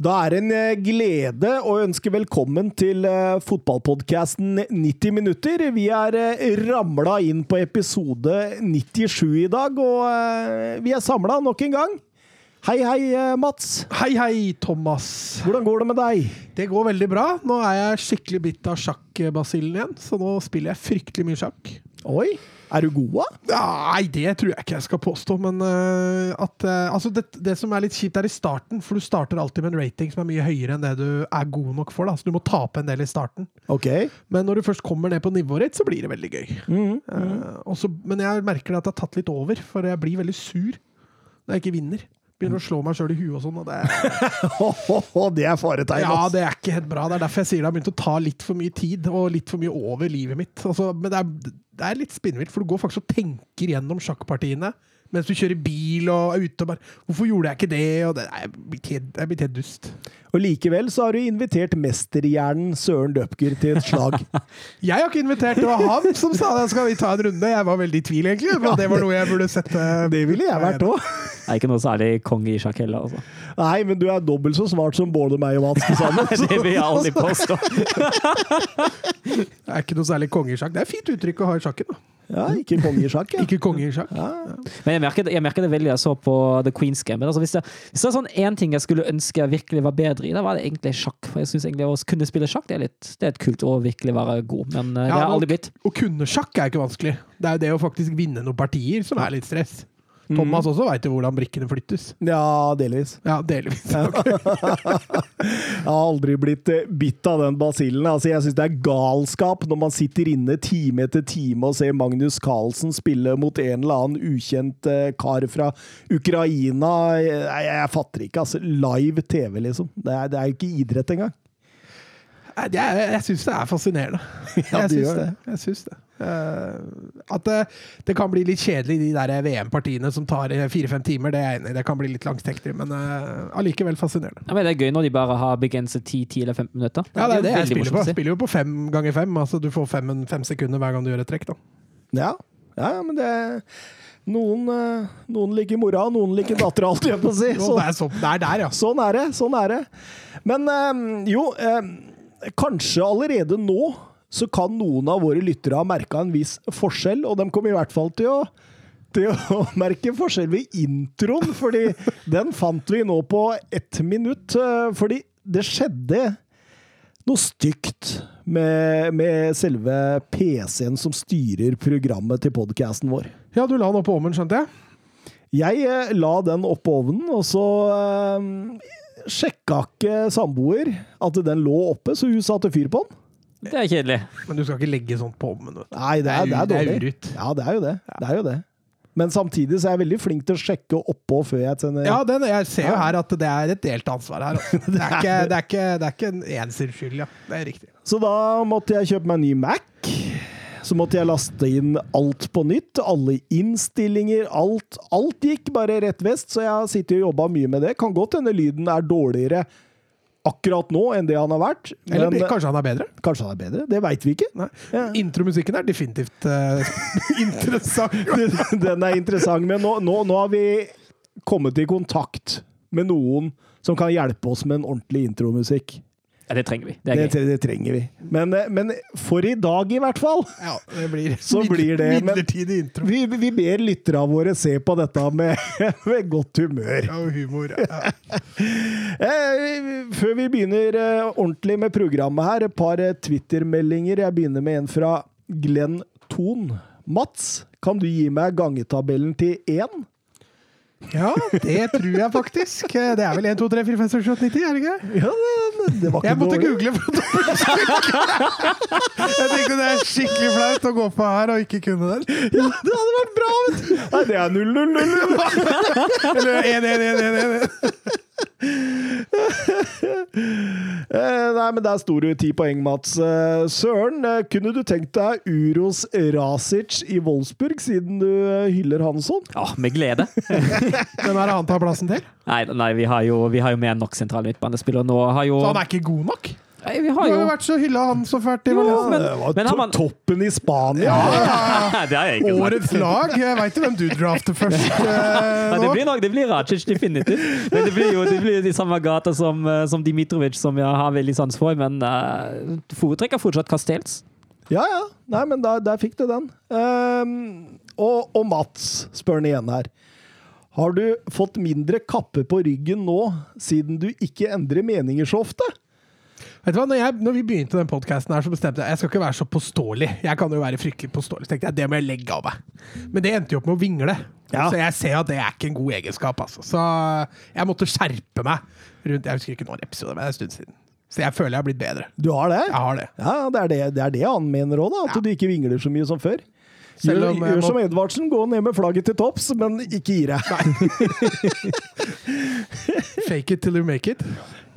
Da er det en eh, glede å ønske velkommen til uh, fotballpodkasten 90 minutter. Vi er uh, ramla inn på episode 97 i dag, og vi er samla nok en gang. Hei, hei, Mats. Hei, hei, Thomas. Hvordan går det med deg? Det går veldig bra. Nå er jeg skikkelig bitt av sjakkbasillen igjen, så nå spiller jeg fryktelig mye sjakk. Oi, er du god, da? Nei, det tror jeg ikke jeg skal påstå, men uh, at uh, Altså, det, det, som er litt kjipt, er i starten, for du starter alltid med en rating som er mye høyere enn det du er god nok for, da. Så du må tape en del i starten. Okay. Men når du først kommer ned på nivået ditt, så blir det veldig gøy. Mm, mm. Uh, også, men jeg merker at det har tatt litt over, for jeg blir veldig sur når jeg ikke vinner. Begynner å slå meg sjøl i huet og sånn. Og det, det er faretegn. Ja, det er ikke helt bra. Det er derfor jeg sier det har begynt å ta litt for mye tid, og litt for mye over livet mitt. Altså, men det er, det er litt spinnvilt, for du går faktisk og tenker gjennom sjakkpartiene mens du kjører bil og er ute og bare 'Hvorfor gjorde jeg ikke det?' Og det er blitt helt, helt dust. Og likevel så har du invitert mesterhjernen Søren Døpker til et slag. jeg har ikke invitert, det var han som sa det. Skal vi ta en runde? Jeg var veldig i tvil, egentlig. Men det var noe jeg burde sette Det ville jeg vært òg. Det er ikke noe særlig konge i sjakk heller, altså. Nei, men du er dobbelt så smart som både meg og Mats til sammen. det vil jeg aldri påstå. det er ikke noe særlig konge i sjakk. Det er et fint uttrykk å ha i sjakken, da. Ja, ikke konge i sjakk. Ja. Ikke konge i sjakk. Ja. Men jeg merker, jeg merker, det veldig jeg så på The Queen's Game. Altså, hvis, det, hvis det er sånn én ting jeg skulle ønske jeg virkelig var bedre i, da var det egentlig sjakk. For jeg synes egentlig Å kunne spille sjakk det er litt det er et kult å virkelig være god, men uh, ja, det har aldri blitt. Å kunne sjakk er ikke vanskelig. Det er jo det å faktisk vinne noen partier som er litt stress. Thomas også veit jo hvordan brikkene flyttes. Ja, delvis. Ja, delvis. jeg har aldri blitt eh, bitt av den basillen. Altså, jeg syns det er galskap når man sitter inne time etter time og ser Magnus Carlsen spille mot en eller annen ukjent eh, kar fra Ukraina. Jeg, jeg, jeg fatter ikke, altså. Live TV, liksom. Det er, det er jo ikke idrett engang. Jeg, jeg, jeg syns det er fascinerende. Ja, jeg syns det. det. Jeg syns det. Uh, at det, det kan bli litt kjedelig, de der VM-partiene som tar eh, fire-fem timer. Det er jeg enig i. Det kan bli litt langtektig, men uh, allikevel fascinerende. Ja, men det er gøy når de bare har begrenset 10 eller 15 minutter. Ja, det er det jeg spiller på. Jeg spiller jo på fem ganger fem. Altså, du får fem, fem sekunder hver gang du gjør et trekk. Da. Ja, ja men det noen, noen liker mora, noen liker dattera, alt jeg på å si. Så det, så, det der, ja. Sånn er det. Sånn er det. Men jo, kanskje allerede nå så kan noen av våre lyttere ha merka en viss forskjell, og de kommer i hvert fall til å til å merke forskjell ved introen, fordi den fant vi nå på ett minutt. Fordi det skjedde noe stygt med, med selve PC-en som styrer programmet til podkasten vår. Ja, du la den opp på ovnen, skjønte jeg? Jeg eh, la den opp på ovnen, og så eh, sjekka ikke samboer at den lå oppe, så hun satte fyr på den. Det er kjedelig. Men du skal ikke legge sånt på ovnen. Nei, det er, det er Det er dårlig. Ja, det er jo det. det, er jo det. Men samtidig så er jeg veldig flink til å sjekke oppå før jeg sender Ja, den, jeg ser jo her at det er et delt ansvar her. altså. Det er ikke, det er ikke, det er ikke en ensers skyld, ja. Det er riktig. Så da måtte jeg kjøpe meg en ny Mac. Så måtte jeg laste inn alt på nytt. Alle innstillinger, alt. Alt gikk bare rett vest, så jeg har sittet og jobba mye med det. Kan godt hende lyden er dårligere akkurat nå enn det han har vært. Eller men- kanskje han er bedre? Kanskje han er bedre? Det veit vi ikke. Ja. Intromusikken er definitivt uh, interessant. Den er interessant, men nå, nå, nå har vi kommet i kontakt med noen som kan hjelpe oss med en ordentlig intromusikk. Ja, det trenger vi. Det Det, er det, trenger vi. Men, eh, men for i dag, i hvert fall, Ja, det blir, Så blir det, midlertidig intro. vi, vi ber lytterne våre se på dette med, med godt humør. Ja, og humor. Ja. Eh, før vi begynner eh, ordentlig med programmet her, et par Twitter-meldinger. Jeg begynner med en fra Glenn Thon. Mats, kan du gi meg gangetabellen til én? Ja, det tror jeg faktisk. Det er vel 1, 2, 3, 4, 5, 6, 7, 8, 9, 10, er det ikke? Ja, det, det var ikke Jeg måtte dårlig. google for å dobbeltsjekke. Jeg tenkte det er skikkelig flaut å gå på her og ikke kunne den. Ja, det hadde vært bra! vet du. Nei, det er 0-0-0. Eller 1, 1, 1, 1, 1. Eh, nei, men der sto det jo ti poeng, Mats. Eh, Søren, eh, kunne du tenkt deg Uros Rasic i Wolfsburg, siden du hyller hyller Hansson? Ja, med glede. Hvem er det han tar plassen til? Nei, nei vi, har jo, vi har jo mer enn nok sentral midtbanespiller nå. Jo, Så han er ikke god nok? Nei, vi Du har har jo jo vært så hylla han så fælt i Valencia. men- det var men to man- toppen i Spania! Det har jeg ikke. Årets lag. Jeg veit jo hvem du drafter først eh, Ja, det blir nok det blir Racic, definitivt. Men det blir jo det blir de samme gata som, eh, som Dimitrovic, som jeg har veldig sans for. Men uh, foretrekker fortsatt Castells. Ja, ja. Nei, men der, der fikk du den. Um, og, og Mats spør han igjen her. Har du fått mindre kappe på ryggen nå, siden du ikke endrer meninger så ofte? Vet du hva, når, jeg, når vi begynte den podkasten, så bestemte jeg jeg skal ikke være så påståelig. Jeg kan jo være fryktelig påståelig. Så tenkte jeg, det må jeg legge av meg. Men det endte jo opp med å vingle. Ja. Så jeg ser at det er ikke en god egenskap. Altså. Så jeg måtte skjerpe meg rundt Jeg husker ikke noen episode, men det er en stund siden. Så jeg føler jeg har blitt bedre. Du har det? Jeg har det. Ja, det er det, det, er det han mener òg. At Ja. du ikke vingler så mye som før. Selv om gjør, gjør som Edvardsen, gå ned med flagget til topps, men ikke gi deg. Fake it till you make it.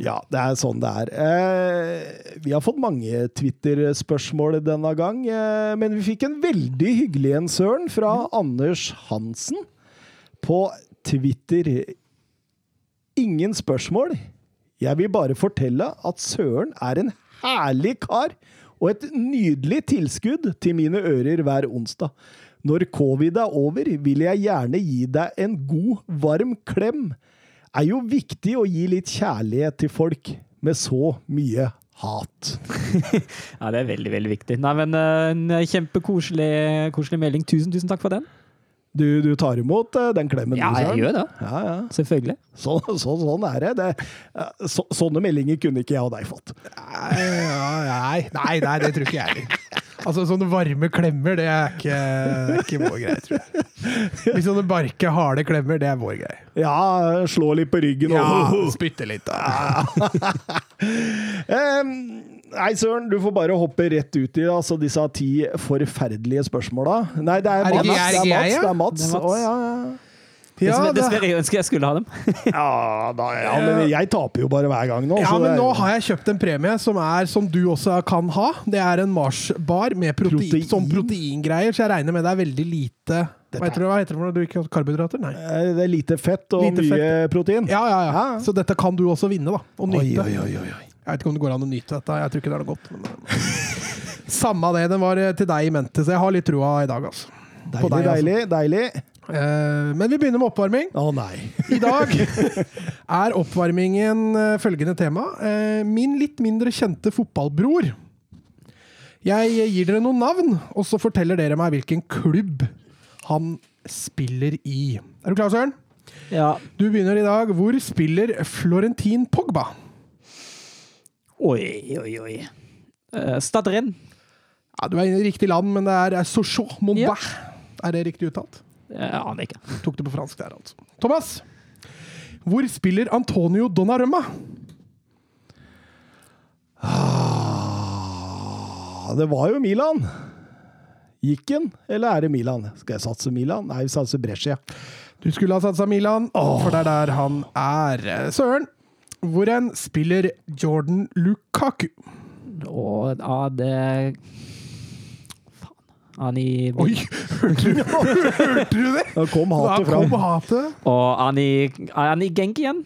Ja, det er sånn det er. Eh, vi har fått mange Twitter-spørsmål denne gang, eh, men vi fikk en veldig hyggelig en, Søren, fra Anders Hansen på Twitter. Ingen spørsmål. Jeg vil bare fortelle at Søren er en herlig kar og et nydelig tilskudd til mine ører hver onsdag. Når covid er over, vil jeg gjerne gi deg en god, varm klem. Er jo viktig å gi litt kjærlighet til folk med så mye hat. Ja, det er veldig, veldig viktig. Nei, men eh, En kjempekoselig koselig melding. Tusen, tusen takk for den. Du, du tar imot eh, den klemmen, Ja, jeg gjør det. Ja, ja. Selvfølgelig. Så, så, sånn er det. det så, sånne meldinger kunne ikke jeg og deg fått. Nei, nei, nei, nei, det tror ikke jeg heller. Altså, sånne varme klemmer, det er ikke, det er ikke vår greie, tror jeg. Hvis sånne barke, harde klemmer, det er vår greie. Ja, slå litt på ryggen og Ja, spytte litt, da. Em, Nei, Søren, du får bare hoppe rett ut i altså, disse ti forferdelige spørsmåla. Nei, det er Er det Mats. er det Det er Mats. Det er Mats. Er. Å, ja, ja. Ja, Dessverre, jeg ønsker jeg skulle ha dem. Ja, da, ja, men jeg taper jo bare hver gang nå. Ja, men er- nå har jeg kjøpt en premie som er som du også kan ha. Det er en Mars-bar med protein, Protein? som proteingreier, så jeg regner med det er veldig lite Hva heter det, hva heter det for noe? Du ikke har karbohydrater? Nei. Eh, Det er lite fett og Lite mye fett. protein. Ja, ja, ja. Ja. Så dette kan du også vinne, da. Og nyte. oi, oi, oi, oi. Jeg vet ikke om det går an å nyte dette. Jeg tror ikke det er noe godt. Men... eh, Samme det. Den var eh, til deg i mente, så jeg har litt troa i dag, altså. Deilig, deg, altså. deilig, deilig. Eh, Men vi begynner med oppvarming. Å nei. I dag er oppvarmingen eh, følgende tema. Eh, Min litt mindre kjente fotballbror. Jeg gir dere noen navn, og så forteller dere meg hvilken klubb han spiller i. Er du klar, Søren? Ja. Du begynner i dag. Hvor spiller Florentin Pogba? Oi, oi, oi. Uh, Stadren. Ja, du er inne i riktig land, men det er Sochaux Montbach. Er det riktig uttalt? Jeg aner ikke. Tok det på fransk der, altså. Thomas. Hvor spiller Antonio Donnarumma? Ah, det var jo Milan. Gikk han, eller er det Milan? Skal jeg satse Milan? Nei, vi satser Brescia. Du skulle ha satsa Milan, for det er der han er. Søren, hvor en spiller Jordan Lukaku? Og ja, det Faen. Ani Oi, hørte du, hørte du det? Da kom hatet kom fram. hatet. Og han i Genk igjen.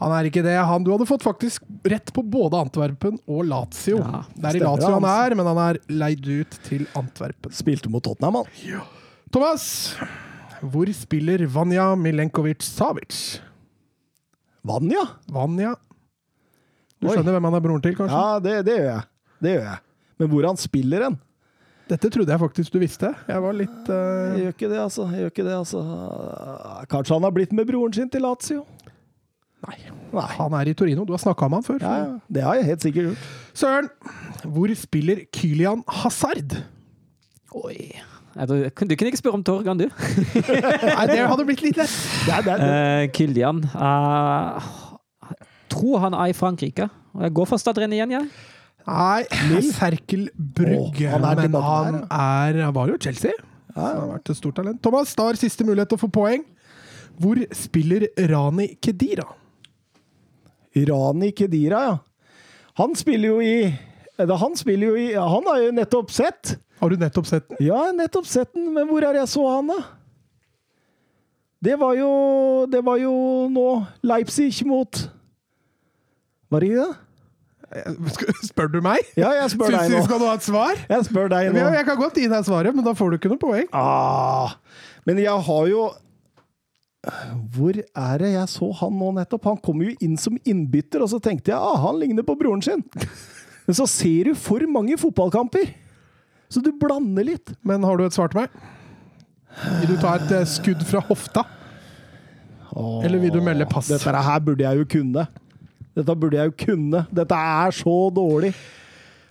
Han er ikke det. Han, du hadde fått faktisk rett på både Antwerpen og Lazio. Ja, det er i Lazio han han. er, men han er leid ut til Antwerpen. Spilte mot Tottenham, han. Thomas, hvor spiller Vanja Milenkovic-Savic? Vanja? Vanja Du Oi. skjønner hvem han er broren til, kanskje? Ja, det, det gjør jeg. Det gjør jeg. Men hvor han spiller hen? Dette trodde jeg faktisk du visste. Jeg var litt uh... Jeg gjør ikke det, altså. Jeg gjør ikke det, altså. Kanskje han har blitt med broren sin til Lazio? Nei. Nei. Han er i Torino. Du har snakka om han før. Ja, ja. Det har jeg helt sikkert gjort. Søren, hvor spiller Kylian Hazard? Oi. Du kunne ikke spørre om Torgan, du. Nei, det hadde blitt litt lett. Det er, det er, det. Uh, Kilian uh, Tror han er i Frankrike. Jeg går for Stadren igjen, jeg. Nei, Serkel Brugge. Oh, han er men han er Han var jo Chelsea. Så han har vært et stort talent. Thomas, da har siste mulighet til å få poeng. Hvor spiller Rani Kedira? Rani Kedira, ja. Han spiller jo i Han spiller jo i Han har jo nettopp sett. Har du nettopp sett den? Ja, nettopp sett den, men hvor er jeg så han, da? Det var jo Det var jo nå Leipzig mot Var det ikke det? Spør du meg? Ja, jeg spør Syns deg nå. skal du ha et svar? Jeg spør deg nå. Ja, jeg kan godt gi deg svaret, men da får du ikke noe poeng. Ah, men jeg har jo Hvor er det jeg så han nå nettopp? Han kom jo inn som innbytter, og så tenkte jeg ah, han ligner på broren sin. Men så ser du for mange fotballkamper, så du blander litt. Men har du et svar til meg? Vil du ta et eh, skudd fra hofta? Åh, Eller vil du melde pass? Dette her burde jeg jo kunne. Dette burde jeg jo kunne. Dette er så dårlig.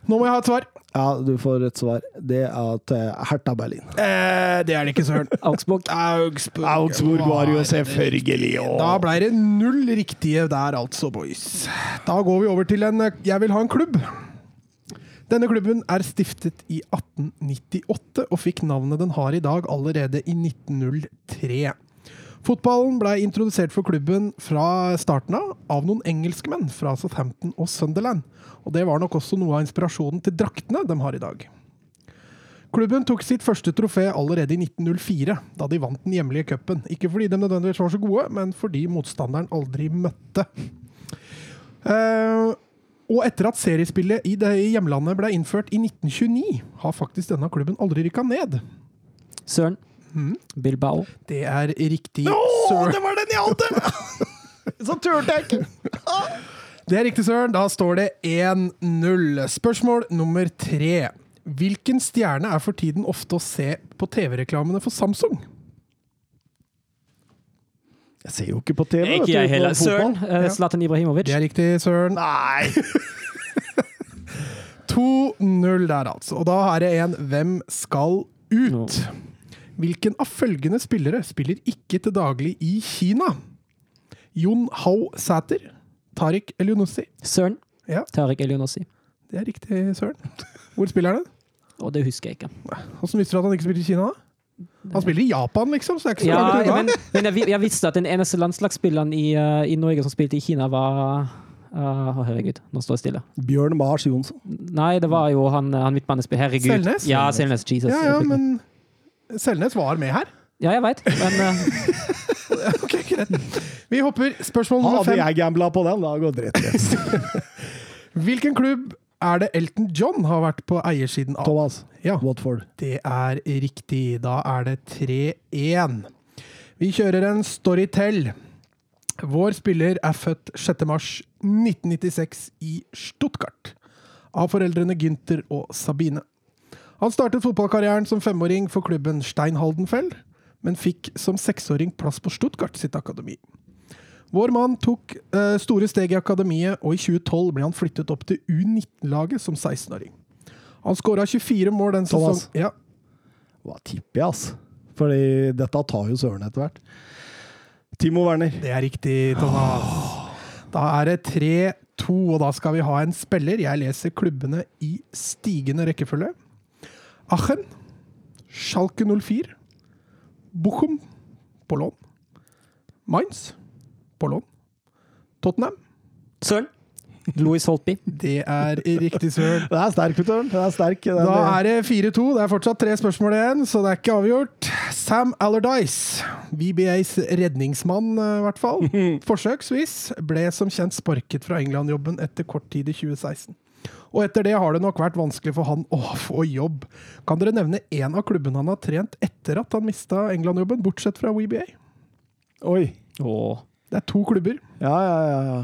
Nå må jeg ha et svar. Ja, du får et svar. Det er til Hertha Berlin. Eh, det er det ikke, søren. Augsburg. Augsburg, Augsburg var jo selvfølgelig òg. Da ble det null riktige der, altså, boys. Da går vi over til en eh, Jeg vil ha en klubb. Denne klubben er stiftet i 1898 og fikk navnet den har i dag allerede i 1903. Fotballen ble introdusert for klubben fra starten av av noen engelskmenn fra Southampton og Sunderland. Og det var nok også noe av inspirasjonen til draktene de har i dag. Klubben tok sitt første trofé allerede i 1904, da de vant den hjemlige cupen. Ikke fordi de nødvendigvis var så gode, men fordi motstanderen aldri møtte. Eh, og etter at seriespillet i det hjemlandet ble innført i 1929, har faktisk denne klubben aldri rykka ned. Søren. Bilbao. Det er riktig, Å, sir. det var den jeg hadde! så turte jeg ikke. Det er riktig, Søren. Da står det 1-0. Spørsmål nummer tre. Hvilken stjerne er for tiden ofte å se på TV-reklamene for Samsung? Jeg ser jo ikke på TV. Ikke jeg heller. Søren. eh, Zlatan Ibrahimovic. Det er riktig, Søren. Nei! 2-0 der, altså. Og da er det en Hvem skal ut? Hvilken av følgende spillere spiller ikke til daglig i Kina? Jon Hao Sæter, Tariq Elionossi. Søren. Ja. Tariq Elionossi. Det er riktig, Søren. Hvor spiller han? Og det husker jeg ikke. Hvordan visste du at han ikke spiller i Kina? da? Han spiller i Japan, liksom, så det er ikke så Ja, langt unna. men, men jeg, jeg visste at den eneste landslagsspilleren i, eh, i Norge som spilte i Kina, var Uh, herregud, nå står jeg stille. Bjørn Mars Jonsson. Nei, det var jo han, han midtbanespiller. Herregud. Selnes? Ja, Selnes. Jesus. Ja, ja, men Selnes var med her. Ja, jeg veit, men uh... Ok, greit. Vi hopper. Spørsmål nummer Hadde jeg gambla på den, da hadde det gått rett rett. Hvilken klubb er det Elton John har vært på eiersiden av? Thomas, Ja. Watford. Det er riktig. Da er det 3-1. Vi kjører en storytell. Vår spiller er født 6. mars 1996 i Stuttgart. Av foreldrene Günther og Sabine. Han startet fotballkarrieren som femåring for klubben Stein Haldenfeld, men fikk som seksåring plass på Stuttgart sitt akademi. Vår mann tok uh, store steg i akademiet, og i 2012 ble han flyttet opp til U19-laget som 16-åring. Han skåra 24 mål den sesongen. Ja, Hva tipper jeg, ass? Fordi dette tar jo søren etter hvert. Timo Werner. det er riktig, Thomas. Da er det 3-2, og da skal vi ha en spiller. Jeg leser klubbene i stigende rekkefølge. Aachen, Schalke 04, Bochum på lån, Mainz på lån, Tottenham. Søl. Louis Holtby. Det er riktig, søl. Det er sterk, Petter. Den er sterk. Den Da er det 4-2. Det er fortsatt tre spørsmål igjen, så det er ikke avgjort. Sam Allardyce, VBAs redningsmann eh, i hvert fall, forsøksvis, ble som kjent sparket fra England-jobben etter kort tid i 2016. Og etter det har det nok vært vanskelig for han å få jobb. Kan dere nevne én av klubbene han har trent etter at han mista England-jobben, bortsett fra WBA? Oi. Åh. Det er to klubber. Ja, ja, ja.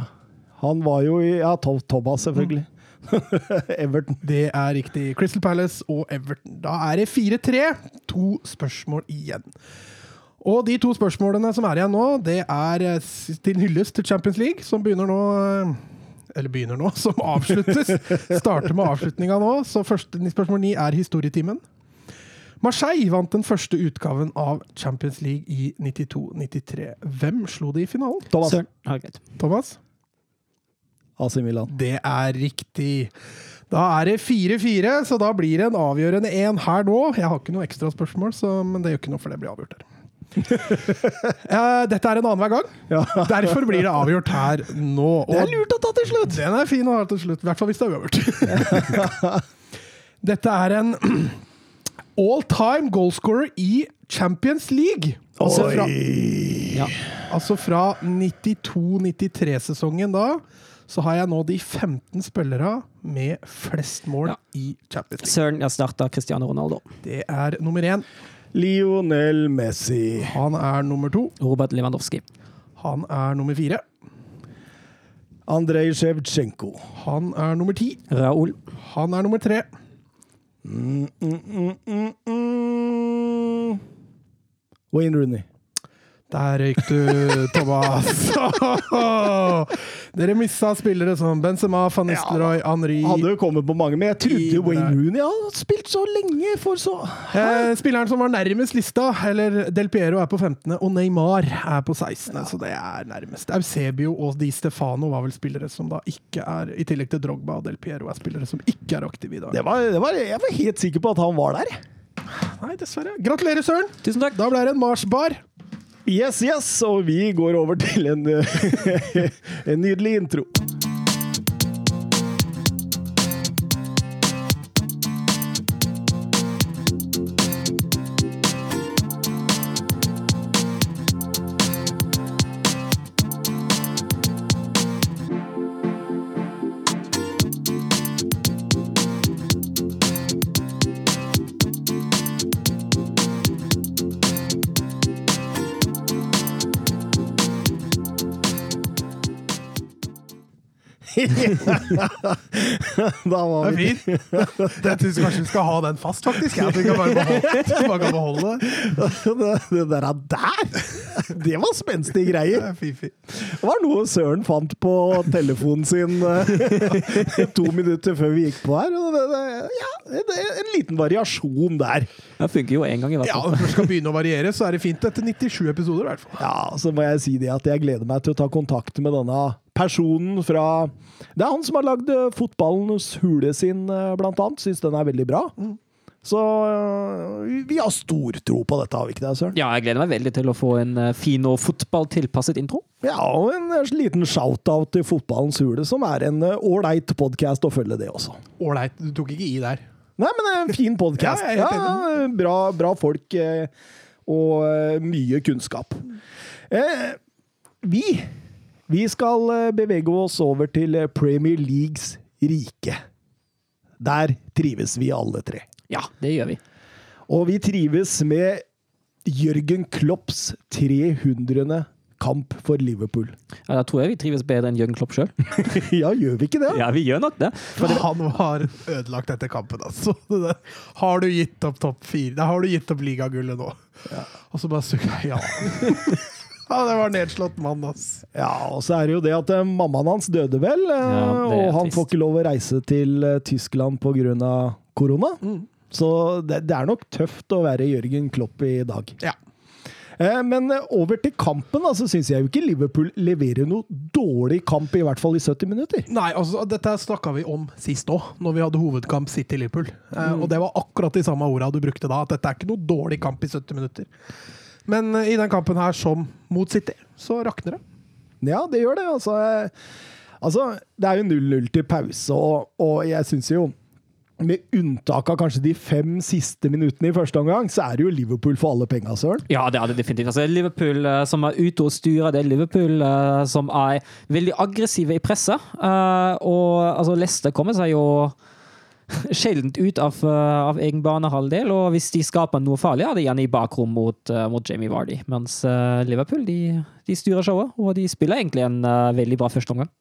Han var jo i Ja, Thomas, selvfølgelig. Everton. Det er riktig. Crystal Palace og Everton. Da er det 4-3. To spørsmål igjen. Og de to spørsmålene som er igjen nå, det er eh, til hyllest til Champions League, som begynner nå eh, Eller begynner nå, som avsluttes. Starter med avslutninga nå. Så første, spørsmål ni er historietimen. Marseille vant den første utgaven av Champions League i 92-93. Hvem slo de i finalen? Thomas. Søren. Thomas? AC Milan. Det er riktig. Da er det 4-4, så da blir det en avgjørende én her nå. Jeg har ikke noe ekstra spørsmål, så, men det gjør ikke noe, for det blir avgjort her. Dette er en annenhver gang. Ja. Derfor blir det avgjort her nå. Det er lurt å ta til slutt! den er fin å ha til slutt, i hvert fall hvis det er uavgjort. Dette er en all time goalscorer i Champions League. Altså fra, Ja. altså fra 92-93-sesongen da, så har jeg nå de 15 spillere med flest mål Ja. i Champions League. Søren, jeg starta Cristiano Ronaldo. Det er nummer én. Lionel Messi. Han er nummer to. Robert Lewandowski. Han er nummer fire. Andrej Sjevtsjenko. Han er nummer ti. Raoul. Han er nummer tre. Mm, mm, mm, mm, mm. Wayne Rooney. Der røyk du, Thomas. Dere missa spillere som Benzema, van Nistelrooy, Henri Hadde jo kommet på mange, men jeg trodde Wayne Rooney hadde spilt så lenge for så Eh, spilleren som var nærmest lista, eller Del Piero er på 15., og Neymar er på 16., så det er nærmest. Eusebio og Di Stefano var vel spillere som da ikke er I tillegg til Drogba og Del Piero er spillere som ikke er aktive i dag. det var, det var, Jeg var helt sikker på at han var der. Nei, dessverre. Gratulerer, Søren! Tusen takk. Da ble det en Mars-bar. Yes, yes, og vi går over til en, en nydelig intro. da var Det er fint. Jeg syns kanskje vi skal ha den fast, faktisk. At vi kan bare beholde, bare kan beholde det. det, det der, der! Det var spenstige greier. er. Det var noe Søren fant på telefonen sin eh, to minutter før vi gikk på her. Det, det, ja, det er en liten variasjon der. Det funker jo én gang, i hvert fall. Ja, når vi skal begynne å variere, så er det fint etter 97 episoder, i hvert fall. Ja, så må jeg si det at jeg gleder meg til å ta kontakt med denne personen fra Det er han som har lagd eh, Fotballens hule sin, eh, blant annet. Syns den er veldig bra. Så øh, vi har stor tro på dette, har vi ikke det, Søren? Ja, jeg gleder meg veldig til å få en eh, fin og fotballtilpasset intro. Ja, og en eh, liten shout-out til Fotballens hule, som er en eh, ålreit podkast å følge, det også. Ålreit, du tok ikke i der. Nei, men det er en fin podkast. Ja, ja, bra, bra folk eh, og eh, mye kunnskap. Eh, vi, vi skal eh, bevege oss over til eh, Premier Leagues rike. Der trives vi alle tre. Ja, det gjør vi. Og vi trives med Jørgen Klopps 300. kamp for Liverpool. Ja, da tror jeg vi trives bedre enn Jørgen Klopp sjøl. ja, gjør vi ikke det? Ja, vi gjør nok det. Han var ødelagt etter kampen, altså. Har du gitt opp topp fire? Da har du gitt opp ligagullet nå. Og så bare sukka Ja. ja, det var nedslått mann, ass. Ja, og så er det jo det at eh, mammaen hans døde vel, eh, Ja, og han trist. får ikke lov å reise til eh, Tyskland pga. korona. Mm. Så det, det er nok tøft å være Jørgen Klopp i dag. Ja. Eh, Men over til kampen, så syns jeg jo ikke Liverpool leverer noe dårlig kamp, i hvert fall i 70 minutter. Nei, altså, dette snakka vi om sist òg, når vi hadde hovedkamp City-Liverpool. Eh, og det var akkurat de samme orda du brukte da, at dette er ikke noe dårlig kamp i 70 minutter. Men eh, i den kampen her, som mot City, så rakner det. Ja, det gjør det. Altså, altså det er jo 0-0 til pause, og, og jeg syns jo med unntak av kanskje de fem siste minuttene i første omgang, så er det jo Liverpool for alle penga, Søren. Ja, det er det definitivt. Altså, Liverpool uh, som er ute og styrer, det er Liverpool uh, som er veldig aggressive i presset. Uh, og altså, Leicester kommer seg jo sjeldent ut av, eh, av egen banehalvdel, og hvis de skaper noe farlig, er det gjerne i bakrom mot, eh, mot Jamie Vardy. Mens eh, Liverpool de, de styrer showet, og de spiller egentlig en uh, veldig bra førsteomgang.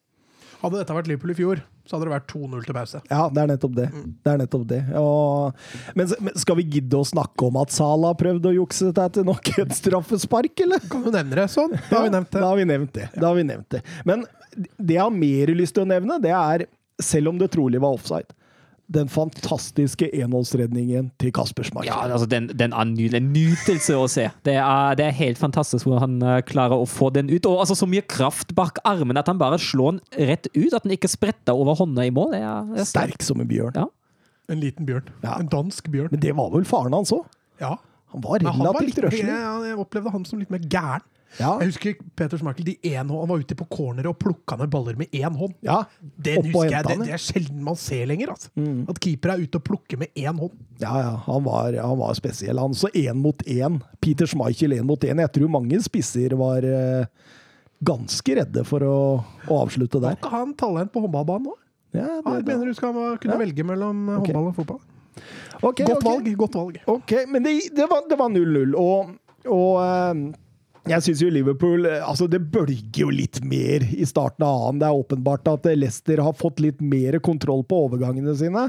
Hadde dette vært Liverpool i fjor, så hadde det vært 2-0 til pause. Ja, det er nettopp det. Det er nettopp det. Og, men, men skal vi gidde å snakke om at Salah prøvd å jukse dette til nok et straffespark, eller? Kan du nevne det sånn? Da har vi nevnt det. Da har vi nevnt det. Da har vi nevnt det. Men det jeg har mer lyst til å nevne, det er, selv om det trolig var offside, den fantastiske enholdsredningen til Kasper Schmeichel. Ja, altså den, den er nydelig. En nytelse å se. Det er, det er helt fantastisk hvordan han eh, klarer å få den ut. Og altså så mye kraft bak armen at han bare slår den rett ut. At den ikke spretter over hånda i mål. Det er, det er. Sterk som en bjørn. Ja. En liten bjørn. Ja. En dansk bjørn. Men det var vel faren hans òg? Ja. Han var relativt røslig. jeg, jeg opplevde han som litt mer gæren. Ja. Jeg husker Peter Schmeichel de en han var ute på corneret og plukka ned baller med én hånd. ja. Den Opp husker jeg, det, det er sjelden man ser lenger. Altså. Mm. At keeper er ute og plukker med én hånd. Ja, ja, han var, han var spesiell. Han så én mot én. Peter Schmeichel én mot én. Jeg tror mange spisser var eh, ganske redde for å, å avslutte der. ikke han talent på håndballbanen òg? Ja, Ja, det, jeg mener du skal kunne velge mellom okay. Håndball og fotball. Okay, Godt okay. valg. godt valg. Ok, men det, det var det var 0-0, og, og eh, jeg syns jo Liverpool eh, Altså, det bølger jo litt mer i starten av annen. Det er åpenbart at eh, Leicester har fått litt mer kontroll på overgangene sine.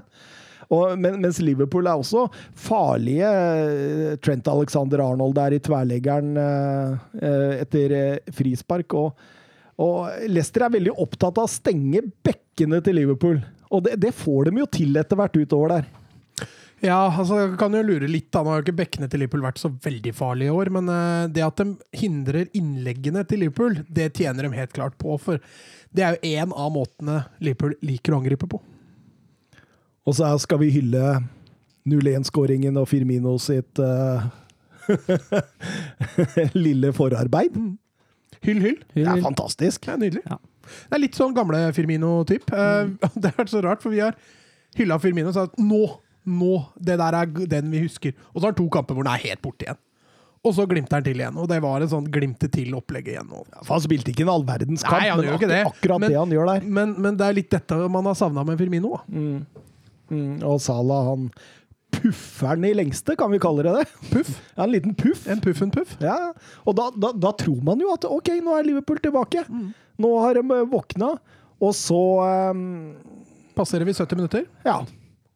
Og, men, mens Liverpool er også farlige. eh, Trent Alexander Arnold er i tverleggeren etter frispark. Og, og Leicester er veldig opptatt av å stenge bekkene til Liverpool. Og det, det får de jo til etter hvert utover der. Ja, altså kan jo lure litt. da. Nå har jo ikke bekkene til Liverpool vært så veldig farlige i år, men eh, det at de hindrer innleggene til Liverpool, det tjener de helt klart på. For det er jo én av måtene Liverpool liker å angripe på. Og så skal vi hylle 0-1-skåringen og Firmino sitt uh, lille forarbeid. Hyll, hyll. Det er fantastisk. Det er nydelig. Ja. Det er litt sånn gamle Firmino-typ. Eh, Det har vært så rart, for vi har hylla Firmino og sagt nå, nå, det der er den vi husker. Og så har han to kamper hvor han er helt borte igjen. Og så glimter han til igjen. Og det var en sånn glimte til-opplegg igjen. Ja, For han spilte ikke en all verdens kamp, Nei, han men ikke det. akkurat, Men- det han gjør der. Men, men det er litt dette man har savna med Firmino. Mm. Mm, og Salah, han puffer den i lengste, kan vi kalle det det? Puff. Ja, en liten puff. En puff, en puff. Ja, og da, da, da tror man jo at OK, nå er Liverpool tilbake. Nå har de eh, våkna, og så um, Passerer vi 70 minutter? Ja.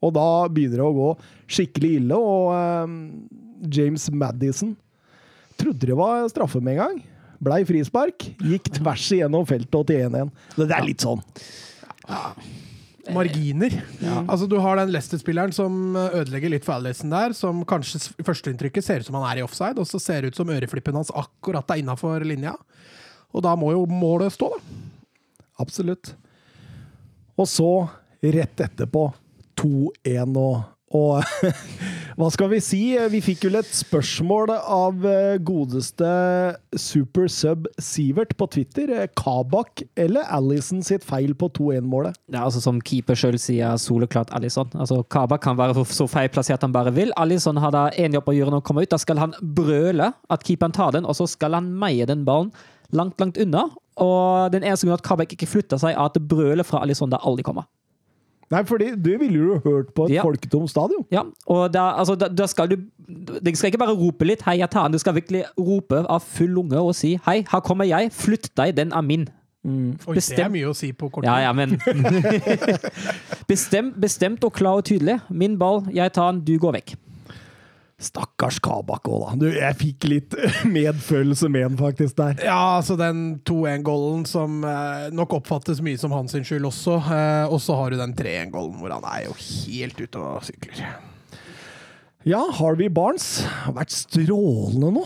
Og da begynner det å gå skikkelig ille, og eh, James Madison trodde det var straffe med en gang. Blei frispark, gikk tvers igjennom feltet og til 1-1. Det er litt sånn. Marginer. Altså Du har den Leicester-spilleren som ødelegger litt for Alison der, som kanskje s- førsteinntrykket ser ut som han er i offside, og så ser det ut som øreflippen hans akkurat er innafor linja. Og da må jo målet stå, da. Absolutt. Og så, rett etterpå, 2-1 og, og Hva skal vi si? Vi fikk vel et spørsmål av eh, godeste Super Sub Sivert på Twitter. Eh, Kabak eller Allison sitt feil på 2-1-målet? Ja, altså Som keeper sjøl sier soleklart Alison. Altså, Kabak kan være så feilplassert han bare vil. Alison har da én jobb å gjøre når han kommer ut. Da skal han brøle at keeperen tar den, og så skal han meie den ballen langt, langt unna. Og den eneste grunnen at Kabak ikke flytter seg, er at brølet fra Alison da aldri kommer. Nei, for det ville du hørt på et Ja. folketomt stadion. Ja, og da, altså, da, da skal du Du skal ikke bare rope litt 'hei, jeg tar den'. Du skal virkelig rope av full lunge og si 'hei, her kommer jeg, flytt deg, den er min'. Oi, det er mye å si på kort Ja, ja, men Bestem, bestemt og klar og tydelig. Min ball, jeg tar den, du går vekk. Stakkars Kabak òg, da. Du, jeg fikk litt medfølelse med han faktisk der. Ja, altså den 2-1-gålen som eh, nok oppfattes mye som hans skyld også. Eh, og så har du den 3-1-gålen hvor han er jo helt ute og sykler. Ja, Harvey Barnes har vært strålende nå.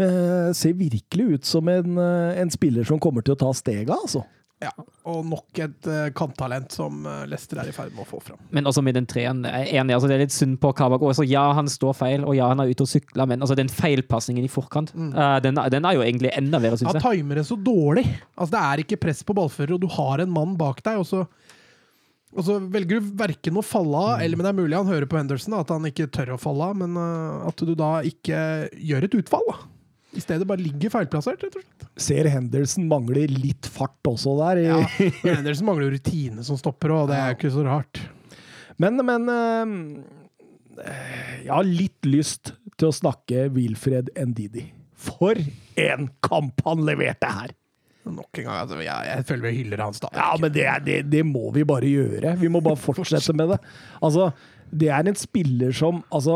Eh, ser virkelig ut som en, en spiller som kommer til å ta stega, altså. Ja, Og nok et uh, kanttalent som uh, Lester er i ferd med å få fram. Men også med den treen, enig, altså det er litt synd på Kabak. Også, ja, han står feil, og ja, han er ute og sykler, men altså, den feilpasningen i forkant, eh, den, den er jo egentlig enda verre, syns Han jeg. timer det så dårlig. Altså Det er ikke press på ballfører, og du har en mann bak deg, og så, og så velger du verken å falle av, eller men det er mulig han hører på Henderson, at han ikke tør å falle av, men eh, at du da ikke gjør et utfall. da. I stedet bare ligger feilplassert, rett og slett. Ser Henderson mangler litt fart også der. Ja, Henderson mangler jo rutine som stopper, og det er jo ikke så rart. Men, men eh, Jeg har litt lyst til å snakke Wilfred Ndidi. For en kamp han leverte her! Nok en gang, altså, jeg, jeg føler vi hyller hans da. Ja, men det, det, det må vi bare gjøre. Vi må bare fortsette med det. Altså, det er en spiller som Altså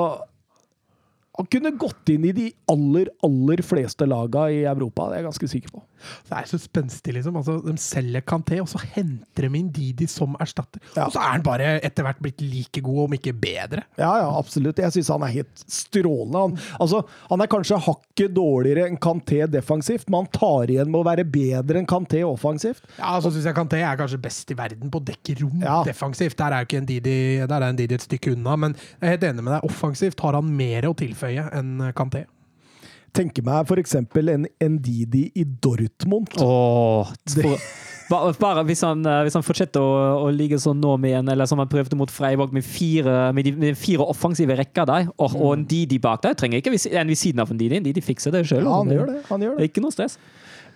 Han kunne gått inn i de aller, aller fleste laga i Europa, det er jeg ganske sikker på. Det er så spenstig, liksom. Altså, de selger Kanté, og så henter de inn Didi som erstatter. Ja. Og så er han bare etter hvert blitt like god, om ikke bedre. Ja, ja, absolutt. Jeg syns han er helt strålende. Han, altså, han er kanskje hakket dårligere enn Kanté defensivt, men han tar igjen med å være bedre enn Kanté offensivt. Ja, så syns jeg Kanté er kanskje best i verden på å dekke rom Ja. defensivt. Der er jo ikke en Didi, der er en Didi et stykke unna, men jeg er helt enig med deg. Offensivt har han mer å tilføye enn Kanté. Tenker meg f.eks. en Ndidi i Dortmund. Åh, for, bare, bare hvis, han, eh, hvis han fortsetter å, å ligge sånn nå med en, eller som han prøvde mot Freiburg, med fire, med de, med fire offensive rekker der, og, og en Didi bak der, trenger ikke en ved siden av en Didi. En fikser det sjøl. Ja, han gjør det. Han gjør det. Ikke noe stress.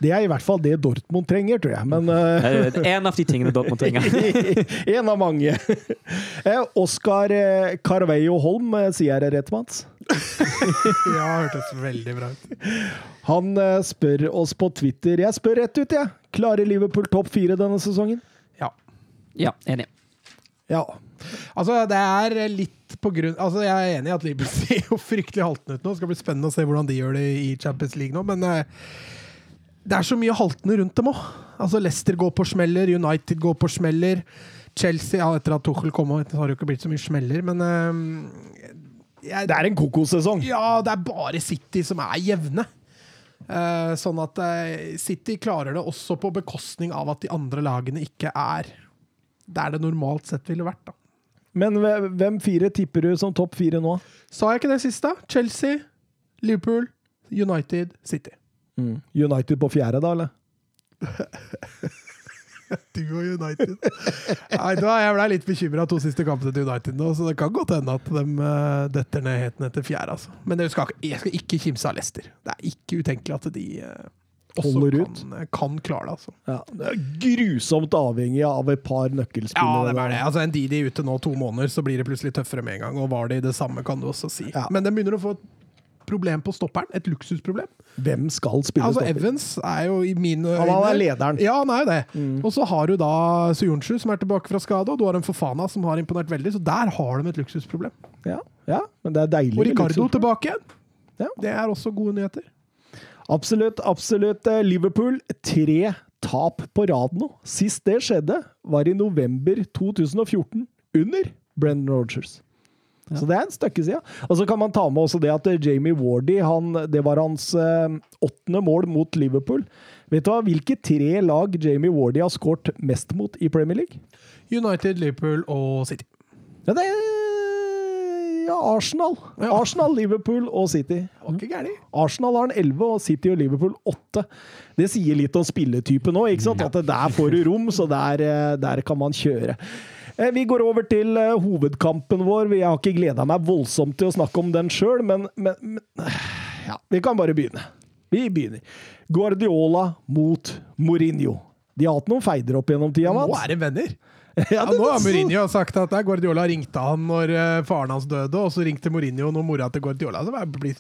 Det er i hvert fall det Dortmund trenger, tror jeg. Men Eh, En av de tingene Dortmund trenger. En av mange. Eh, Oskar Carveio Holm, sier jeg rett, Mats? Ja, hørtes veldig bra ut. Han eh, spør oss på Twitter Jeg spør rett ut, jeg. Klarer Liverpool topp fire denne sesongen? Ja. Ja, enig. Ja. Altså, det er litt på grunn Altså, jeg er enig i at Liverpool ser jo fryktelig haltende ut nå. Det skal bli spennende å se hvordan de gjør det i Champions League nå, men eh, det er så mye haltende rundt dem òg. Altså, Leicester går på smeller, United går på smeller. Chelsea, ja, etter at Tuchel kom, har det jo ikke blitt så mye smeller, men jeg, Det er en kokosesong. Ja, det er bare City som er jevne. Uh, sånn at uh, City klarer det også på bekostning av at de andre lagene ikke er der det normalt sett ville vært. da. Men hvem fire tipper du som topp fire nå? Sa jeg ikke det siste? Chelsea, Liverpool, United, City. United på fjerde, da, eller? Du og United. Nei, da Jeg ble litt bekymra to siste kampene til United nå, så det kan godt hende at de uh, detter ned helt ned til fjerde. Altså. Men det skal, jeg skal ikke kimse av Leicester. Det er ikke utenkelig at de uh, også kan, kan klare det. altså. Ja, det er grusomt avhengig av et par nøkkelspillere. Ja, det er det. Altså, En Didi ute nå to måneder, så blir det plutselig tøffere med en gang. Og var det det samme, kan du også si. Ja. Men de begynner å få et problem på stopperen. Et luksusproblem. Hvem skal spille Altså, stopper? Evans er jo i mine øyne Han er lederen. Ja, han er jo det. Og så har du da Suyunshu, som er tilbake fra skade, og du har en Fofana, som har imponert veldig. Så der har de et luksusproblem. Ja, ja, men det er deilig. Og Ricardo tilbake igjen. Ja. Det er også gode nyheter. Absolutt, absolutt. Eh, Liverpool, tre tap på rad nå. Sist det skjedde, var i november 2014, under Brendan Rogers. Så det er en stykke siden. Og så kan man ta med også det at eh, Jamie Wardy han, det var hans eh, åttende mål mot Liverpool. Vet du hva? Hvilke tre lag Jamie Wardy har skåret mest mot i Premier League? United, Liverpool og City. Ja, det er ja, Arsenal. Ja. Arsenal, Liverpool og City. Okay. Arsenal har en 11, og City og Liverpool 8. Det sier litt om spilletypen òg, ikke? At der får du rom, så der, eh, der kan man kjøre. Eh, Vi går over til eh, hovedkampen vår. Jeg har ikke gleda meg voldsomt til å snakke om den sjøl, men, men, men ja, vi kan bare begynne. Vi begynner. Guardiola mot Mourinho. De har hatt noen feider opp gjennom tida, Nå er de venner. Ja, Ja, nå har Mourinho sagt at Guardiola ringte han når eh, faren hans døde, og så ringte Mourinho når mora til Guardiola Så vi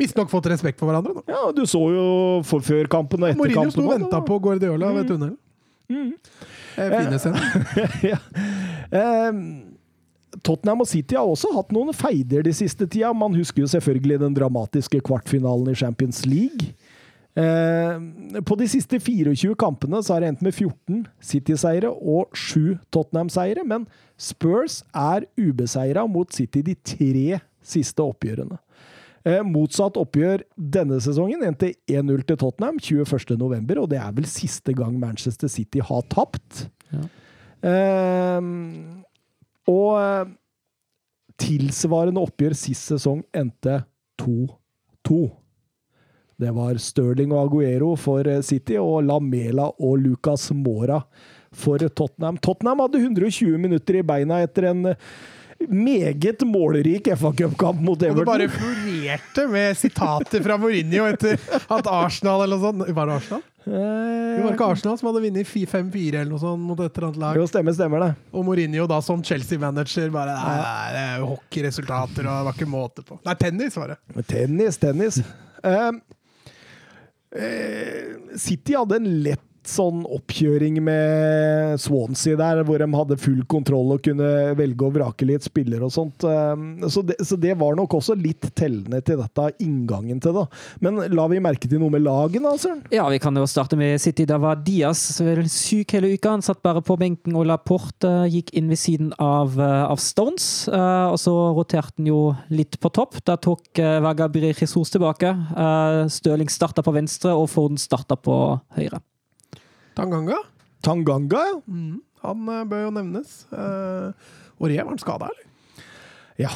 visstnok fått respekt for hverandre nå. Ja, du så jo før kampen og etter kampen. Mourinho sto og venta på Guardiola ved tunnelen. Eh, En. ja. Eh, Tottenham og City har også hatt noen feider de siste tida. Man husker jo selvfølgelig den dramatiske kvartfinalen i Champions League. Eh, på de siste 24 kampene så har det endt med 14 City-seire og 7 Tottenham-seire, men Spurs er ubeseira mot City de tre siste oppgjørene. Eh, motsatt oppgjør denne sesongen endte 1-0 til Tottenham 21.11., og det er vel siste gang Manchester City har tapt. Eh, og eh, tilsvarende oppgjør sist sesong endte 2-2. Det var Stirling og Aguero for eh, City og Lamela og Lucas Mora for Tottenham. Tottenham hadde 120 minutter i beina etter en meget målrik FA Cup-kamp mot Og det bare florerte med sitater fra Mourinho etter at Arsenal eller noe sånt Var det Arsenal? Det var ikke Arsenal som hadde vunnet 5-4 eller noe sånt mot et eller annet lag. Jo, stemmer, stemmer det. Og Mourinho da som Chelsea-manager bare Nei, nei, det er jo hockeyresultater, og det var ikke måte på. Nei, tennis var det. Tennis, tennis. Eh, eh, City hadde en lett sånn oppkjøring med Swansea der, hvor de hadde full kontroll og kunne velge og vrake litt spillere og sånt. Eh, Så det, så det var nok også litt tellende til dette, inngangen til det. Men la vi merke til noe med lagene, da, Søren? Ja, vi kan jo starte med City. Da var Diaz vel syk hele uka. Han satt bare på benken, og Laporte gikk inn ved siden av, eh, av Stones. eh, Og så roterte han jo litt på topp. Da tok Vagabri Jesus tilbake. Eh, Stirling starta på venstre, og Forden starta på høyre. Tanganga. Tanganga, ja. Mm, han uh, bør jo nevnes. Uh, Aurier, var han skada, eller? Ja.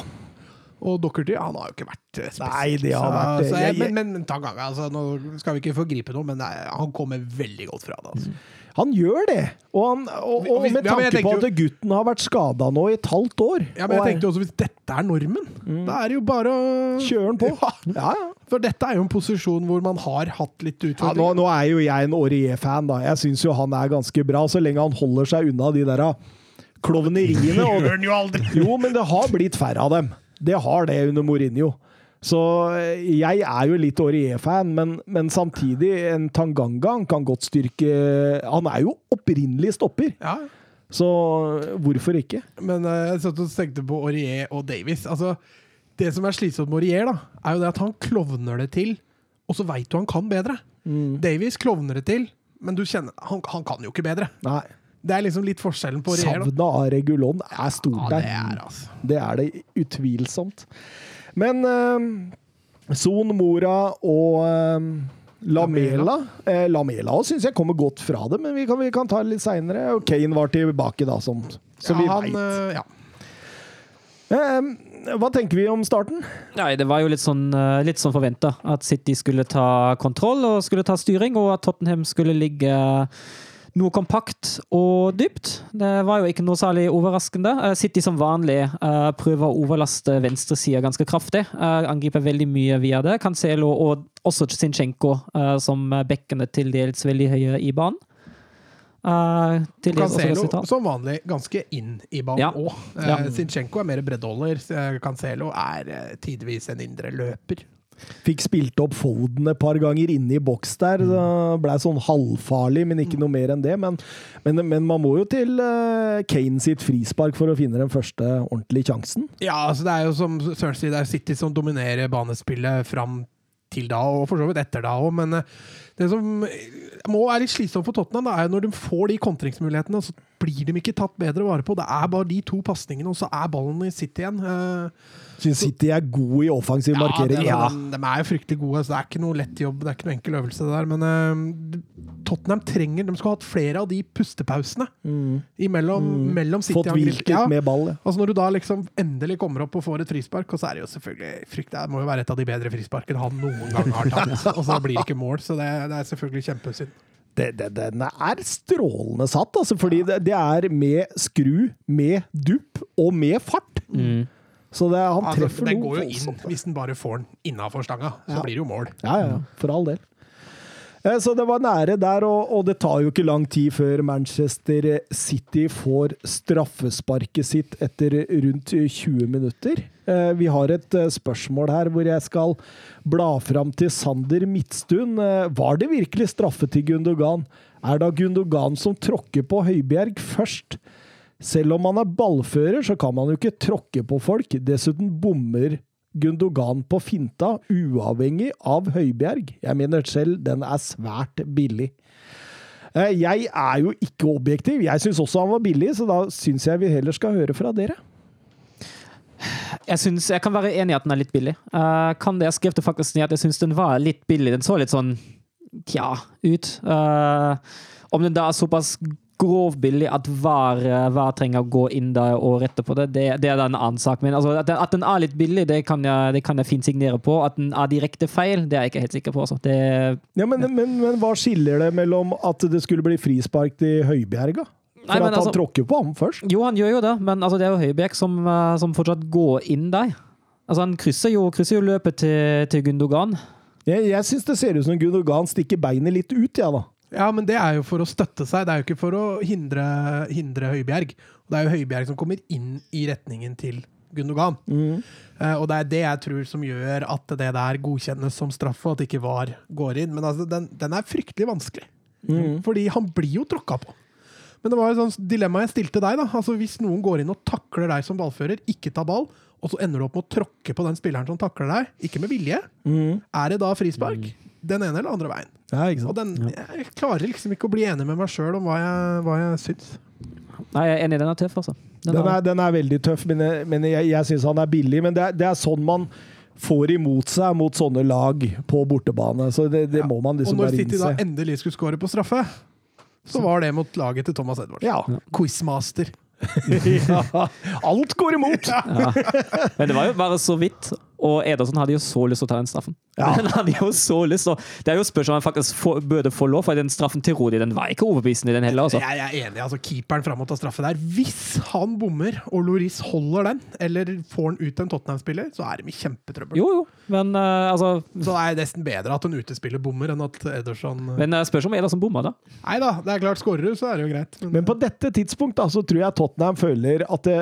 Og Dockerty, han har jo ikke vært eh, spesielt. Nei, det har vært- så jeg, jeg- men, men Tanganga, altså, nå skal vi ikke forgripe noe, men nei, han kommer veldig godt fra det. Altså. Han gjør det! Og, han, og, og hvis, med ja, tanke på at at gutten har vært skada nå i et halvt år. Ja, men jeg er- tenkte også, Hvis dette er normen, da er det jo bare å Kjøre den på. Ja. Ja, ja. For dette er jo en posisjon hvor man har hatt litt Ja, nå, nå er jo jeg en Aurier-fan, da. Jeg syns jo han er ganske bra, så lenge han holder seg unna de der klovneriene. og- jo! Jo, men det har blitt færre av dem. Det har det under Mourinho. Så eh, jeg er jo litt Aurier-fan, men, men samtidig, en Tanganga han kan godt styrke Han er jo opprinnelig stopper, Ja, så hvorfor ikke? men eh, jeg satt og tenkte på Aurier og Davies. Altså, det som er slitsomt med Aurier, da, er jo det at han klovner det til, og så veit du han kan bedre. Davies klovner det til, men du kjenner han, han kan jo ikke bedre. Nei. Det er liksom litt forskjellen på Aurier. Savnet av Regulon er stort Ja, det er altså. Det er det utvilsomt. Men eh, Son Mora og eh, Lamela eh, Lamela også syns jeg kommer godt fra det, men vi kan, vi kan ta det litt seinere. Og Kane var tilbake, da, som, som ja, vi han, veit. eh, ja. Eh, hva tenker vi om starten? Nei, det var jo litt sånn, eh, litt sånn forventa. At City skulle ta kontroll og skulle ta styring, og at Tottenham skulle ligge noe kompakt og dypt. Det var jo ikke noe særlig overraskende. Eh, City som vanlig eh, prøver å overlaste venstresida ganske kraftig. Eh, Angriper veldig mye via det. Cancelo og også Zinchenko som bekkene til dels veldig høye i banen. Også Cancelo som vanlig ganske inn i banen Ja. òg. Ja. Zinchenko er mer breddeholder. eh, Cancelo er tidvis en indre løper. Fikk spilt opp Folden et par ganger inne i boks der. så Blei sånn halvfarlig, men ikke noe mer enn det. Men, men, men man må jo til eh, Kane sitt frispark for å finne den første ordentlige sjansen. Ja, altså det er jo som Søren sier, det er City som dominerer banespillet fram til da, og for så vidt etter da òg, men eh, det som må være litt slitsomt for Tottenham, da, er jo når de får de kontringsmulighetene, så blir de ikke tatt bedre vare på. Det er bare de to pasningene, og så er ballen i City igjen. Eh, Syns City er gode i offensiv markering. det, Ja, de, de er jo fryktelig gode, så det er ikke noe lett jobb, det er ikke noe enkel øvelse det der, men uh, Tottenham trenger De skulle hatt flere av de pustepausene imellom mellom City Mm. Fått og angrep. hvilt med ball. ja. Altså Når du da liksom endelig kommer opp og får et frispark, og så er det jo selvfølgelig frykt, Det må jo være et av de bedre frisparkene han noen gang har tatt. Og så blir det ikke mål, så det, det er selvfølgelig kjempesynd. Det, det, den er strålende satt, altså, fordi det, det er med skru, med dupp og med fart. Så det, han Altså, treffer den går jo inn, voldsomt. hvis den bare får den innafor stanga. Så Ja. blir det jo mål. Ja, ja, for all del. Eh, Så det var nære der, og, og det tar jo ikke lang tid før Manchester City får straffesparket sitt etter rundt 20 minutter. Eh, Vi har et eh, spørsmål her hvor jeg skal bla fram til Sander Midtstuen. Var det virkelig straffe til Gundogan? Er da Gundogan som tråkker på Høibjerg først? Selv om man er ballfører, så kan man jo ikke tråkke på folk. Dessuten bommer Gundogan på finta, uavhengig av Høibjerg. Jeg mener selv den er svært billig. Eh, Jeg er jo ikke objektiv. Jeg syns også han var billig, så da syns jeg vi heller skal høre fra dere. Jeg, synes, jeg kan være enig i at den er litt billig. Uh, kan det, jeg skrev det faktisk ned at jeg syns den var litt billig. Den så litt sånn tja ut. Uh, om den da er såpass grovbillig at VAR, eh, VAR trenger å gå inn der og rette på det, det, det er en annen sak. Men altså, at, den, at den er litt billig, det kan, jeg, det kan jeg fint signere på. At den er direkte feil, det er jeg ikke helt sikker på. Altså. Det, Ja, men, men, men hva skiller det mellom at det skulle bli frispark til Høibjerga? For Nei, men at han altså- tråkker på ham først? jo, han gjør jo det, men altså, det er jo Høibjerg som, eh, som fortsatt går inn der. Altså, han krysser jo, krysser jo løpet til, til Gundogan. Jeg, jeg syns det ser ut som Gundogan stikker beinet litt ut, ja da. Ja, men det er jo for å støtte seg, det er jo ikke for å hindre, hindre Høibjerg. Det er jo Høibjerg som kommer inn i retningen til Gundogan. Eh, og det er det jeg tror som gjør at det der godkjennes som straff, og at ikke VAR går inn. Men altså, den, den er fryktelig vanskelig. Fordi han blir jo tråkka på. Men det var jo sånn dilemma jeg stilte deg. da. Altså Hvis noen går inn og takler deg som ballfører, ikke tar ball, og så ender du opp med å tråkke på den spilleren som takler deg, ikke med vilje, er det da frispark? Den ene eller andre veien? Ja, ikke Og den, Jeg klarer liksom ikke å bli enig med meg sjøl om hva jeg, hva jeg syns. Nei, jeg er enig, den er tøff, altså. Den Den er- den er veldig tøff, men jeg, men jeg, jeg syns han er billig. Men det er, det er sånn man får imot seg mot sånne lag på bortebane. Så det, det Ja. må man Og liksom når City da endelig skulle score på straffe, så var det mot laget til Thomas Edwards. Ja. Quizmaster. ja. Alt går imot! Ja. Men det var jo bare så vidt. Og Ederson hadde jo så lyst til å ta den straffen. Ja. Han hadde jo så lyst, og det er jo spørsmål om han faktisk får, burde få lov, for den straffen til Rodi den var ikke overbevisende, den heller. altså. Jeg er enig. altså Keeperen fram mot å straffe der. Hvis han bommer, og Loris holder den, eller får den ut en Tottenham-spiller, så er de i kjempetrøbbel. Jo, jo, men uh, altså Så det er nesten bedre at en utespiller bommer, enn at Ederson Men uh, spørs om Ederson bomma, da. Nei da, det er klart, skårer du, så er det jo greit. Men, Men på dette tidspunkt da, så tror jeg Tottenham føler at det,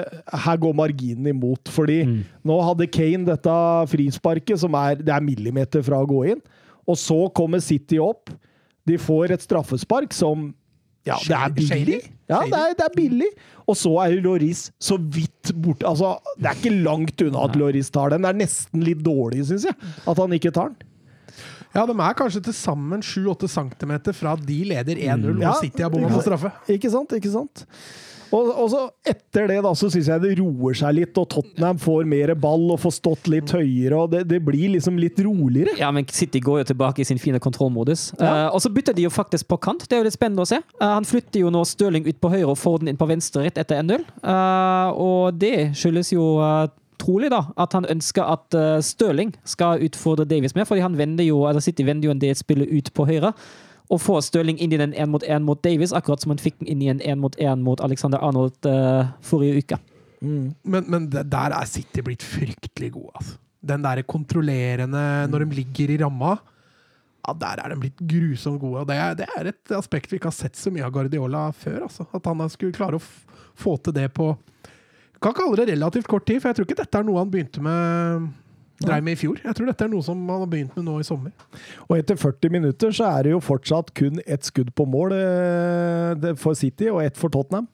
her går marginen imot. Fordi nå hadde Kane dette frisparket, som er, det er millimeter fra å gå inn. Og så kommer City opp. De får et straffespark som Ja, det er billig. Ja, det er, det er billig. Og så er Loris så vidt borte. Altså, det er ikke langt unna at Loris tar den. Det er nesten litt dårlig, syns jeg, at han ikke tar den. ja, de er kanskje til sammen 7-8 cm fra at de leder 1-0, Mm. Ja, og City har bomma på straffe. Ikke sant? ikke sant? Og, og så etter det da, så syns jeg det roer seg litt, og Tottenham får mer ball og får stått litt høyere. og Det, det blir liksom litt roligere. Ja, men City går jo tilbake i sin fine kontrollmodus. Ja. Uh, og så bytter de jo faktisk på kant. Det er jo litt spennende å se. Uh, han flytter jo nå Stirling ut på høyre og får den inn på venstre rett etter 1-0. Uh, og det skyldes jo eh, trolig da, at han ønsker at Stirling skal utfordre Davies mer, fordi han vender jo, eller City vender jo en del spillet ut på høyre. Og få Stirling inn i den én mot én mot Davies, akkurat som han fikk den inn i en én mot én mot Alexander Arnold uh, forrige uke. Men, men der er City blitt fryktelig gode. Altså. Den der kontrollerende når de ligger i ramma, ja, der er de blitt grusomt gode. Og det det er et aspekt vi ikke har sett så mye av Guardiola før. Altså. At han skulle klare å få til det på Kan kalle det relativt kort tid, for jeg tror ikke dette er noe han begynte med Dreiv med i fjor. Jeg tror dette er noe som man har begynt med nå i sommer. Og etter 40 minutter så er det jo fortsatt kun ett skudd på mål eh, for City og ett for Tottenham.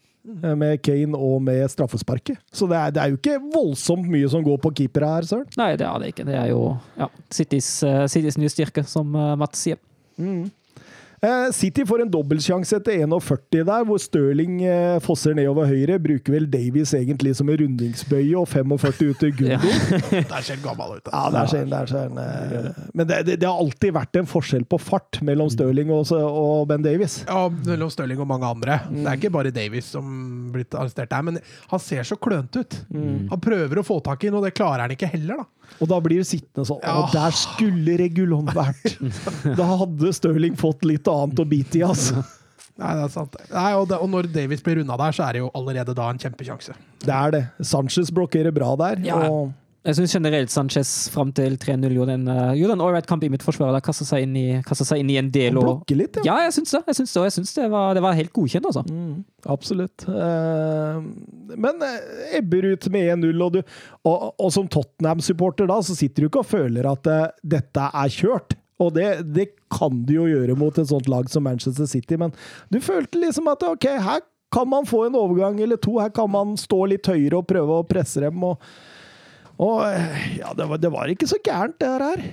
eh, Med Kane og med straffesparket. Så det er, det er jo ikke voldsomt mye som går på keepere her, Søren. Nei, det er det ikke. Det er jo ja, Citys, eh, Citys nye styrke, som uh, Mats sier. Eh, City får en dobbeltsjanse etter 41 der, hvor Stirling eh, fosser nedover høyre. Bruker vel Davies egentlig som en rundingsbøye, og 45 ut til Gundo. Det ser gammel ut. Ja, der ser, der ser, eh, Men det, det, det har alltid vært en forskjell på fart mellom Stirling og, og Ben Davies. Ja, mellom Stirling og mange andre. Det er ikke bare Davies som blitt arrestert der, men han ser så klønete ut. Han prøver å få tak i noe, det klarer han ikke heller, da. Og da blir du sittende sånn Ja. Og der skulle Regulon vært! Da hadde Stirling fått litt annet å bite i, altså. Nei, det er sant. Nei, og, det, og når Davies blir unna der, så er det jo allerede da en kjempesjanse. Det er det. Sanchez blokkerer bra der. Ja. Og Jeg syns generelt Sanchez fram til 3-0 gjorde en, uh, gjorde en ålreit kamp i mitt forsvar. Der kastet seg inn i, seg inn i en del. Og, Blokke litt, ja. ja, jeg syns det. Jeg syns det, jeg syns det, var- det var helt godkjent, altså. Mm, absolutt. Eh, men Ebberut ebber ut med 1-0, og, og, og som Tottenham-supporter da, så sitter du ikke og føler at eh, dette er kjørt. Og det, det kan du jo gjøre mot et sånt lag som Manchester City, men du følte liksom at ok, her kan man få en overgang eller to, her kan man stå litt høyere og prøve å presse dem. og og eh, ja, det var, det var ikke så gærent, det her.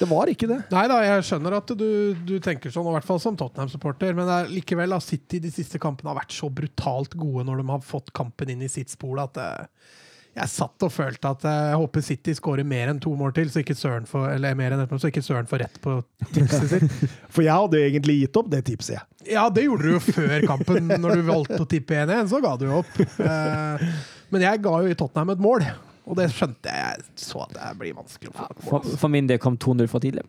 Det var ikke det. Nei da, jeg skjønner at du, du tenker sånn, i hvert fall som Tottenham-supporter, men er likevel har City de siste kampene har vært så brutalt gode når de har fått kampen inn i sitt spor, at eh, jeg satt og følte at eh, jeg håper City skårer mer enn to mål til, så ikke Søren får, eller mer enn ett mål, så ikke Søren får rett på tipset sitt. For jeg hadde egentlig gitt opp det tipset, jeg. Ja, det gjorde du jo før kampen. Når du valgte å tippe 1-1, så ga du jo opp. Eh, men jeg ga jo i Tottenham et mål, og det skjønte jeg. Så at det blir vanskelig å få. For, for min del kom 2-0 for tidlig.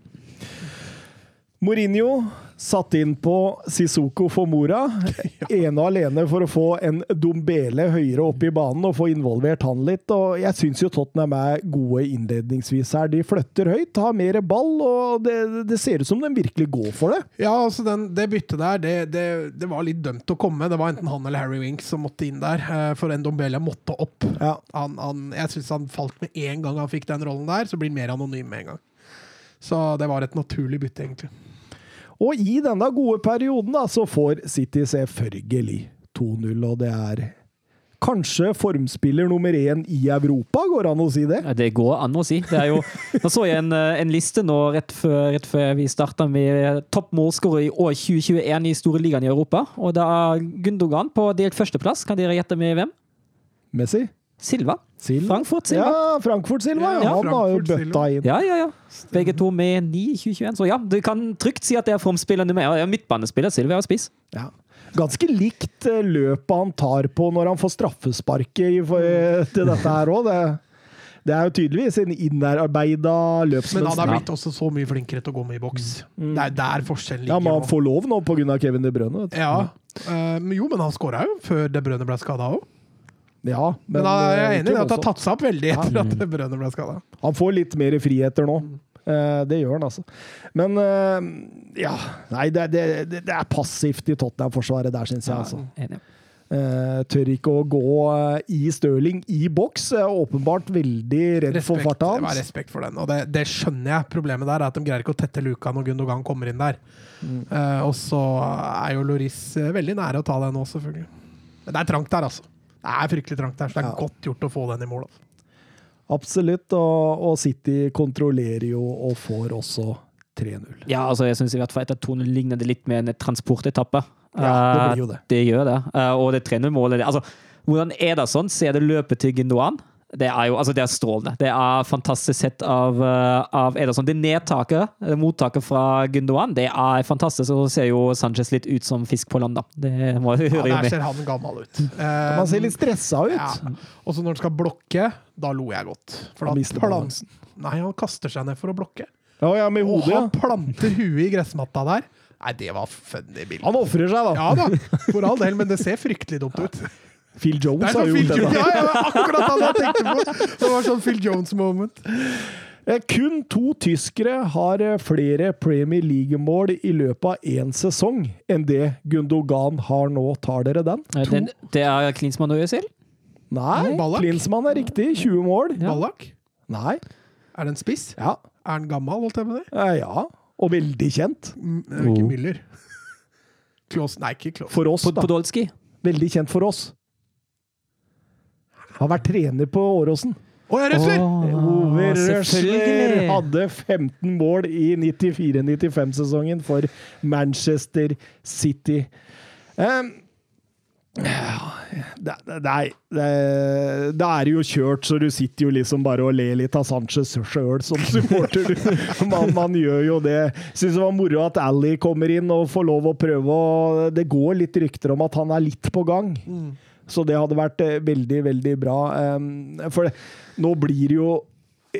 Mourinho satt inn på Sissoko for Mora, ene og alene for å få en Dombele høyere opp i banen og få involvert han litt. Og jeg syns jo Tottenham er gode innledningsvis her. De flytter høyt, har mer ball, og det, det ser ut som de virkelig går for det. Ja, altså den, det byttet der, det, det, det var litt dømt å komme. Det var enten han eller Harry Winks som måtte inn der, eh, for en Dombele måtte opp. Ja. Han, han, jeg syns han falt med en gang han fikk den rollen der, så blir han mer anonym med en gang. Så det var et naturlig bytte, egentlig. Og i denne gode perioden da, så får City selvfølgelig 2-0, og det er kanskje formspiller nummer én i Europa, går det an å si det? Det går an å si. Det jo, nå så jeg en, eh, en liste nå rett før, rett før vi starta med topp målskårer i år 2021 i store ligaen i Europa. Og da er Gundogan på delt førsteplass. Kan dere gjette med hvem? Messi? Silva. Silva? Frankfurt Silva. Ja, Frankfurt Silva. Ja, han har jo bøtta inn. Ja, ja, ja. Begge to med 9 i 2021. Så ja, du kan trygt si at det er formspiller nummer én. Ja, Midtbanespiller Silva og spiss. Ja. Ganske likt eh, løpet han tar på når han får straffesparket eh, til dette her òg. Det er jo tydeligvis en innarbeida Men han løpsmønster. er blitt også så mye flinkere til å gå med i boks. Mm. Det er der forskjellen Ja, ligger. men han får lov nå pga. Kevin De Brønne. Ja, eh, men jo, men han skåra jo før De Brønne ble skada òg. Ja, Men, da er jeg eh, enig i at det har tatt seg opp veldig etter at Brønner ble skada. Han får litt mer friheter nå. Eh, det gjør han, altså. Men eh, ja Nei, det, det, det er passivt i Tottenham-forsvaret der, syns jeg. altså. Enig. Eh, tør ikke å gå i Stirling i boks. Åpenbart veldig redd for farta hans. det var respekt for den, og det, det skjønner jeg. Problemet der er at de greier ikke å tette luka når Gundogan kommer inn der. Mm. Eh, og så er jo Loris veldig nære å ta den nå, selvfølgelig. Men det er trangt der, altså. Det er fryktelig trangt der, så det er Ja. godt gjort å få den i mål. Altså. Absolutt. Og, og City kontrollerer jo og får også 3-0. Ja, altså jeg syns i hvert fall etter 2-0 ligner det litt med en transportetappe. Ja, det blir jo det. Eh, Det gjør det. Eh, og det 3-0-målet altså, Hvordan er det sånn? Ser det løpet til Gindoan? Det er jo altså det er strålende. Det er fantastisk sett av, eh, av Ederson. Det nedtaket, det mottaket fra Gundogan, det er fantastisk. Og så ser jo Sanchez litt ut som fisk på land, da. Det må Ja, høre jo der ser han gammel ut. Han ser litt stressa ut. Ja. Og så når han skal blokke, da lo jeg godt. For Han da balansen. Nei, han kaster seg ned for å blokke. Ja, ja, med Og han planter huet i gressmatta der. Nei, det var funny bilde. Han ofrer seg, da. Ja da, for all del, men det ser fryktelig dumt ut. Phil Jones har sånn gjort det. Ja, ja, akkurat han jeg tenkte på! Det var sånn Phil Jones-moment. Eh, Kun to tyskere har eh, flere Premier League-mål i løpet av én sesong enn det Gundogan har nå. Tar dere den? Den, det er Klinsmann og Øzil. Nei, Ballack? Klinsmann er riktig. 20 mål. Ja. Ballack? Nei. Er det en spiss? Ja. Er han gammel, holdt jeg på å si? Eh, Ja. Og veldig kjent. M er Ikke Oh. Müller. Klaus, Nei, ikke Klaus. For oss, da. Podolski. Veldig kjent for oss. Har vært trener på Åråsen. Å, jeg Røsler! Ove Røsler hadde 15 mål i 94-95-sesongen for Manchester City. Um, ja, det, det, det, det er jo kjørt, så du sitter jo liksom bare og ler litt av Sanchez sjøl som supporter. Man, man gjør jo det. Syns det var moro at Ally kommer inn og får lov å prøve. og Det går litt rykter om at han er litt på gang. Så det hadde vært eh, veldig, veldig bra. Um, for det, nå blir det jo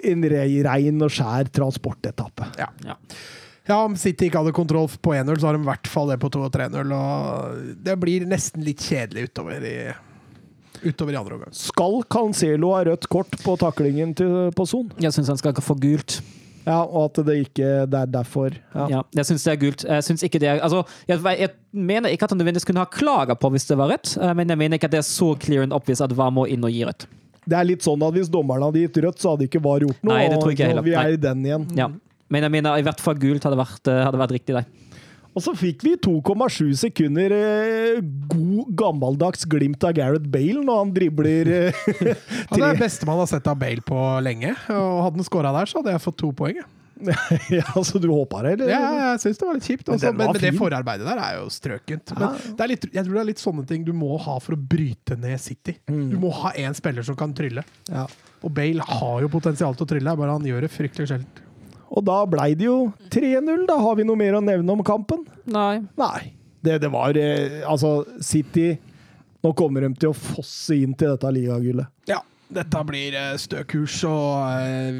en rei- rein og skjær transportetappe. Ja. Ja. ja, om City ikke hadde kontroll på 1-0, så har de i hvert fall det på 2 og 3-0. Og det blir nesten litt kjedelig utover i, utover i andre omgang. Skal Cancelo ha rødt kort på taklingen til, på Son? Jeg syns han skal ikke få gult. Ja, og at det ikke det er derfor. Ja. Ja, jeg syns det er gult. Jeg synes ikke det er altså, jeg, jeg mener ikke at han nødvendigvis kunne ha klaga på hvis det var rødt, eh, men jeg mener ikke at det er så clear and obvious at VAR må inn og gi rødt. Det er litt sånn at hvis dommeren hadde gitt rødt, så hadde ikke VAR gjort noe. Nei, det tror ikke jeg og heller. Vi er i den igjen. Ja. Men jeg mener i hvert fall gult hadde vært, eh, hadde vært riktig der. Og så fikk vi 2,7 sekunder eh, god, gammeldags glimt av Gareth Bale når han dribler tre. Ja, det er det beste man har sett av Bale på lenge. Og hadde han skåra der, så hadde jeg fått to poeng. Ja, så du håpa det, eller? Ja, jeg syns det var litt kjipt. Også, men, men, det forarbeidet der er jo strøkent. Men det er litt, jeg tror det er litt sånne ting du må ha for å bryte ned City. Du må ha én spiller som kan trylle. Ja. Og Bale har jo potensial til å trylle, bare han gjør det fryktelig sjelden. Og da blei det jo 3-0. Da har vi noe mer å nevne om kampen? Nei. Nei. Det, det var eh, Altså, City Nå kommer de til å fosse inn til dette ligagullet. Ja, dette blir eh, stø kurs og eh,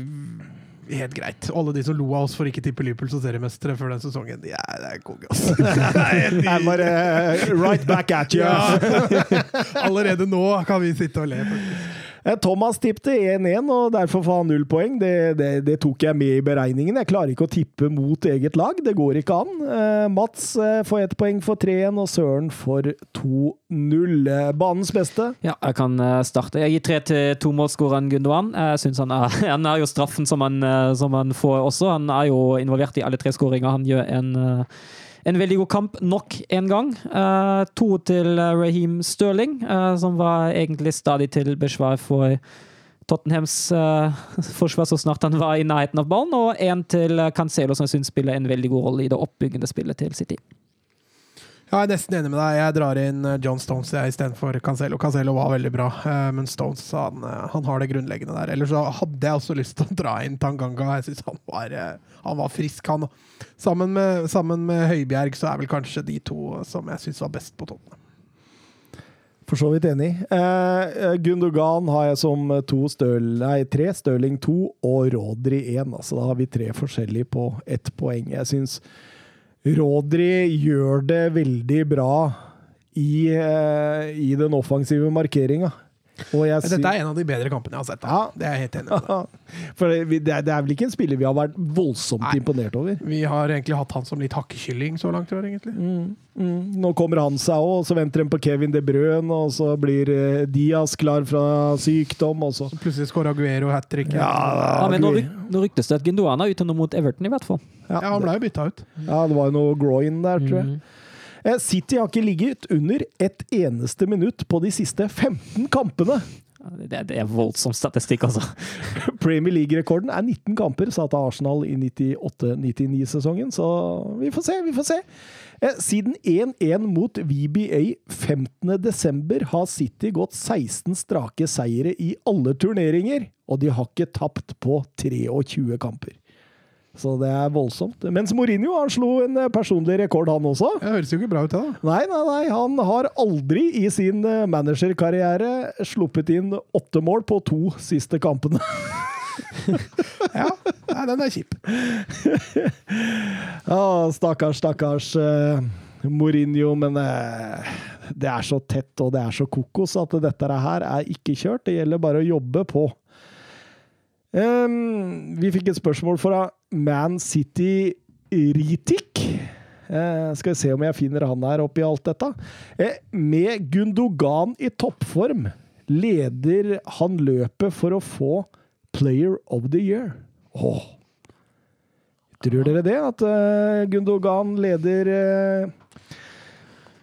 helt greit. Alle de som lo av oss for ikke tippe Liverpool som seriemestere før den sesongen, de er, det er konge, altså. er bare Right back at you! Ja. Allerede nå kan vi sitte og le. faktisk. Eh, Thomas tippte 1-1, og derfor får han null poeng. Det, det, det tok jeg med i beregningen. Jeg klarer ikke å tippe mot eget lag. Det går ikke an. Eh, Mats eh, får ett poeng for 3-1, og Søren får 2-0. Eh, banens beste. Ja, jeg kan starte. Jeg gir tre til tomålsskåreren Gundogan. Jeg synes han, er, han er jo straffen som han, som han får også. Han er jo involvert i alle tre skåringer. Han gjør en, en veldig god kamp nok en gang. Uh, to til eh, Raheem Stirling, uh, som var egentlig stadig til besvar for Tottenhams uh, forsvar så snart han var i nærheten av ballen, og én til eh, Cancelo, som jeg syns spiller en veldig god rolle i det oppbyggende spillet til City. Jeg er nesten enig med deg. Jeg drar inn eh, John Stones istedenfor Cancelo. Cancelo var veldig bra, eh, men Stones han, eh, han har det grunnleggende der. Ellers hadde jeg også lyst til å dra inn Tanganga. Jeg syns han, han var frisk, han. Sammen med, sammen med Høibjerg så er vel kanskje de to som jeg syns var best på toppen. For så vidt enig. Eh, Gundogan har jeg som støl, nei, tre, Stirling to og Rodri én. Altså, da har vi tre forskjellige på ett poeng. Jeg syns Rodri gjør det veldig bra i, eh, i den offensive markeringa. Og jeg Dette er en av de bedre kampene jeg har sett. Da. Ja. Det er jeg helt enig med. For det, er, det er vel ikke en spiller vi har vært voldsomt Nei. imponert over. Vi har egentlig hatt han som litt hakkekylling så langt i år, egentlig. Mm. Nå kommer han seg òg, så venter de på Kevin De Brøn, og så blir eh, Diaz klar fra sykdom, og så Plutselig skårer Aguero hat trick. Ja. Ja, men nå, ryk, nå ryktes det at Gundogan er ute nå mot Everton, i hvert fall. ja, han ble jo bytta ut. ja, det var jo noe groin der, tror jeg. Mhm. Eh, City har ikke ligget under et eneste minutt på de siste 15 kampene. Det, det er voldsom statistikk, altså. Premier League-rekorden er 19 kamper, satt av Arsenal i 98-99-sesongen, så vi får se, vi får se. Eh, Siden 1-1 mot VBA 15.12. har City gått 16 strake seire i alle turneringer, og de har ikke tapt på 23 kamper. Så det er voldsomt. Mens Mourinho han slo en eh, personlig rekord, han også. Det høres jo ikke bra ut, da. Nei, nei, nei. Han har aldri i sin eh, managerkarriere sluppet inn åtte mål på to siste kampene. Ja, Nei, den er kjip. Ja, stakkars, stakkars uh, Mourinho, men uh, det er så tett og det er så kokos at dette her er ikke kjørt. Det gjelder bare å jobbe på. Um, vi fikk et spørsmål fra Man City Ritik. Eh, skal vi se om jeg finner han her oppi alt dette. Eh, med Gundogan i toppform leder han løpet for å få Player of the Year. Åh. Tror dere det? At eh, Gundogan leder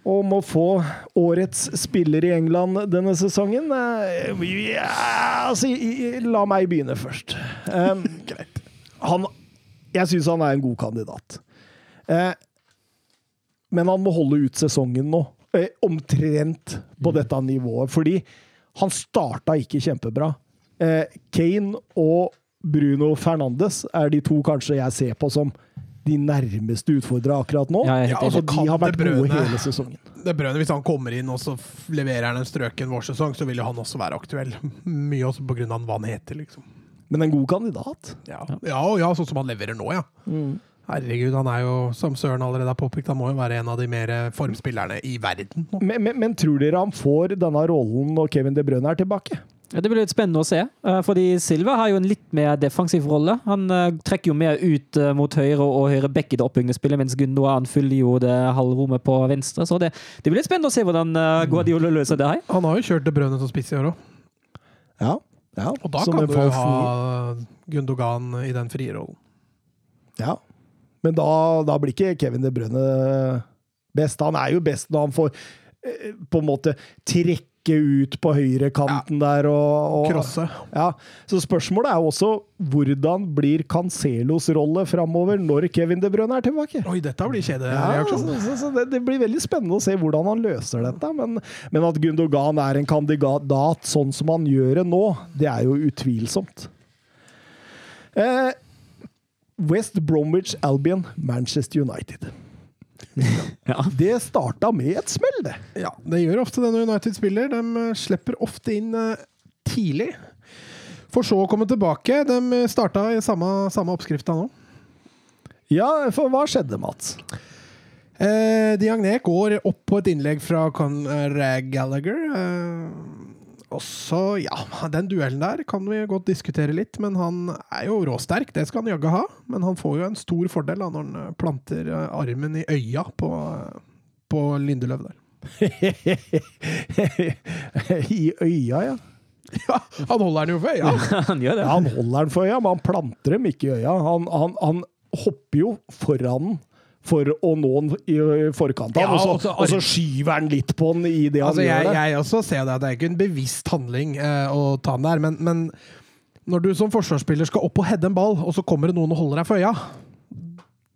om å få årets spiller i England denne sesongen? Eh, ja, altså, la meg begynne først. Um, han, jeg syns han er en god kandidat. Eh, men han må holde ut sesongen nå. Eh, omtrent på dette nivået. Fordi han starta ikke kjempebra. Eh, Kane og Bruno Fernandes er de to kanskje jeg ser på som de nærmeste utfordrere akkurat nå. Ja, altså, de har vært brødene, gode hele sesongen. Det brødene, Hvis han kommer inn og så leverer han en strøken vårsesong, så vil jo han også være aktuell. Mye også av hva han heter, liksom. Men en god kandidat. Ja, ja, ja sånn som han leverer nå, ja. Herregud, han er jo, som Søren allerede har påpekt, han må jo være en av de mer formspillerne i verden nå. Men, men, men tror dere han får denne rollen når Kevin De Bruyne er tilbake? Ja, det blir litt spennende å se, eh, fordi Silva har jo en litt mer defensiv rolle. Han eh, trekker jo mer ut eh, mot høyre og høyre back i det oppbyggingsspillet, mens Gundogan fyller jo det halvrommet på venstre. Så det, det blir litt spennende å se hvordan eh, Guardiola løser det her. Han har jo kjørt De Brønne som spiss i år òg, Ja. Ja. og da kan du jo ha Gundogan i den frie rollen. Ja. Men da, da blir ikke Kevin De Bruyne best. Han er jo best når han får eh, på en måte trekke ut på høyrekanten der og, og Krosse. Ja, Så spørsmålet er jo også hvordan blir Cancelos rolle framover når Kevin De Bruyne er tilbake? Oi, dette blir kjedereaksjon. Ja, så, så det, det blir veldig spennende å se hvordan han løser dette. Men, men at Gundogan er en kandidat sånn som han gjør det nå, det er jo utvilsomt. Eh, West Bromwich Albion, Manchester United. Ja. Det starta med et smell, det. Ja, det gjør ofte det når United spiller. De eh, slipper ofte inn eh, tidlig. For så å komme tilbake. De eh, starta i samme, samme oppskrifta nå. Ja, for hva skjedde, Mats? Eh, Diagné går opp på et innlegg fra Conrad Gallagher. Eh, og så, ja, den duellen der kan vi godt diskutere litt, men han er jo råsterk, det skal han jaggu ha. Men han får jo en stor fordel da, når han eh, planter eh, armen i øya på, eh, på Lindeløv der. I øya, ja. Ja, han holder den jo for øya! Han gjør det. ja. Han holder den for øya, men han planter dem ikke i øya. Han, han, han hopper jo foran den for å nå den i forkant av Ja, og, så, så- og så skyver han litt på den i det han Altså, jeg, gjør. der. jeg også ser det at det er ikke en bevisst handling uh, å ta den der, men, men når du som forsvarsspiller skal opp og heade en ball, og så kommer det noen og holder deg for øya,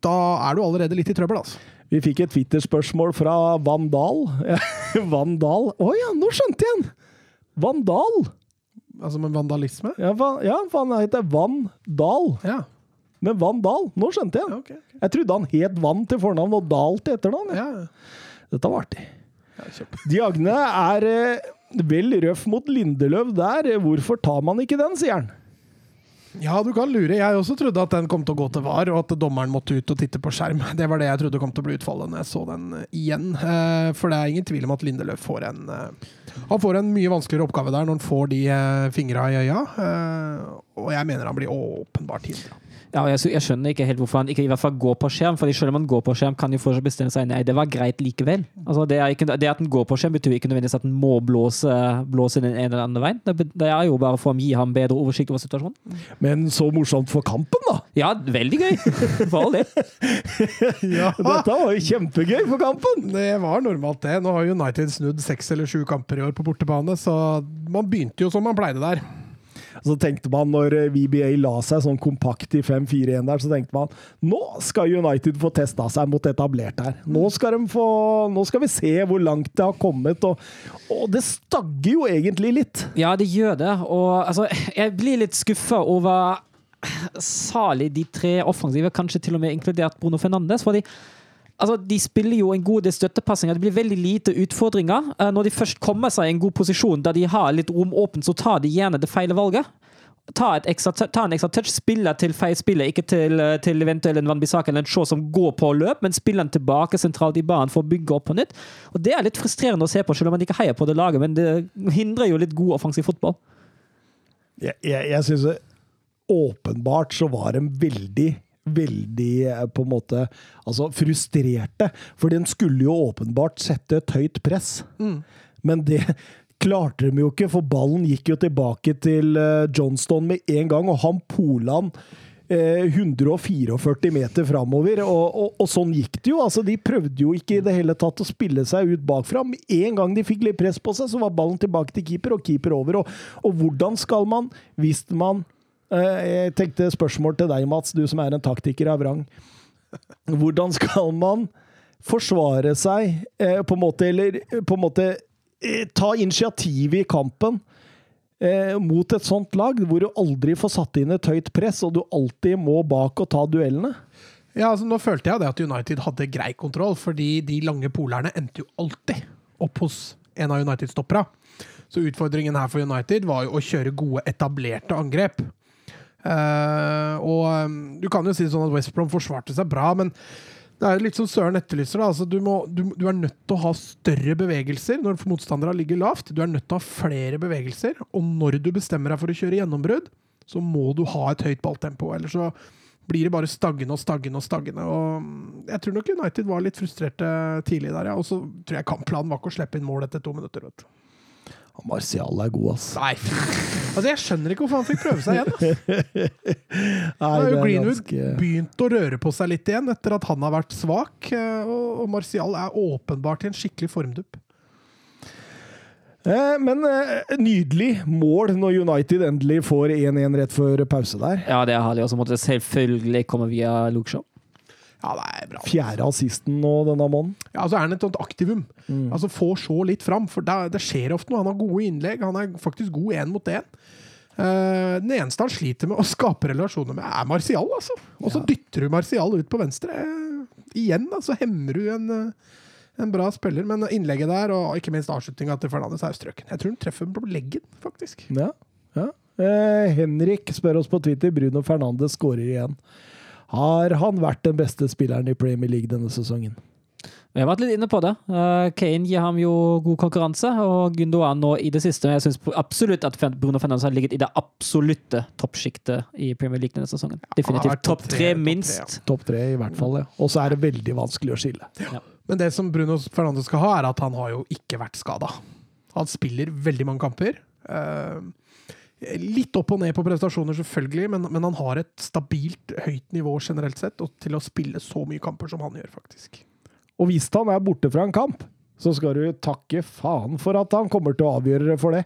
da er du allerede litt i trøbbel, altså. Vi fikk et Twitter-spørsmål fra Vandal. Vandal Å ja, nå skjønte jeg den! Vandal! Altså med vandalisme. Ja, va, ja for han heter Vandal. Ja. Men Vandal, nå skjønte jeg. Ja, okay. ok. Jeg trodde han het Vann til fornavn og Dahl til etternavn. Ja. Dette var artig. Diagne er eh, vel røff mot Lindeløv der. Hvorfor tar man ikke den, sier han. Ja, du kan lure. Jeg også trodde at den kom til å gå til VAR, og at dommeren måtte ut og titte på skjerm. Det var det jeg trodde kom til å bli utfallet når jeg så den eh, igjen. Eh, For det er ingen tvil om at Lindeløf får en eh, Han får en mye vanskeligere oppgave der når han får de fingra i øya. Og jeg mener han blir åpenbart hindra. Ja, jeg, jeg skjønner ikke helt hvorfor han ikke i hvert fall går på skjerm. fordi selv om han går på skjerm, kan jo fortsatt bestemme seg nei, det var greit likevel. Altså, det, er ikke, det at han går på skjerm, betyr ikke nødvendigvis at han må blåse, blåse den ene eller andre veien. Det, det er jo bare for å gi ham bedre oversikt over situasjonen. Men så morsomt for kampen, da! Ja, veldig gøy! For all del. Ja. Dette var jo kjempegøy for kampen! Det var normalt, det. Nå har United snudd seks eller sju kamper i år på bortebane, så man begynte jo som man pleide der. Så tenkte man, når eh, VBA la seg sånn kompakt i 5-4-1 der, så tenkte man nå skal United få testa seg mot etablert her. Nå skal, de få, nå skal vi se hvor langt det har kommet. Og, og det stagger jo egentlig litt. Ja, det gjør det. Og altså, jeg blir litt skuffa over salig de tre offensive, kanskje til og med inkludert Bruno Fernandes. fordi Altså, De spiller jo en god del støttepassinger. Det blir veldig lite utfordringer. Eh, Når de først kommer seg i en god posisjon der de har litt rom åpent, så tar de gjerne det feile valget. Ta, ekstra, ta en ekstra touch, spille til feil spiller, ikke til, eh, til eventuelt en Wanbisaka eller en Shaw som går på løp, men spiller den tilbake sentralt i banen for å bygge opp på nytt. Og Det er litt frustrerende å se på, selv om man ikke heier på det laget, men det hindrer jo litt god offensiv fotball. Jeg, jeg, jeg syns åpenbart så var de veldig Veldig eh, på en måte altså frustrerte. For den skulle jo åpenbart sette et høyt press. Men det klarte de jo ikke, for ballen gikk jo tilbake til Johnstone Johnston med en gang, og han pola eh, 144 meter framover. Og, og, og sånn gikk det jo. altså De prøvde jo ikke i det hele tatt å spille seg ut bakfra. Med en gang de fikk litt press på seg, så var ballen tilbake til keeper, og keeper over. Og, og hvordan skal man, hvis man eh, Jeg tenkte spørsmål til deg, Mats, du som er en taktiker av rang. Hvordan skal man forsvare seg, eh, på en måte, eller eh, på en måte eh, ta initiativet i kampen eh, mot et sånt lag, hvor du aldri får satt inn et høyt press, og du alltid må bak og ta duellene? Ja, altså Nå følte jeg at United hadde grei kontroll, fordi de lange polerne endte jo alltid opp hos en av United-stoppera. Så utfordringen her for United var jo å kjøre gode, etablerte angrep. Eh, og um, du kan jo si sånn at West Brom forsvarte seg bra, men det er litt som Søren etterlyser. Da. Altså, du, må, du, du er nødt til å ha større bevegelser når motstanderne ligger lavt. Du er nødt til å ha flere bevegelser, og når du bestemmer deg for å kjøre gjennombrudd, så må du ha et høyt balltempo. Eller så blir det bare staggende og staggende og staggende. Og mm, jeg tror nok United var litt frustrerte tidlig der, ja. Og så tror jeg kampplanen var ikke å slippe inn mål etter to minutter. vet du. Martial er god, ass. Nei, altså Jeg skjønner ikke hvorfor han fikk prøve seg igjen. ass. Nei, har jo det er Greenwood ganske- begynt å røre på seg litt igjen etter at han har vært svak. eh, Og og Martial er åpenbart i en skikkelig formdupp. Eh, Men eh, nydelig mål når United endelig får 1-1 rett før pause der. Ja, det er herlig. Og så måtte det selvfølgelig komme via Luke Shaw. Ja, det er bra. Fjerde assisten nå denne måneden. Ja, altså er han et sånt aktivum. Altså Får så litt fram, for det, det skjer ofte noe. Han har gode innlegg. Han er faktisk god én mot én. Uh, den eneste han sliter med å skape relasjoner med, er Martial. altså. Og så dytter du Martial ut på venstre. Uh, igjen da, så hemmer du en, uh, en bra spiller. Men innlegget der, og ikke minst avslutninga til Fernandes, er strøken. Jeg tror han treffer på leggen, faktisk. Ja, ja. Eh, Henrik spør oss på Twitter Bruno Fernandes skårer igjen. Har han vært den beste spilleren i Premier League denne sesongen? Vi har vært litt inne på det. Eh, Kane gir ham jo god konkurranse, og Gundogan nå i det siste. Jeg syns absolutt at Bruno Fernandes har ligget i det absolutte toppsjiktet i Premier League denne sesongen. Definitivt topp tre, tre, topp tre, minst. Topp tre, i hvert fall. ja. Og så er det veldig vanskelig å skille. Men det som Bruno Fernandes skal ha, er at han har jo ikke vært skada. Han spiller veldig mange kamper. Eh, litt opp og ned på prestasjoner, selvfølgelig, men, men han har et stabilt høyt nivå generelt sett, og til å spille så mye kamper som han gjør, faktisk. Og hvis han er borte fra en kamp, så skal du takke faen for at han kommer til å avgjøre det for det.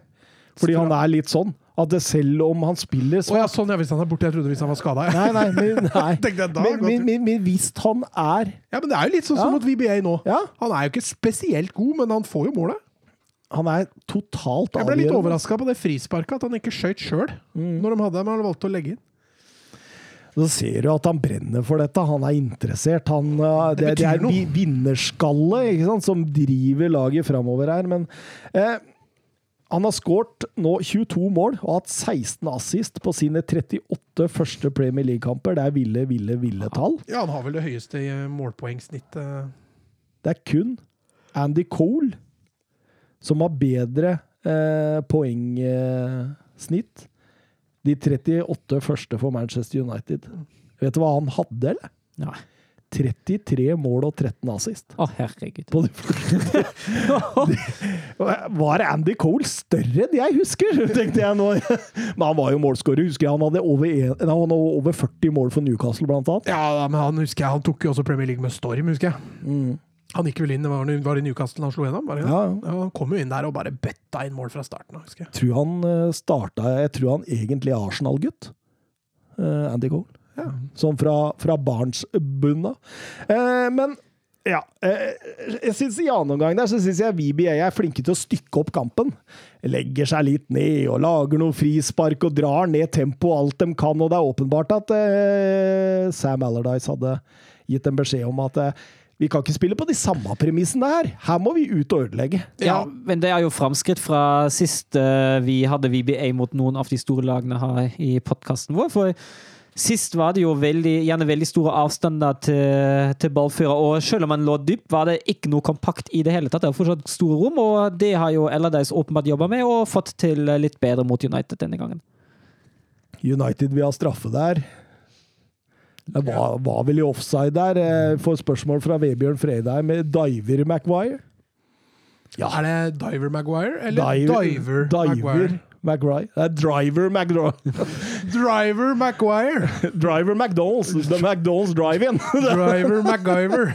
Fordi han er litt sånn at selv om han spiller så... Oh, ja, sånn, ja, hvis han er borte. Jeg trodde hvis han var skada. Nei, nei, men, nei. Da, Men, men, men, hvis han er Ja, men det er jo litt sånn som Ja. mot VBA nå. Ja, Han er jo ikke spesielt god, men han får jo målet. Han er totalt Jeg ble litt avgjørende. overraska på det frisparket, at han ikke skøyt sjøl Mm. når de hadde, men han valgte å legge inn. Så ser du at han brenner for dette. Han er interessert. Han, det, det, det, er noe. vi- vinnerskalle ikke sant, som driver laget framover her. Men eh, han har skåret nå 22 mål og hatt 16 assist på sine 38 første Premier League-kamper. Det er ville, ville, ville tall. Ja, han har vel det høyeste i målpoengsnittet. Det er kun Andy Cole som har bedre eh, poengsnitt. De 38 første for Manchester United. Vet du hva han hadde, eller? Nei. 33 mål og 13 assist. Å, herregud. På de. Var Andy Cole større enn jeg husker, tenkte jeg nå. Men han var jo målskårer, husker jeg. Han hadde over, en, han hadde over 40 mål for Newcastle, blant annet. Ja, men han husker jeg, han tok jo også Premier League med storm, husker jeg. Han gikk vel inn, det var, i Newcastle han slo gjennom? Var det, Ja, ja. han kom jo inn der og bare bøtta inn mål fra starten av, jeg. tror han eh, starta Jeg tror han egentlig er Arsenal-gutt. eh, Andy Cole. Ja. Sånn fra, fra barnsbunna. Eh, men ja. Eh, jeg synes I annen omgang der så syns jeg VBA er flinke til å stykke opp kampen. Legger seg litt ned og lager noe frispark og drar ned tempoet alt de kan. Og det er åpenbart at eh, Sam Allardyce hadde gitt en beskjed om at eh, vi kan ikke spille på de samme premissene her. Her må vi ut og ødelegge. Ja, men det er jo framskritt fra sist uh, vi hadde VBA mot noen av de store lagene her i podkasten vår. For sist var det jo veldig, gjerne veldig store avstander til, til ballfører, og selv om man lå dypt, var det ikke noe kompakt i det hele tatt. Det var fortsatt store rom, og det har jo Allardyce åpenbart jobba med, og fått til litt bedre mot United denne gangen. United vil ha straffe der. Det var, var vel i offside der. eh, Får spørsmål fra Vebjørn Fredheim. Diver Maguire? Ja. Er det Diver Maguire, eller Diver, Diver Maguire? Maguire. Det er Driver Maguire. Driver Maguire! Driver McDonald's. The McDonald's Drive-In. Driver MacGyver.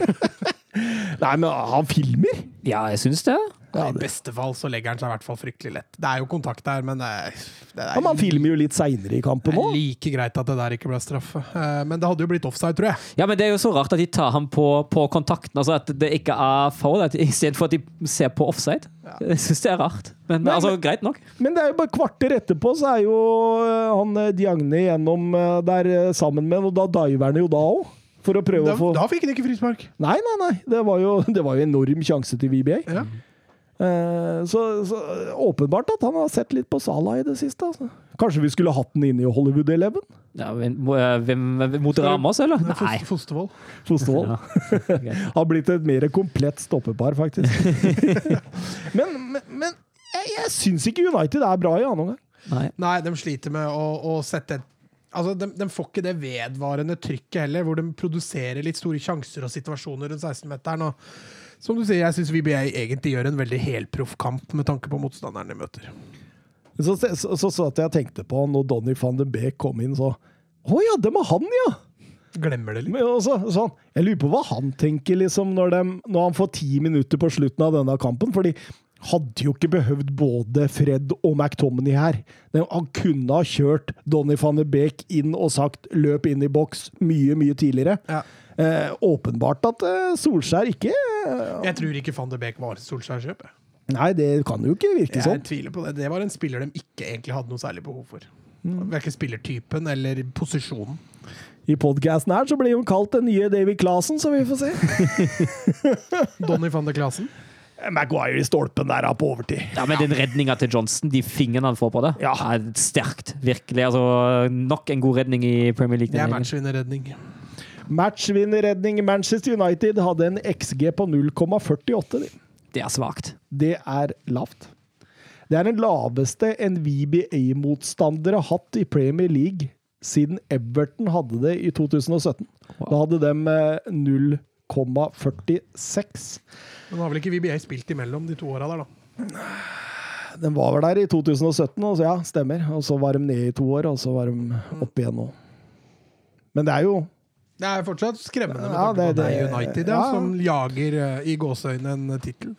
Nei, men han filmer! Ja, jeg syns det. I beste fall så legger han seg i hvert fall fryktelig lett. Det er jo kontakt der, men det er, det er, Ja, Man filmer jo litt seinere i kampen er òg. like greit at det der ikke ble straffe. Eh, Men det hadde jo blitt offside, tror jeg. Ja, men det er jo så rart at de tar ham på, på kontakten, altså at det ikke er foul, at- istedenfor at de ser på offside. Jeg syns det er rart. Men men altså, greit nok. Men det er jo bare kvarter etterpå, så er jo eh, han eh, Diagne gjennom eh, der eh, sammen med og da diver han jo da òg. For å prøve Da, å få da fikk han ikke frispark. Nei, nei, nei. Det var jo, det var jo enorm sjanse til VBA. Ja. Eh, så, så åpenbart at han har sett litt på Salah i det siste. Altså. Kanskje vi skulle hatt den inne i Hollywood Eleven? Ja, hvem, hvem, mot Ramos, eller? Er Nei. Fostervoll. Fostervoll. Ja. Har blitt et mer komplett stoppepar, faktisk. men men, men jeg, jeg syns ikke United er bra i annen omgang. Nei. Nei, de sliter med å, å sette et Altså, de, de får ikke det vedvarende trykket heller, hvor de produserer litt store sjanser og situasjoner rundt 16-meteren. Og som du sier, jeg syns VBA egentlig gjør en veldig helproff kamp med tanke på motstanderen de møter. Så så, så, så, så jeg jeg tenkte på når Donny van de Beek kom inn, så Å ja, det var han, ja! Glemmer det litt. Men også, sånn, jeg lurer på hva han tenker liksom, når, de, når han får ti minutter på slutten av denne kampen. fordi hadde jo ikke behøvd både Fred og McTominay her. Han kunne ha kjørt Donny van de Beek inn og sagt 'løp inn i boks' mye, mye tidligere. Ja. Eh, åpenbart at eh, Solskjær ikke eh, Jeg tror ikke van de Beek var Solskjær-kjøpet. Nei, det kan jo ikke virke Jeg sånn. tviler på det. Det var en spiller de ikke egentlig hadde noe særlig behov for. Mm. Verken spillertypen eller posisjonen. I podkasten her så blir hun kalt den nye Davy Clasen, så vi får se. Donny van de Clasen? Maguire i stolpen der er på overtid. Ja, men den redninga til Johnson, de fingrene han får på det, Ja. er sterkt. Virkelig. Altså, nok en god redning i Premier League. Det er matchvinnerredning. Matchvinnerredning. Manchester United hadde en XG på 0,48. Det er svakt. Det er lavt. Det er den laveste en VBA-motstander har hatt i Premier League siden Everton hadde det i 2017. Wow. Da hadde de eh, 0,46. Men da har vel ikke VBA spilt imellom de to åra der, da. Den var vel der i 2017, og så ja, stemmer. Og så var de ned i to år, og så var de opp igjen nå. Men det er jo Det er fortsatt skremmende med Ja, det- det er det- United ja, ja. som jager uh, i gåseøynene en tittel.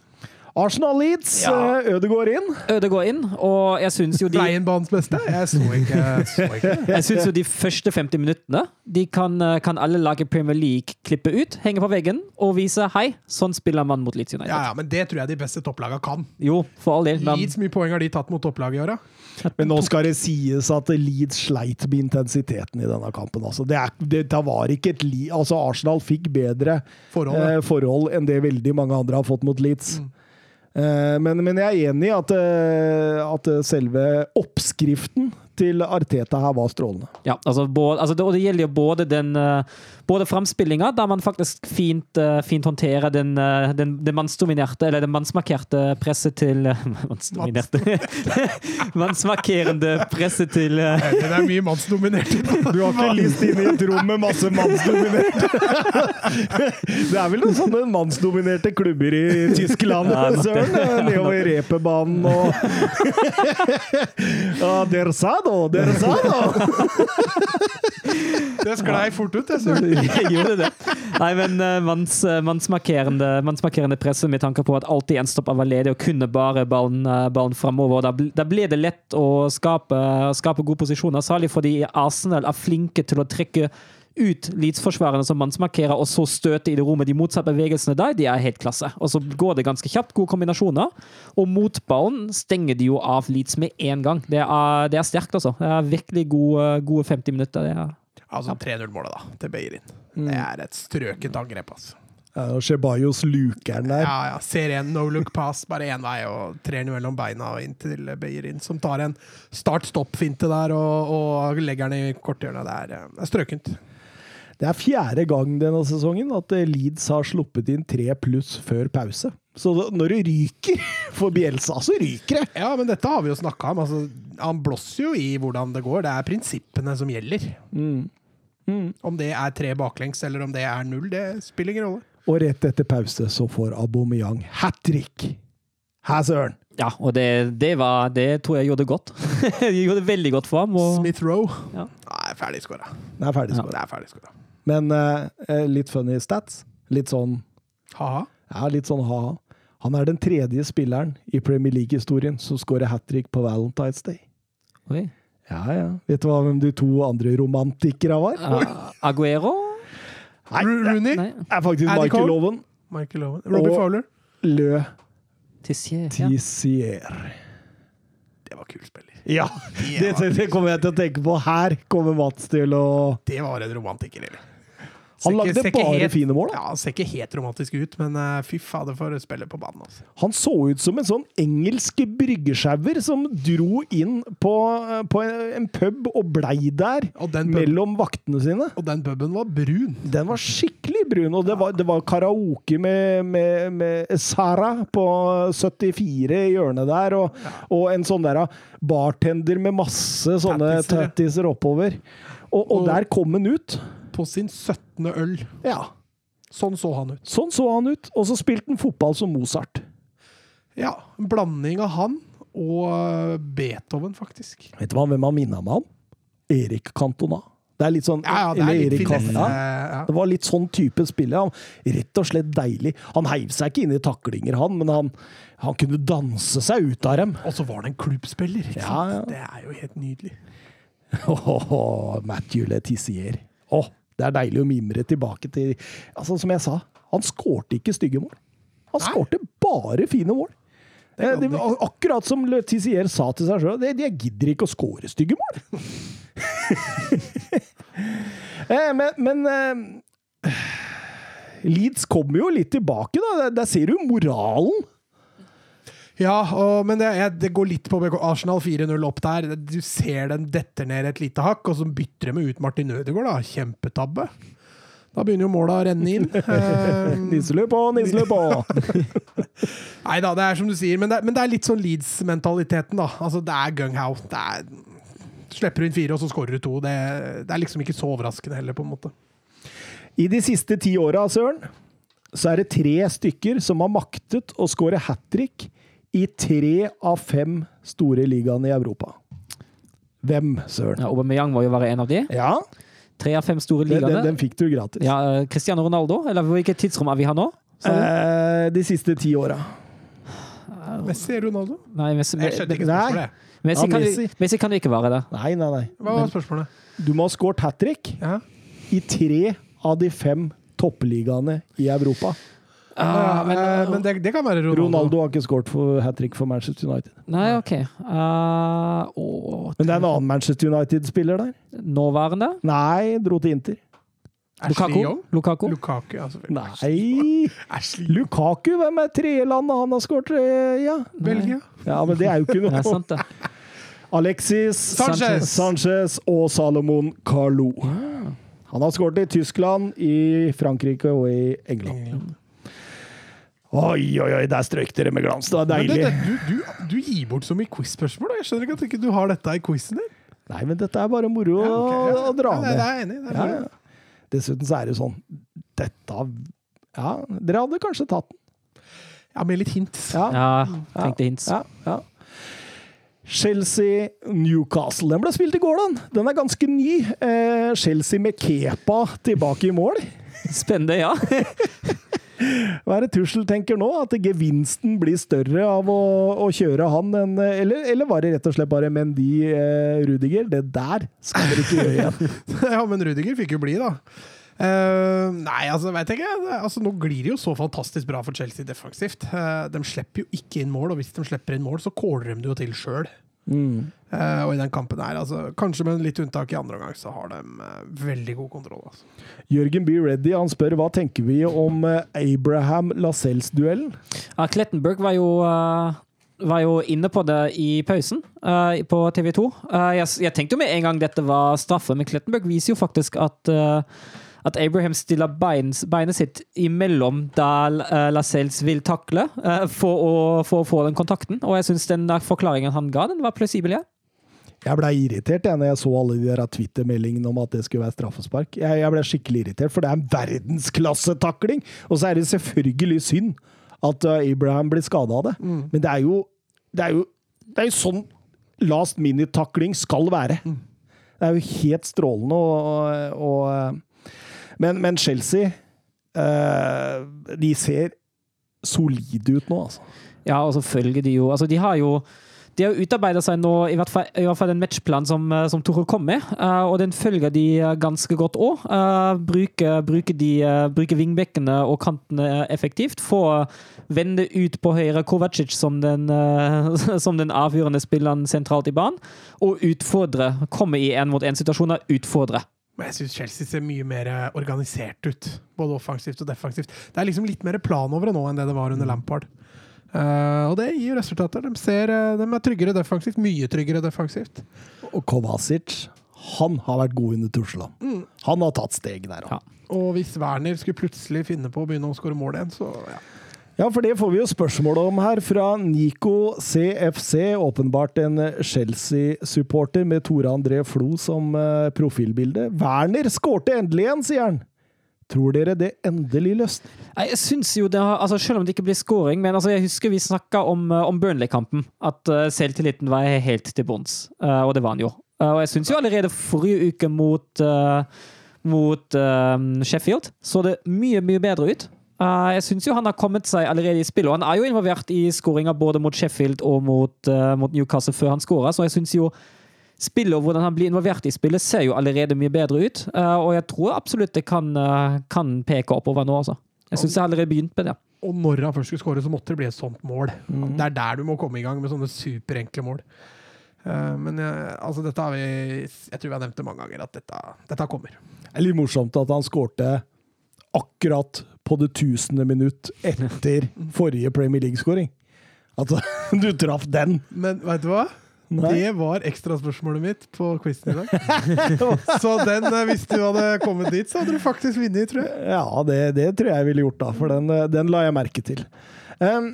Arsenal Leeds, Ja. eh, Ødegaard inn. Ødegaard inn, og jeg syns jo de Ble en banens beste? Jeg så ikke, så ikke. Jeg synes jo de første 50 minuttene De kan, eh, kan alle lage Premier League klippe ut, henge på veggen og vise hei, sånn spiller man mot Leeds United. Ja, ja, men det tror jeg de beste topplagene kan. Jo, for all del. Men, Leeds, mye poeng har de tatt mot topplaget i år, da? Men nå skal det sies at Leeds sleit med intensiteten i denne kampen. Altså. Det, er, det, det var ikke et li... Altså, Arsenal fikk bedre Forhold, eh, forhold enn det veldig mange andre har fått mot Leeds. Mm. Eh, men, men jeg er enig i at, eh, at selve oppskriften til Arteta her var strålende. ja, altså, både, altså det, og det gjelder jo både den eh, Både framspillinga, der man faktisk fint, eh, fint håndterer den, eh, den, det mannsdominerte, eller det mannsmarkerte presset til eh, Mannsdominerte Mannsmarkerende presset til uh, Det er mye mannsdominerte. Du har ikke lyst inn i et rom med masse mannsdominerte Det er vel noen sånne mannsdominerte klubber i Tyskland, Ja, søren. Nedover repebanen og Ja, der sa da, der sa do! Det sklei fort ut, jeg ser. Gjorde det. Nei, men uh, manns, eh, mannsmarkerende, mannsmarkerende presse med tanke på at alltid en stopper var ledig og kunne bare ballen, eh, ballen framover. Da, da ble det lett å skape, skape gode posisjoner, særlig fordi Arsenal er flinke til å trekke ut Leeds-forsvarerne som mannsmarkerer, og så støte i det rommet. De motsatte bevegelsene der, de er helt klasse. Og så går det ganske kjapt, gode kombinasjoner. Og mot ballen stenger de jo av Leeds med en gang. Det er, det er sterkt, altså. Det er virkelig gode, gode 50 minutter. Det er Altså 3-0-målet, da, til Beyerin. Det er et strøkent angrep, altså. Ja, og Shebajos luker den der. Ja, ja. Ser en no look pass, bare én vei, og trer den mellom beina og inn til Beirin, som tar en start-stopp-finte der og, og legger den i korthjørnet. Det er, eh, det er strøkent. Det er fjerde gang denne sesongen at eh, Leeds har sluppet inn tre pluss før pause. Så når det ryker for Bielsa, så ryker det! Ja, men dette har vi jo snakka om. Altså, han blåser jo i hvordan det går. Det er prinsippene som gjelder. Om det er tre baklengs eller om det er null, det spiller ingen rolle. Og rett etter pause så får Aubameyang hat trick. Hæ, søren! Ja, og det, det, var, det tror jeg gjorde godt. det gjorde det veldig godt for ham. Og, Smith Rowe. Ja. Nei, ferdig skåra. Det er ferdig er skåra. Men eh, eh, litt funny stats. Litt sånn Ha-ha. ja, litt sånn ha-ha. Han er den tredje spilleren i Premier League-historien som skårer hat trick på Valentine's Day. Oi. Ja, ja. Vet du hva hvem de to andre romantikere var? Uh, Aguero? Nei, Rooney. Nei. det er faktisk Andy Michael Owen. Michael Owen. Robbie Og- Fowler. Le Tissier. Ja. Tissier. Det var kul spiller. Ja, det, det kommer jeg til å tenke på. Her kommer Mats til å Det var en romantiker, eller? Han lagde ikke bare helt- fine mål. da. Ja, han ser ikke helt romantisk ut, men uh, fy fader for spille på banen. Altså. Han så ut som en sånn engelsk bryggesjauer som dro inn på, på en pub og blei der Og mellom vaktene sine. og den puben var brun. Den var skikkelig brun, og det var, det var karaoke med, med, med Sara på 74 i hjørnet der, og, og en sånn der bartender med masse sånne tattiser oppover. Og, og Og- der kom han ut. På sin 17. øl. Ja, Sånn så han ut. sånn så han ut. Og så spilte han fotball som Mozart. Ja, En blanding av han og eh, Beethoven, faktisk. Vet du hva, hvem han minna meg om? Erik Cantona. Det er litt sånn Ja, ja, det er litt finesse. Cantona. Ja. Det var litt sånn type spiller. Rett og slett deilig. Han heiv seg ikke inn i taklinger, han, men han, han kunne danse seg ut av dem. Og så var han en klubbspiller. Det er jo helt nydelig. Åh, Matthew Letizier. Åh, det er deilig å mimre tilbake til altså, Som jeg sa, han skårte ikke stygge mål. Han skårte bare fine mål. Det Eh, Det akkurat som Letizier sa til seg sjøl, jeg gidder ikke å skåre stygge mål. Eh, men men eh, Leeds kommer jo litt tilbake, da. Der- Der ser du moralen. Ja, og, men det, jeg- det går litt på BK. Arsenal 4-0 opp der. Du ser den detter ned et lite hakk, og så bytter de ut Martin Ødegaard. da. Kjempetabbe. Da begynner jo måla å renne inn. Eh, Nisselø på, nisselue på. Nei da, det er som du sier, men det, men det er litt sånn Leeds-mentaliteten, da. Altså, det er gung-how. Er Slipper du inn fire, og så skårer du to. Det, det er liksom ikke så overraskende heller, på en måte. I de siste ti åra, Søren, så er det tre stykker som har maktet å skåre hat trick i tre av fem store ligaene i Europa. Hvem, Søren? Ja, Aubameyang må jo være en av de. Ja, Tre av fem store den, den, ligaene. den fikk du gratis. Ja, eh, Cristiano Ronaldo, eller hvilket tidsrom er vi her nå? Eh, de siste ti åra. Messi eller Ronaldo? Nei, Messi, Jeg skjønte ikke spørsmålet. Messi, Ja, kan, Messi. Messi kan ikke være det. Nei, nei, nei. Hva var spørsmålet? Du må ha skåret hat trick Ja. i tre av de fem toppligaene i Europa. Ja, men, uh, men det, det kan være Ronaldo. Ronaldo har ikke skåret hat trick for Manchester United. Nei, OK. Uh, åh, Men det er en annen Manchester United-spiller der. nåværende? Nei, dro til Inter. Lukaku? Lukaku? Lukaku, ja. Nei Lukaku, hvem er tredjelandet han har skåret i? ja? Belgia. ja, men det er jo ikke noe. Det er sant, det. Alexis Sanchez. Sanchez og Salomon Carlo. Han har skåret i Tyskland, i Frankrike og i England. Oi, oi, oi, der strøyk dere med glans. Det var Men det, deilig. det, du, du, du gir bort så mye quiz-spørsmål. Jeg skjønner ikke at ikke du har dette i quizen din. Nei, men dette er bare moro Ja, okay, ja. å dra Ja, det, med. det er jeg enig i. Ja, ja. Dessuten så er det sånn Dette Ja, dere hadde kanskje tatt den. Ja, med litt hint. Ja, Ja, trengte hints. ja, ja. Chelsea-Newcastle. Den ble spilt i går, den. Den er ganske ny. Eh, Chelsea med Kepa tilbake i mål. Spennende, ja. Hva er det Tussel tenker nå? At gevinsten blir større av å, å kjøre han enn eller, eller var det rett og slett bare Mendy eh, Rudiger? Det der skal dere ikke gjøre igjen. ja, men Rudiger fikk jo bli, da. Uh, nei, altså, veit ikke. Altså, nå glir det jo så fantastisk bra for Chelsea defensivt. Uh, de slipper jo ikke inn mål, og hvis de slipper inn mål, så kåler de det jo til sjøl. Mm. og i den kampen her, altså, kanskje med litt unntak i andre omgang, så har de uh, veldig god kontroll. Altså. Jørgen B. Reddy han spør hva tenker vi om uh, Abraham Lascelles-duellen? Ja, Klettenberg var jo eh, var jo inne på det i pausen eh, på TV 2. jeg, jeg tenkte jo med en gang dette var straffe, men Klettenberg viser jo faktisk at eh, at Abraham stiller bein, beinet sitt imellom der uh, Lascelles vil takle, eh, for, å, for å få den kontakten. Og jeg syns den forklaringen han ga, den var plausibel, ja. Jeg ble irritert jeg, når jeg så alle de der Twitter-meldingene om at det skulle være straffespark. Jeg, jeg ble skikkelig irritert, for det er en verdensklassetakling! Og så er det selvfølgelig synd at uh, Abraham blir skada av det. Men det er jo det er jo, det er jo sånn last minute-takling skal være. Det er jo helt strålende og, og men, men Chelsea uh, De ser solide ut nå, altså. Ja, og så følger de jo Altså, de har jo de har utarbeida seg nå i hvert fall, i hvert fall en matchplan som, eh, som Toril kom med, eh, og den følger de eh, ganske godt òg. bruker, bruker, eh, bruker vingbekkene og kantene effektivt. Få vende ut på høyre Kovacic som den, eh, som den avgjørende spilleren sentralt i banen, og utfordre. Komme i én-mot-én-situasjoner, utfordre. Men jeg syns Chelsea ser mye mer eh, organisert ut, både offensivt og defensivt. Det er liksom litt mer plan over det nå enn det det var under Lampard. Uh, og det gir resultater. De, ser, eh, de er tryggere defensivt, mye tryggere defensivt. Og Kovacic, han har vært god under Tursland. Han har tatt steg der. Ja. Og hvis Werner skulle plutselig finne på å begynne å skåre mål igjen, så ja. Ja, for det får vi jo spørsmål om her fra Nico CFC. Åpenbart en Chelsea-supporter med Tore André Flo som eh, profilbilde. Werner skårte endelig igjen, sier han. Tror dere det endelig løsner? Jeg synes jo det har, altså Selv om det ikke blir scoring, men altså jeg husker vi snakka om, eh, om Burnley-kampen. At eh, selvtilliten var helt til bunns, og det var han jo. Og jeg syns jo allerede forrige uke mot, mot Sheffield så det mye, mye bedre ut. Eh, jeg syns jo han har kommet seg allerede i spillet, og han er jo involvert i skåringa både mot Sheffield og mot, uh, mot Newcastle før han skåra, så jeg syns jo spillet og hvordan han blir involvert i spillet, ser jo allerede mye bedre ut. Uh, og jeg tror absolutt det kan, kan peke oppover nå, altså. Jeg syns jeg har allerede begynt med det. Og når han først skulle skåre, så måtte det bli et sånt mål. Det er der du må komme i gang med sånne superenkle mål. Eh, men altså, dette har vi Jeg tror vi har nevnt det mange ganger, at dette, dette kommer. Det er litt morsomt at han skårte akkurat på det tusende minutt etter forrige Premier League-skåring. Altså, du traff den! Men veit du hva? Nei. Det var ekstraspørsmålet mitt på quizen i dag. så den, eh, hvis du hadde kommet dit, så hadde du faktisk vunnet, tror jeg. Ja, det, det tror jeg ville gjort, da, for den, eh, den la jeg merke til. Em,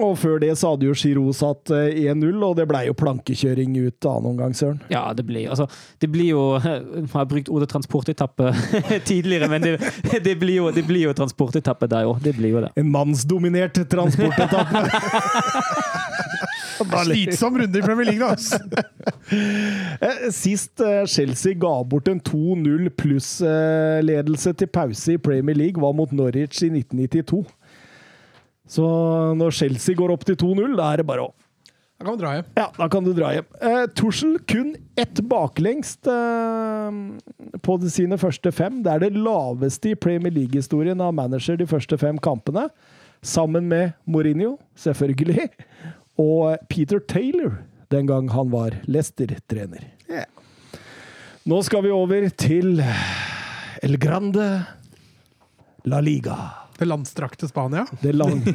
og før det så hadde jo Giroud satt eh, 1-0, og det blei jo plankekjøring ut annen omgang, Søren. Ja, det blir, altså, det blir jo Jeg har brukt ordet transportetappe tidligere, men det, det, blir jo, det blir jo transportetappe der òg. Det blir jo det. En mannsdominert transportetappe. Slitsom runde i Premier League, da! Eh, Sist eh, Chelsea ga bort en 2-0 pluss-ledelse til pause i Premier League, var mot Norwich i 1992. Så når Chelsea går opp til 2-0, da er det bare å Da kan du dra hjem. Ja, da kan du dra hjem. Eh, Tussel kun ett baklengst eh, på sine første fem. Det er det laveste i Premier League-historien av manager de første fem kampene. Sammen med Mourinho, selvfølgelig, og Peter Taylor den gang han var Leicester-trener. Yeah. Nå skal vi over til El Grande La Liga. Det landstrakte Spania. Det lange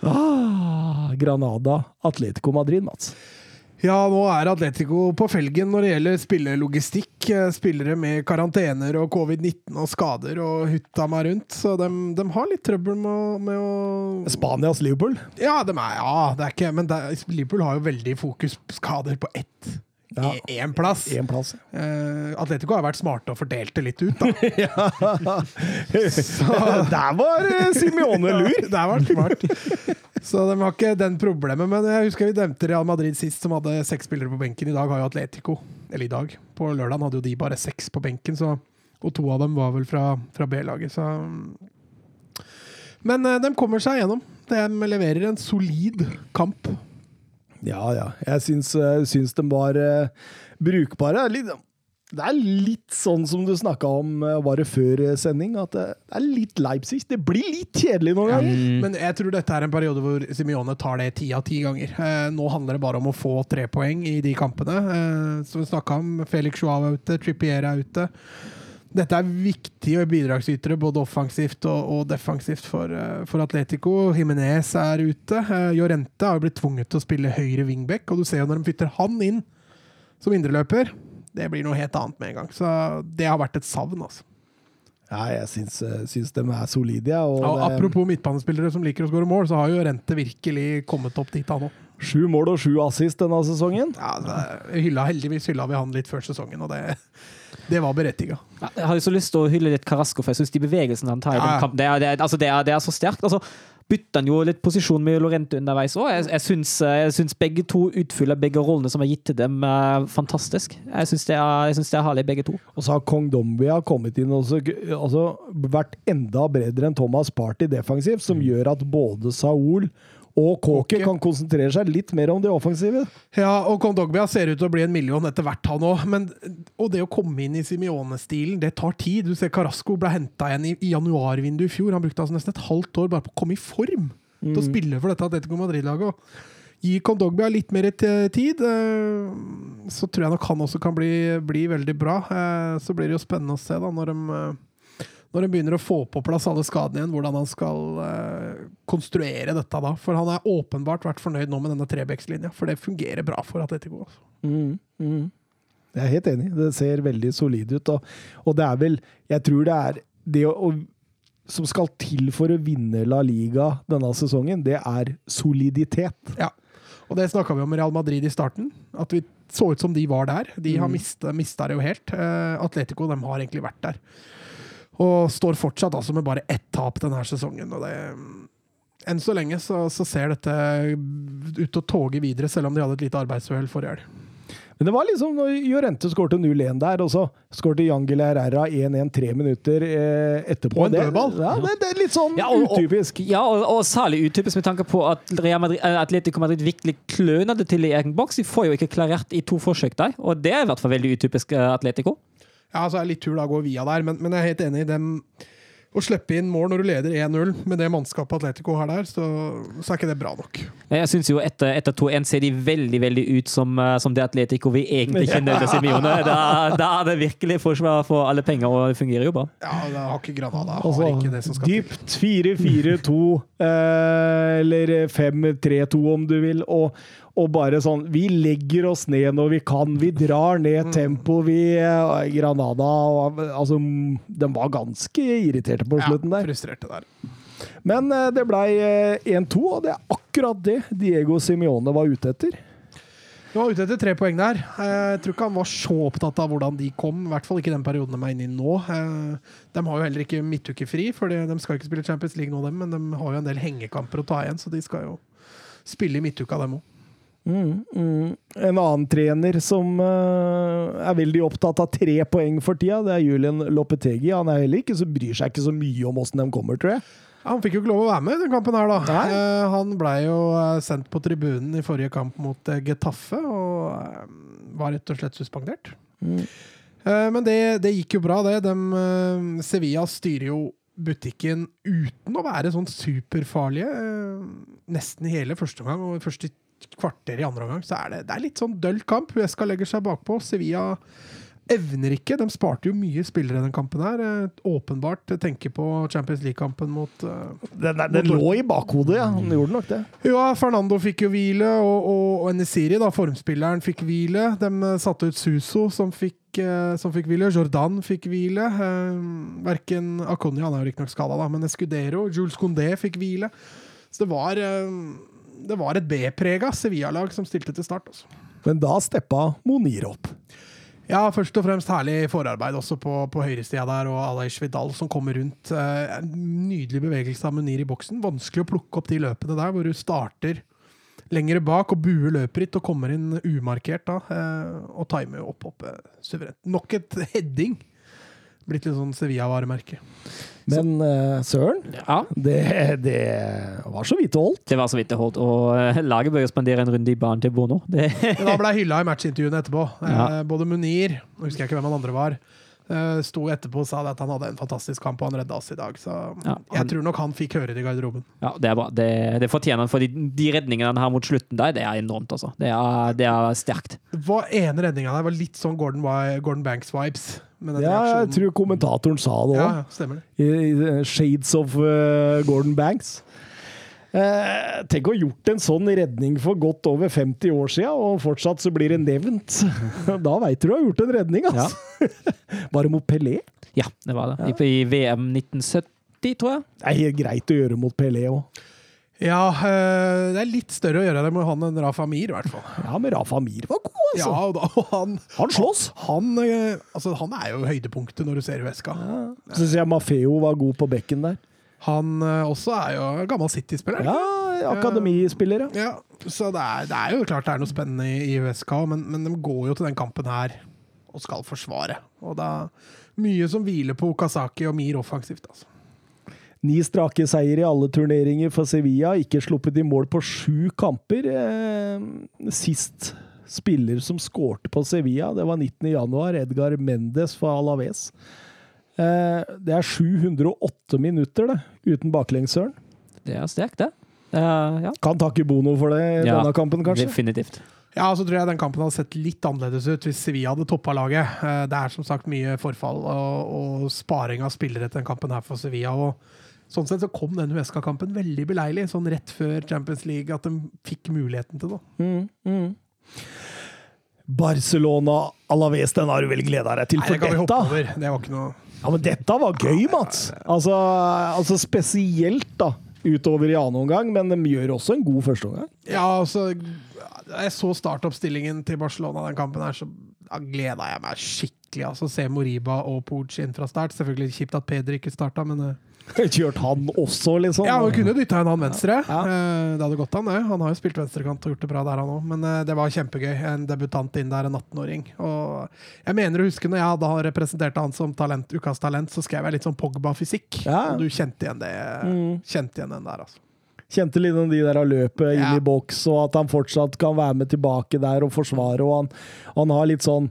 ah, Granada, Atletico Madrid, Mats. Ja, nå er Atletico på felgen når det gjelder spillelogistikk. Spillere med karantener og covid-19 og skader og hutta meg rundt. Så de, de har litt trøbbel med, med å Spanias Liverpool. Ja, de er, ja, det er ikke Men det, er- Liverpool har jo veldig fokus på skader på ett. Ja. Én plass. En plass. Uh, Atletico har vært smarte og fordelt det litt ut, da. Der var eh, Simione lur! Det var vært smart. Så de har ikke den problemet. Men jeg husker vi nevnte Real Madrid sist, som hadde seks spillere på benken. I dag har jo Atletico Eller i dag. På lørdag hadde jo de bare seks på benken, så, og to av dem var vel fra, fra B-laget, så Men uh, de kommer seg gjennom. De leverer en solid kamp. Ja, ja. Jeg syns, eh, syns de var eh, brukbare. Litt, det er litt sånn som du snakka om bare var før eh, sending, at det er litt Leipzig. Det blir litt kjedelig noen ganger. Men jeg tror dette er en periode hvor Simione tar det ti av ti ganger. Eh, nå handler det bare om å få tre poeng i de kampene. Eh, som vi snakka om, Felix Joao er ute, Trippier er ute. Dette er viktige bidragsytere, både offensivt og, og defensivt for, eh, for Atletico. Jimenez er ute. Eh, Jorente har jo blitt tvunget til å spille høyre wingback, og du ser jo når de flytter han inn som indreløper, det blir noe helt annet med en gang. Så det har vært et savn, altså. Ja, jeg syns, eh, syns de er solide, ja, og Ja, og apropos midtbanespillere som liker å skåre mål, så har jo Rente virkelig kommet opp dit, han òg. Sju mål og sju assist denne sesongen. Ja, det- hylla, heldigvis hylla vi han litt før sesongen, og det, det var berettiga. Ja, Jeg har jo så lyst til å hylle litt Carasco, for jeg syns de bevegelsene han tar i Ja, den kampen, det er, det, er, altså, det, er, det er så sterkt. Altså, bytta han jo litt posisjon med Lorente underveis òg. Jeg, jeg, jeg syns begge to utfyller begge rollene som er gitt til dem, eh, fantastisk. Jeg syns det, er- syns det er herlig, begge to. Og så har Kong Dombia kommet inn og altså, vært enda bredere enn Thomas Party defensivt, som gjør at både Saul og Kåke kan konsentrere seg litt mer om det offensive. Ja, og Kondogbia ser ut til å bli en million etter hvert, han òg. Og det å komme inn i Simione-stilen, det tar tid. Du ser Carasco ble henta igjen i, i januarvinduet i fjor. Han brukte altså nesten et halvt år bare på å komme i form til å spille for dette Atletico Madrid-laget. Gi Kondogbia litt mer tid, eh, så tror jeg nok han også kan bli, bli veldig bra. Eh, Så blir det jo spennende å se da, når de, eh, når han begynner å få på plass alle skadene igjen, hvordan han skal uh, konstruere dette da. For han har åpenbart vært fornøyd nå med denne Trebekslinja, for det fungerer bra for Atletico. Altså. Mm, mm. Jeg er helt enig. Det ser veldig solid ut. Og, og det er vel Jeg tror det er det å, å, som skal til for å vinne La Liga denne sesongen, det er soliditet. Ja. Og det snakka vi om med Real Madrid i starten, at vi så ut som de var der. De har Mm. mista, mista det jo helt. Uh, Atletico de har egentlig vært der. Og står fortsatt altså med bare ett tap denne sesongen. Og det, enn så lenge så, så ser dette ut til å toge videre, selv om de hadde et lite arbeidsuhell forrige helg. Men det var liksom når Jorente skårte 0-1 der, og så skårte Jangel Herrera 1-1 tre minutter eh, etterpå. På en Det- dødball. Ja, det, det er litt sånn Ja, og- og- utypisk. Ja, og, og særlig utypisk med tanke på at Real Madrid, eh, Atletico Madrid virkelig kløner det til i egen boks. De får jo ikke klarert i to forsøk der, og det er i hvert fall veldig utypisk eh, Atletico. Ja, så er det litt tur da å gå via der, men, men jeg er helt enig i dem. Å slippe inn mål når du leder 1-0 med det mannskapet Atletico har der, så, så er ikke det bra nok. Jeg syns jo etter, etter 2-1 ser de veldig veldig ut som, eh, som det Atletico vi egentlig kjenner til Simione. Da, da er det virkelig forsvar for alle penger, og det fungerer jo bra. Ja, det har ikke Granada. Har Altså, ikke det som skal dypt 4-4-2, eh, eller 5-3-2 om du vil, og, og bare sånn Vi legger oss ned når vi kan. Vi drar ned tempo, vi eh, Granada og, Altså, de var ganske irriterte på slutten der. ja, frustrerte der. Men eh, det blei eh, 1-2, og det er akkurat det Diego Simione var ute etter. Du var ute etter tre poeng der. Eh, Jeg tror ikke han var så opptatt av hvordan de kom. I hvert fall ikke den perioden de er inne i nå. Eh, De har jo heller ikke midtukefri, for de skal ikke spille Champions League nå, dem, men de har jo en del hengekamper å ta igjen, så de skal jo spille i midtuka, dem òg. Mm, mm. En annen trener som uh, er veldig opptatt av tre poeng for tida, det er Julian Lopetegi. Han er heller ikke så, bryr seg ikke så mye om åssen de kommer, tror jeg. Han fikk jo ikke lov å være med i den kampen her, da. Eh, han blei jo eh, sendt på tribunen i forrige kamp mot Getafe, og var rett og slett suspendert. Mm. Uh, men det, det gikk jo bra, det. De, Sevilla styrer jo butikken uten å være sånn superfarlige. nesten hele første omgang, og første kvarter i andre omgang så er det, det er litt sånn døll kamp. Huesca legger seg bakpå. Sevilla evner ikke. De sparte jo mye spillere i den kampen her. Eh, åpenbart. Tenker på Champions League-kampen mot Den, Den, den lå i bakhodet, ja. Han gjorde nok det. ja, Fernando fikk jo hvile, og, og, og Enesiri, da, formspilleren, fikk hvile. De eh, satte ut Suso, som fikk, eh, som fikk hvile. Jordan fikk hvile. Eh, verken Akonya, han er jo riktignok skada, da, men Escudero, Jules Condé fikk hvile. Så det var, eh, det var et B-prega Sevilla-lag som stilte til start. Også. Men da steppa Monir opp. Ja, først og fremst herlig forarbeid også på, på høyresida der, og Alej Vidal som kommer rundt. Eh, nydelig bevegelse av Munir i boksen. Vanskelig å plukke opp de løpene der, hvor du starter lengre bak og buer løpet ditt og kommer inn umarkert da, eh, og timer opp oppe suverent. Nok et heading. Blitt litt sånn Sevilla-varemerke. Men uh, søren, Ja, det, det var så vidt det holdt. det var så vidt det holdt. Og uh, laget bør jo spandere en runde i banen til Bono. Det, Men han ble hylla i matchintervjuene etterpå. Ja. Uh, både Munir, nå husker jeg ikke hvem han andre var, sto etterpå og sa at han hadde en fantastisk kamp, og han redda oss i dag. Så Ja, han- jeg tror nok han fikk høre det i garderoben. ja, det er bra. Det, det fortjener han, for de, de redningene han har mot slutten der, det er enormt, altså. Det er, det er sterkt. Hva ene redninga der var litt sånn Gordon, Gordon Banks-vibes. Ja, reaksjonen. Ja, jeg tror kommentatoren sa det ja, òg. ja, stemmer det. Shades of uh, Gordon Banks. Eh, tenk å ha gjort en sånn redning for godt over 50 år siden, og fortsatt så blir det nevnt. Da veit du du har gjort en redning, altså. det mot Pelé. Ja, det var det. I, I VM 1970, tror jeg. Det er helt greit å gjøre mot Pelé òg. Ja, eh, det er litt større å gjøre det med han enn Rafa Mir, i hvert fall. Ja, men Rafa Mir var god, altså. Ja, og, da, og han, Han slåss. han, han, altså, han er jo høydepunktet når du ser Huesca. Syns jeg Mafeo var god på bekken der. Han eh, også er jo gammel City-spiller. Ja, akademispiller, ja. Ja, så det er, det er jo klart det er noe spennende i, USK, men, men de går jo til den kampen her og skal forsvare. Og det er mye som hviler på Okazaki og Mir offensivt, altså. Ni strake seier i alle turneringer for Sevilla. Ikke sluppet i mål på sju kamper. Eh, sist spiller som skårte på Sevilla, det var 19. januar. Edgar Mendes for Alaves. Eh, det er 708 minutter, det, uten baklengsøren. Det er sterkt, det. Uh, ja, Kan takke Bono for det i Ja, denne kampen, kanskje. definitivt. Ja, så tror jeg den kampen hadde sett litt annerledes ut hvis Sevilla hadde toppa laget. Eh, Det er som sagt mye forfall og, og sparing av spillere til den kampen her for Sevilla. og Sånn sett så kom den Huesca-kampen veldig beleilig, sånn rett før Champions League, at de fikk muligheten til det. Mm, mm. Barcelona Alaves, den har du vel gleda deg til? Nei, For det kan vi hoppe dette, over. Det var ikke noe ja, men dette var gøy, Mats! Altså, altså spesielt da, utover i annen omgang, men de gjør også en god førsteomgang. Ja, altså jeg så startoppstillingen til Barcelona den kampen her, så da gleda jeg meg skikkelig. Altså, Se Moriba og Pooch inn fra start. Selvfølgelig kjipt at Peder ikke starta, men eh, Kjørt han også, liksom. Ja, han kunne dytta en han venstre. Ja. Eh, Det hadde gått an, det. Han har jo spilt venstrekant og gjort det bra der, han òg. Men eh, det var kjempegøy. En debutant inn der, en 18-åring. Og jeg mener å huske når jeg hadde representerte han som talent, ukas talent, så skrev jeg litt sånn Pogba-fysikk. Ja. Og du kjente igjen det. Mm. Kjente igjen den der, altså. Kjente litt om de der av løpet inn Ja. i boks, og at han fortsatt kan være med tilbake der og forsvare. Og han, han har litt sånn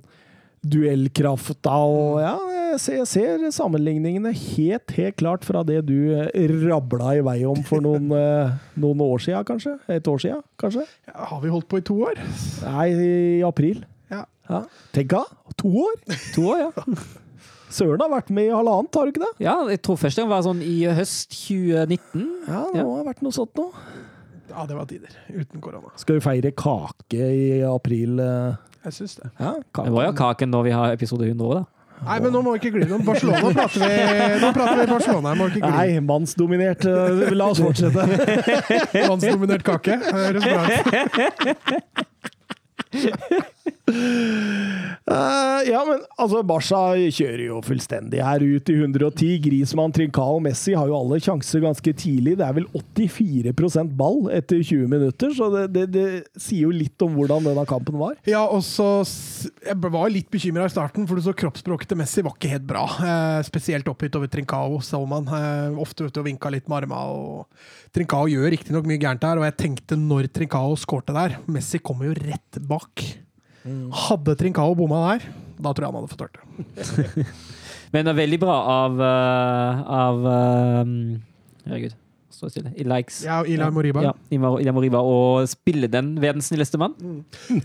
duellkraft da, og ja, jeg ser, sammenligningene helt, helt klart fra det du eh, rabla i vei om for noen, eh, noen år siden, kanskje? Et år siden, kanskje? Ja, har vi holdt på i to år? Nei, i april. Ja. Ja. Tenk da, to år! To år, ja. Søren har vært med i halvannet, har du ikke det? Ja, jeg tror første gang var sånn i høst 2019. Ja, det Ja. må ha vært noe sånt nå. Ja, det var tider. Uten korona. Skal vi feire kake i april? eh? Jeg syns det. Ja. Det var jo kaken når vi har episode 100 òg, da. Nei, men nå må vi ikke gli. Nå Barcelona prater vi Nå prater vi Barcelona. Må ikke gli. Nei, mannsdominert. eh, La oss fortsette. Eh, ja, men altså, Barca kjører jo fullstendig her ut i 110. Grismann, Trincao og Messi har jo alle sjanser ganske tidlig. Det er vel 84% ball etter 20 minutter, så det, det, det sier jo litt om hvordan denne kampen var. Ja, og så Jeg var litt bekymra i starten, for du så kroppsspråket til Messi var ikke helt bra. Uh, spesielt oppgitt over Trincao, så man. Eh, ofte ute og vinka litt med arma. Og Trincao gjør riktignok mye gærent der, og jeg tenkte når Trincao skårte der Messi kommer jo rett bak. Hadde Trincao bomma der, da tror jeg han hadde fått hørt det. Men det er veldig bra av, eh, av eh, Herregud, stå stille. I likes. Ja, Ilay Moriba. Ja, Ila Ila Moriba å spille den ved den snilleste mann.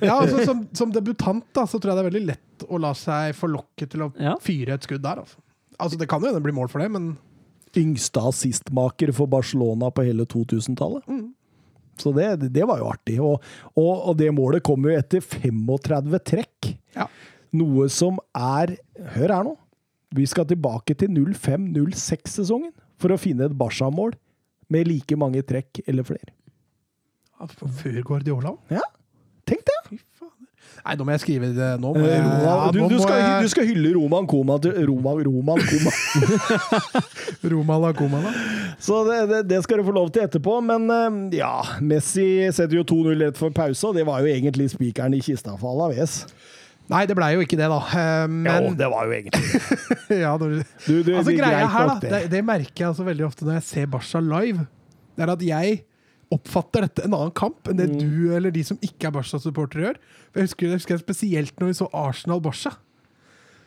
Ja, altså, som, som debutant da, så tror jeg det er veldig lett å la seg forlokke til å Ja. fyre et skudd der. Altså, altså Det kan jo hende det blir mål for det, men Yngste assistmaker for Barcelona på hele 2000-tallet. Så det, det var jo artig. Og, og, og det målet kom jo etter 35 trekk. ja. Noe som er Hør her nå. Vi skal tilbake til 05-06-sesongen for å finne et Barca-mål med like mange trekk eller flere. Før Guardiola? Ja, tenk det! Nei, nå må jeg skrive det nå. Må jeg, Roman, ja, du, nå du, skal, jeg- du skal hylle Roman Koma til Roman, Roman Koma. Roma la Goma, da. Så det, det, det skal du få lov til etterpå. Men eh, ja, Messi setter jo 2-0 rett for pause, og det var jo egentlig spikeren i kista for Alaves. Nei, det blei jo ikke det, da. Men... Jo, det var jo egentlig ja, du, du, altså, det greia her, da, det, det merker jeg altså veldig ofte når jeg ser Barca live. Det er at jeg oppfatter dette en annen kamp enn det Mm. du eller de som ikke er Barca-supportere gjør. For Jeg husker, jeg husker spesielt når vi så Arsenal-Barca.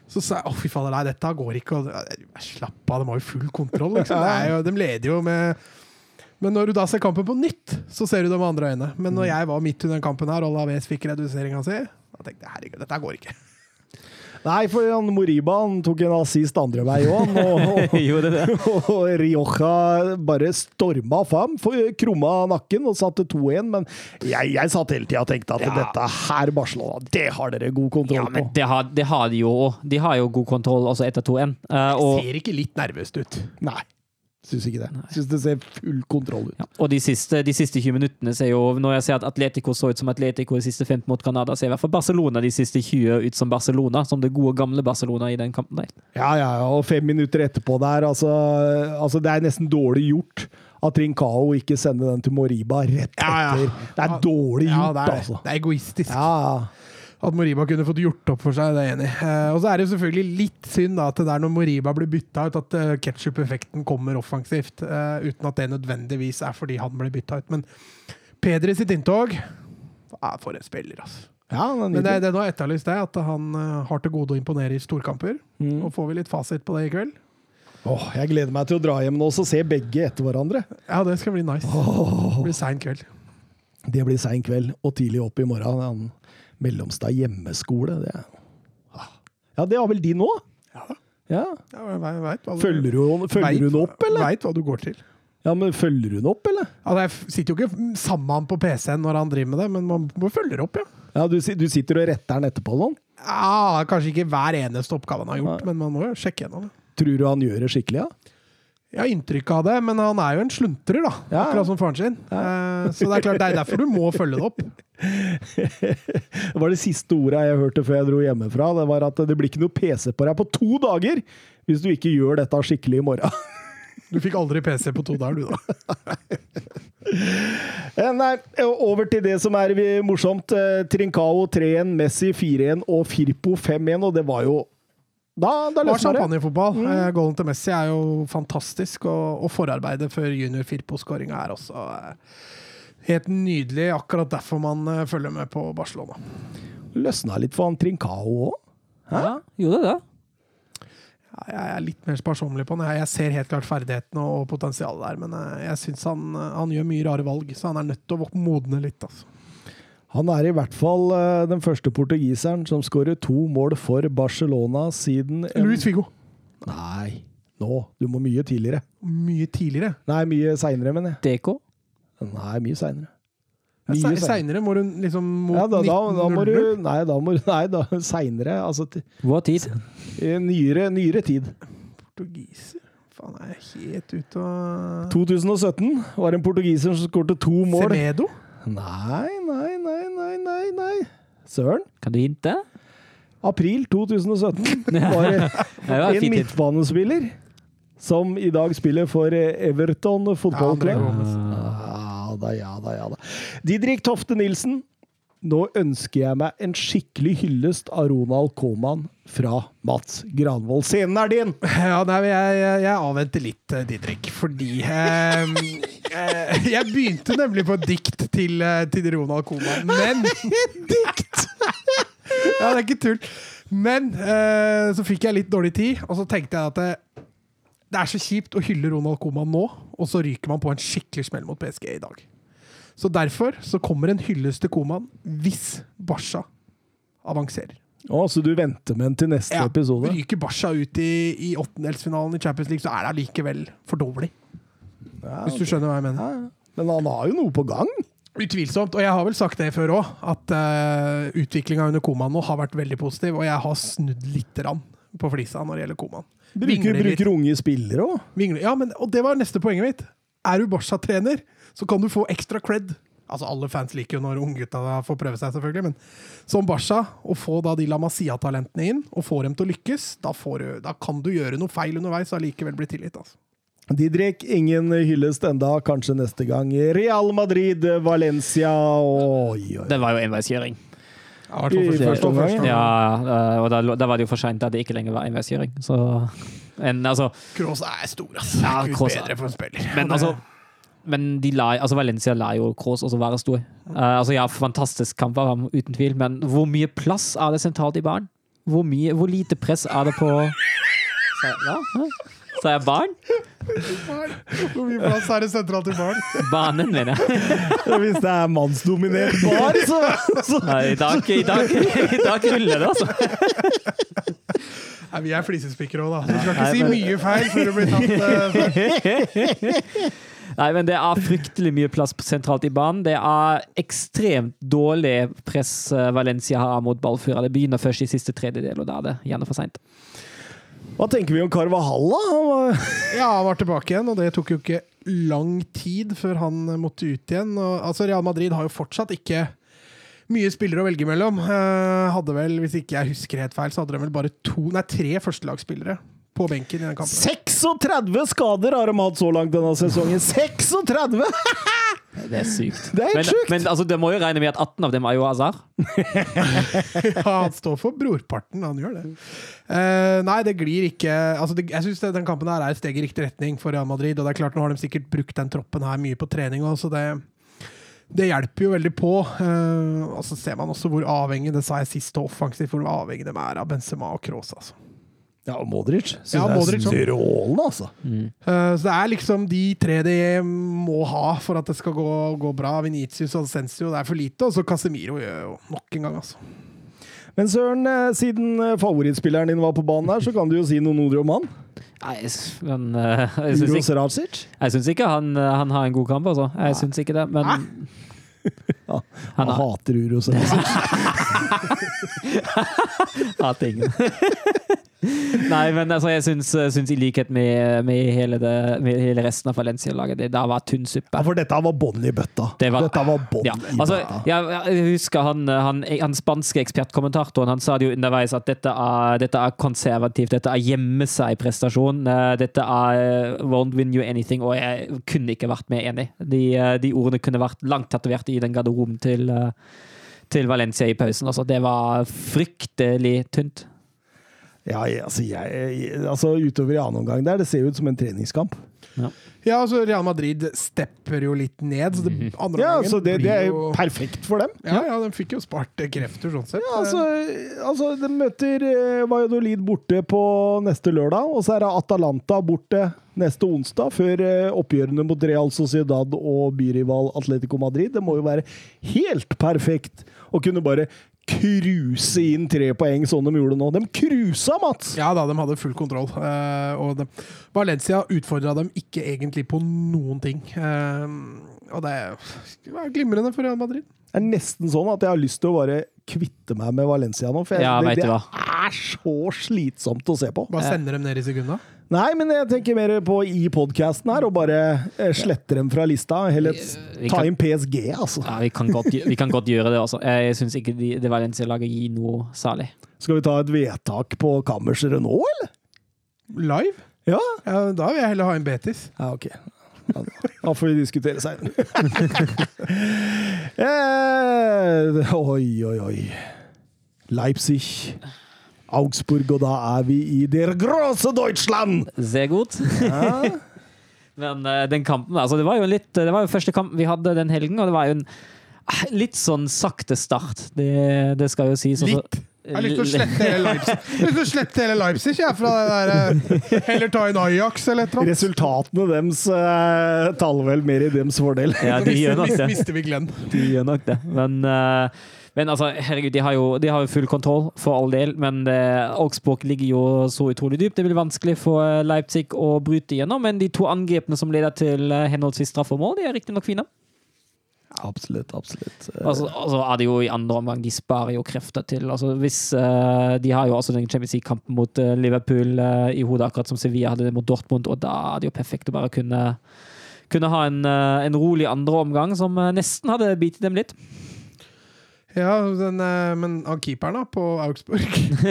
Så sa jeg å fy fader, nei, dette går ikke. Og, slapp av, de har jo full kontroll. Liksom. Jo, de leder jo med Men når du da ser kampen på nytt, så ser du det med andre øyne. Men Mm. når jeg var midt under den kampen her, og Alaves fikk reduseringa si, da tenkte jeg herregud, dette går ikke. Nei, for han Moriba han tok en assist andre vei òg, og, og, og Rioja bare storma fram, krumma nakken og satte 2-1. Men jeg, jeg satt hele tida og tenkte at Ja. dette her, Barcelona, det har dere god kontroll på. Ja, men det har, det har de jo òg. De har jo god kontroll også etter 2-1. Uh, og, Ser ikke litt nervøst ut. Nei, syns ikke det. Syns det ser full kontroll ut. ja, og de siste, de siste 20 minuttene ser jo Når jeg ser at Atletico så ut som Atletico i siste 15 mot Canada, ser i hvert fall Barcelona de siste 20 ut som Barcelona. Som det gode, gamle Barcelona i den kampen der. Ja, ja, ja, og fem minutter etterpå der, altså, altså Det er nesten dårlig gjort at Rincao ikke sender den til Moriba rett etter. Ja, ja. Det er dårlig Ja, gjort, det er, altså. det er egoistisk. Ja, ja. At Moriba kunne fått gjort opp for seg, det er jeg enig i. Eh, og så er det jo selvfølgelig litt synd da, at det der når Moriba blir bytta ut, at uh, ketsjup-effekten kommer offensivt. eh, uten at det nødvendigvis er fordi han ble bytta ut. Men Pedri sitt inntog ah, For en spiller, altså. ja men, det, det er nå etterlyst det, at han eh, har til gode å imponere i storkamper. Mm. Og får vi litt fasit på det i kveld? Åh, jeg gleder meg til å dra hjem nå og se begge etter hverandre. Ja, det skal bli nice. Det blir sein kveld. Det blir sein kveld og tidlig opp i morgen. Han Mellomstad hjemmeskole. Det. Ah. Ja, det har vel de nå? Ja. Ja. Ja, jeg vet, hva du- Følger hun, følger hun opp, eller? Veit hva du går til. Ja, men følger hun opp, eller? Ja, jeg sitter jo ikke sammen med han på PC-en når han driver med det, men man må følge opp, ja. Ja, du, du sitter og retter den etterpå Noen? ja. Kanskje ikke hver eneste oppgave han har gjort, men man må jo sjekke gjennom det. Tror du han gjør det skikkelig, ja? Jeg har inntrykk av det, men han er jo en sluntrer, da. Ja. Akkurat som faren sin. Ja. så det er klart, det er derfor du må følge det opp. Det var det siste ordet jeg hørte før jeg dro hjemmefra. Det var at det blir ikke noe PC på deg på to dager hvis du ikke gjør dette skikkelig i morgen. Du fikk aldri PC på to dager, du, da. Eh, Nei, over til det som er morsomt. Eh, Trincao 3-1, Messi 4-1 og Firpo 5-1, og det var jo Da, da løsner det. champagnefotball. Mm. Eh, Goalen til Messi er jo fantastisk, og, og forarbeidet før junior Firpo-skåringa er også eh, helt nydelig. Akkurat derfor man eh, følger med på Barcelona. Løsna litt for han Trincao òg. Ja, gjorde det. Ja, Jeg er litt mer sparsommelig på han. Jeg ser helt klart ferdighetene og potensialet der, men eh, jeg syns han, han gjør mye rare valg, så han er nødt til å modne litt. Altså. Han er i hvert fall eh, den første portugiseren som skårer to mål for Barcelona siden Luis Figo. Nei, nå. Du må mye tidligere. Mye tidligere. Nei, mye seinere, mener jeg. DK. Nei, mye seinere. Se- Seinere må du liksom mot Ja, da, da, da må du Nei, da må du Nei, da seinere. Altså Vår tid. nyere, nyere tid. Portugiser. Faen, jeg er helt ute av 2017 var det en portugiser som skårte to mål. Semedo? Nei, nei, nei, nei, nei, nei. Søren. Kan du hinte? April 2017 var en midtbanespiller som i dag spiller for eh, Everton Ja, fotballklubb. Gomes. Ja da, ja da, ja da. Didrik Tofte Nilsen. Nå ønsker jeg meg en skikkelig hyllest av Ronald Koman fra Mats Granvold. Scenen er din! Ja, nei, jeg, jeg, jeg avventer litt, eh, Didrik, fordi eh, eh, Jeg begynte nemlig på dikt til, eh, til Ronald Koman, men Dikt! ja, det er ikke tull. Men eh, så fikk jeg litt dårlig tid, og så tenkte jeg at det, det er så kjipt å hylle Ronald Koman nå, og så ryker man på en skikkelig smell mot PSG i dag. Så derfor så kommer en hyllest til Koman hvis Barca avanserer. Å, så du venter med den til neste Ja, episode? Ryker Barca ut i, i åttendelsfinalen i Champions League, så er det allikevel for dårlig. Ja, Hvis du skjønner hva jeg mener. ja. Men han har jo noe på gang. Utvilsomt. Og jeg har vel sagt det før òg, at uh, utviklinga under Koman nå har vært veldig positiv. Og jeg har snudd lite grann på flisa når det gjelder Koman. Bruker, bruker unge spillere òg. Ja, men, og det var neste poenget mitt. Er du Barca-trener, så kan du få ekstra cred. Altså Alle fans liker jo når unggutta får prøve seg, selvfølgelig, men som Barca, å få da de La Masia-talentene inn, og få dem til å lykkes, da, får du, da kan du gjøre noe feil underveis og allikevel bli tilgitt. Altså. Didrik, ingen hyllest enda, kanskje neste gang. Real Madrid, Valencia Oi, oi. Det var jo enveiskjøring. Ja, i første- første omgang, første Ja, og da, da var det jo for seint at det ikke lenger var enveiskjøring. Så en, altså, Kroos er stor, ass. Ja, Gud Kroos er- bedre for en spiller. Men altså men de la, altså Valencia lar jo Kroos også være stor. Uh, altså Ja, fantastisk kamp av ham, uten tvil, men hvor mye plass er det sentralt i barn? Hvor, mye, hvor lite press er det på Sa jeg, ja, Sa jeg barn? Hvor mye plass er det sentralt i baren? Banen, mener jeg. Hvis det er mannsdominert bar, så, så Nei, I dag, i dag, i dag ruller det, altså. Nei, vi er flisespikkere òg, da. Du skal ikke si mye feil før du blir tatt. for- Nei, men det er fryktelig mye plass sentralt i banen. Det er ekstremt dårlig press eh, Valencia har mot ballfører. Det begynner først i siste tredjedel, og da er det gjerne for seint. Hva tenker vi om Carvahall, da? Ja, han var tilbake igjen, og det tok jo ikke lang tid før han måtte ut igjen. Og, altså, Real Madrid har jo fortsatt ikke mye spillere å velge mellom. Eh, hadde vel, hvis ikke jeg husker helt feil, så hadde de vel bare to, nei, tre førstelagsspillere på benken i den kampen. 36 skader har de hatt så langt denne sesongen! 36! Det er sykt. Det er Men, sjukt! men altså, det må jo regne med at 18 av dem er jo Azar. Ja, han står for brorparten, han gjør det. Uh, nei, det glir ikke altså det, Jeg syns den kampen her er et steg i riktig retning for Real Madrid. Og det er klart, nå har de sikkert brukt den troppen her mye på trening òg, så det, det hjelper jo veldig på. Uh, og så ser man også hvor avhengig det sa jeg sist og offensivt, hvor avhengig de er av Benzema og Kroos. Altså. Ja, og Modric. Synes Ja, Modric jeg er strålende, altså. Eh, så det er liksom de tre de må ha for at det skal gå, gå bra. Venitius og Sensio, det er for lite. Og så Casemiro gjør jo nok en gang, altså. Men Søren, eh, siden eh, favorittspilleren din var på banen her, så kan du jo si noen ord om han. Nei, men uh, jeg syns ikke, jeg syns ikke han, han har en god kamp, altså. Jeg syns ikke det, men Ja, han Han hater Uros Racic. Hater ingen. Nei, men altså, jeg syns, syns i likhet med, med, hele det, med hele resten av Valencia-laget, det da var tynn suppe. Ja, for dette var bånn i bøtta. Det var- dette var bånn Ja, i altså, bøtta. jeg, jeg husker han, han, han spanske ekspertkommentatoren han sa det jo underveis at dette er, dette er konservativt, dette er gjemme seg-prestasjon. eh, Dette er eh, won't win you anything, og jeg kunne ikke vært mer enig. De, eh, de ordene kunne vært langt tatovert i den garderoben til, eh, til Valencia i pausen. Altså, det var fryktelig tynt. Ja, altså, jeg, altså utover i annen omgang der, det ser jo ut som en treningskamp. Ja, altså Real Madrid stepper jo litt ned. Så det andre Ja, gangen så det, det er jo perfekt for dem. Ja, ja, de fikk jo spart krefter sånn sett. Ja, altså, altså, de møter eh, Valladolid borte på neste lørdag, og så er det Atalanta borte neste onsdag, før eh, oppgjørene mot Real Sociedad og byrival Atletico Madrid. Det må jo være helt perfekt å kunne bare cruise inn tre poeng, sånn de gjorde nå. De cruisa, Mats! Ja da, de hadde full kontroll. eh, og de, Valencia utfordra dem ikke egentlig på noen ting. Eh, og det var glimrende for Real Madrid. Det er nesten sånn at jeg har lyst til å bare kvitte meg med Valencia nå. For jeg, Ja, det, det er så slitsomt å se på. Bare sender dem ned i sekunda. Nei, men jeg tenker mer på i podkasten her, og bare eh, sletter dem fra lista. Heller ta inn PSG, altså. Ja, vi kan godt, vi kan godt gjøre det, altså. Jeg syns ikke de, det Valencia-laget gir noe særlig. Skal vi ta et vedtak på kammerset nå, eller? Live? Ja? Ja, da vil jeg heller ha en Betis. Ja, ok. Da får vi diskutere seinere. eh, oi, oi, oi. Leipzig. Augsburg, og da er vi i der große Deutschland! Sehr gut. Ja. Men eh, den kampen altså Det var jo litt Det var jo første kamp vi hadde den helgen, og det var jo en eh, litt sånn sakte start. Det, det skal jo sies. altså. Litt. Jeg har lyst til å slette hele Leipzig. Jeg har lyst til å slette hele Leipzig, jeg, fra det der eh, Heller ta inn Ajax eller et eller annet. Resultatene deres uh, taler vel mer i deres fordel. Ja, de gjør nok det. mister vi Glenn. De gjør nok det. Men, uh, men altså, herregud, de har, jo, de har jo full kontroll, for all del. Men eh, Augsburg ligger jo så utrolig dypt. Det blir vanskelig for Leipzig å bryte igjennom. Men de to angrepene som leder til henholdsvis straffemål, de er riktignok fine. Absolutt, absolutt. Eh, Altså, altså er det jo i andre omgang De sparer jo krefter til altså hvis uh, De har jo også den Champions League-kampen mot uh, Liverpool uh, i hodet, akkurat som Sevilla hadde det mot Dortmund, og da er det jo perfekt å bare kunne kunne ha en, en rolig andre omgang som nesten hadde bitt dem litt. Ja, den, men han keeperen da, på Augsburg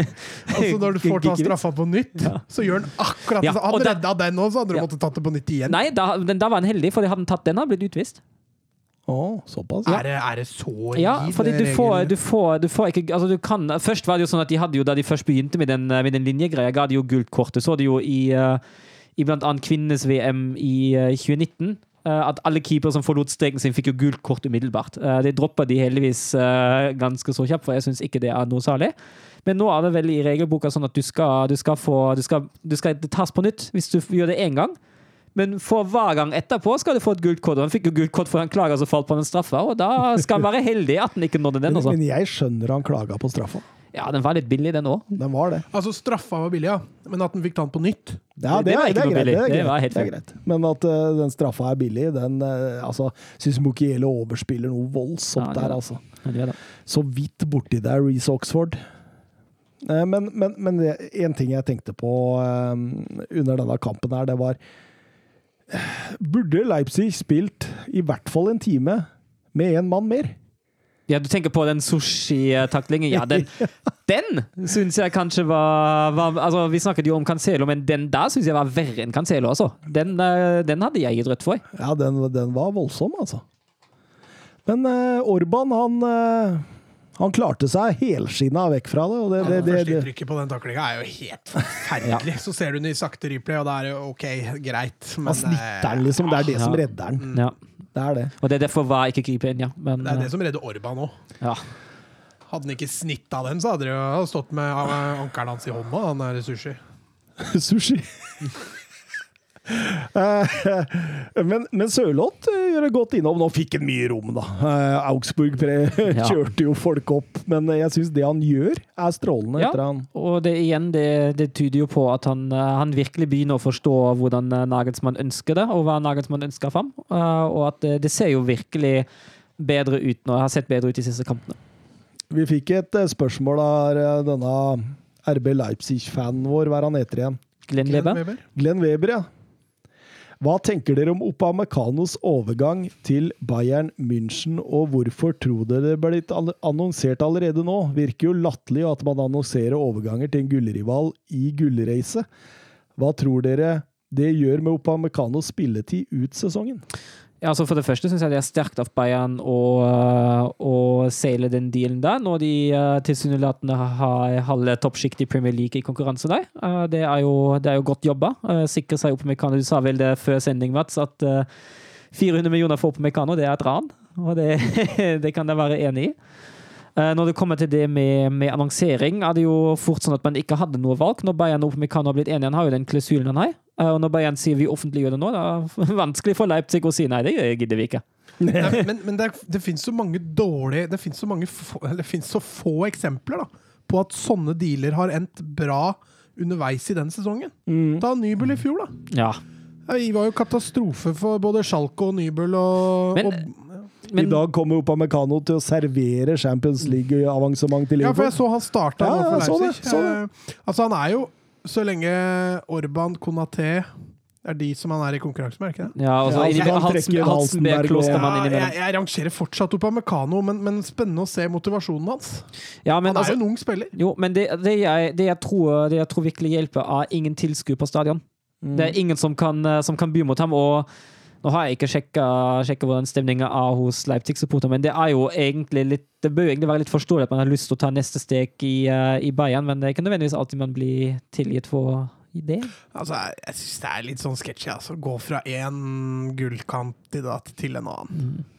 Altså Når du får ta straffa på nytt, Ja. så gjør han akkurat det. ja, Hadde Han redda den òg, så hadde du Ja. måttet tatt det på nytt igjen. Nei, da, den, da var han heldig, for hadde han tatt den, hadde han blitt utvist. Å, såpass. Er, det, er det så Ja, fordi du får, du får, du får ikke altså du kan, Først var det jo sånn at de hadde jo, da de først begynte med den, med den linjegreia, ga de jo gult kort. Du så det jo i, eh, i blant annet kvinnes-VM i eh, 2019. eh, At alle keepere som forlot streken sin, fikk jo gult kort umiddelbart. Eh, Det droppa de heldigvis eh, ganske så kjapt, for jeg syns ikke det er noe særlig. Men nå er det vel i regelboka sånn at du skal, du skal få du skal, du skal, Det tas på nytt hvis du gjør det én gang. Men for hver gang etterpå skal du få et gult kort. Og han fikk jo gult kort for han klaga som falt på den straffa, og da skal han være heldig at han ikke nådde den. Men, Altså. men jeg skjønner han klaga på straffa. Ja, den var litt billig, den òg. Den var det. Altså, straffa var billig, ja. Men at den fikk ta den på nytt Ja, Det- det, det var ikke det noe greit. billig. Det Det var helt det er greit. Men at uh, den straffa er billig, den uh, altså, Syns Mukiele overspiller noe voldsomt Ja, det der, altså. Ja, det. Så vidt borti der, Reece Oxford. Uh, Men, men, men det- en ting jeg tenkte på uh, under denne kampen her, det var Burde Leipzig spilt i hvert fall en time med én mann mer? ja, du tenker på den sushi-taklingen? Ja, den, den syns jeg kanskje var, var altså, Vi snakket jo om Cancelo, men den der syns jeg var verre enn Cancelo. Altså. Den, eh, den hadde jeg gitt rødt for. Ja, den, den var voldsom, altså. Men uh, Orban, han eh, han klarte seg helskinna vekk fra det. Og det, det, det, det, Førsteinntrykket på den taklinga er jo helt forferdelig. Så ser du den i sakte replay, og da er det OK, greit. Men han snitter den, liksom. Det er det som redder den. Ja. Det er det. Og det er derfor var ikke inn, ja. Men, det er det som redder Orban òg. ja. Hadde han ikke snitta den, så hadde det jo stått med eh, ankelen hans i hånda, han der sushi. Sushi. Eh, men, men Sørloth eh, gjør det godt innom. Nå fikk han mye rom, da. Eh, Augsburg pre kjørte jo folk opp, men jeg syns det han gjør, er strålende. Ja. etter han Og det igjen, det, det tyder jo på at han, han virkelig begynner å forstå hvordan Nagelsmann ønsker det, og hva Nagelsmann ønsker fram. Og at det, det ser jo virkelig bedre ut nå. har sett bedre ut de siste kampene. Vi fikk et spørsmål av denne RB Leipzig-fanen vår. Hva er han heter igjen? Glenn? Weber. Glenn Weber, ja. Hva tenker dere om Opamekanos overgang til Bayern München, og hvorfor tror dere det ble annonsert allerede nå? Virker jo latterlig at man annonserer overganger til en gullrival i gullreise. Hva tror dere det gjør med Opamekanos spilletid ut sesongen? Ja, altså For det første syns jeg det er sterkt av Bayern å, eh, å seile den dealen der, når de uh, tilsynelatende har halve toppsjiktet i Premier League i konkurranse der. Eh, det, er jo, det er jo godt jobba. Sikre seg opp Mekano. Du sa vel det før sending, Mats, at eh, 400 millioner for opp Mekano, det er et ran. Og det, det kan jeg være enig i. Eh, Når det kommer til det med, med annonsering, er det jo fort sånn at man ikke hadde noe valg. Når Bayern og Mekano har blitt enige, han har jo den klausulen han har. Eh, Og når Bayern sier vi offentliggjør det nå, da er det vanskelig for Leipzig å si nei, det gidder vi ikke. Nei, men men det, er- det finnes så mange dårlige Det finnes så, mange få, eller det finnes så få eksempler da, på at sånne dealer har endt bra underveis i den sesongen. Ta Nybel i fjor, da. Ja. Det var jo katastrofe for både Schalke og Nybel og, Men- og Men- I dag kommer Opamecano til å servere Champions League-avansement til Ja, for jeg så han starta Ja, nå for Leipzig. så det, så det. Eh, altså, han er jo Så lenge Orban, Konaté er de som han er i konkurranse med, er ikke det? Ja, og så Ja, Halsenberg og- Klostermann innimellom. jeg, jeg rangerer fortsatt Opamecano, men, men spennende å se motivasjonen hans. Ja, men Han er altså, jo en ung spiller. jo, men det, det, jeg, det, jeg tror, det jeg tror virkelig hjelper, er ingen tilskuere på stadion. Det er ingen som kan, eh, som kan by mot ham. og nå har jeg ikke sjekka, sjekka hvordan stemninga er hos Leipzig-supporter, men det er jo egentlig litt Det bør egentlig være litt forståelig at man har lyst til å ta neste steg i, eh, i Bayern, men det er ikke nødvendigvis alltid man blir tilgitt for det. Altså, jeg syns det er litt sånn sketsjy, Altså. Gå fra én gullkandidat til en annen. Jeg,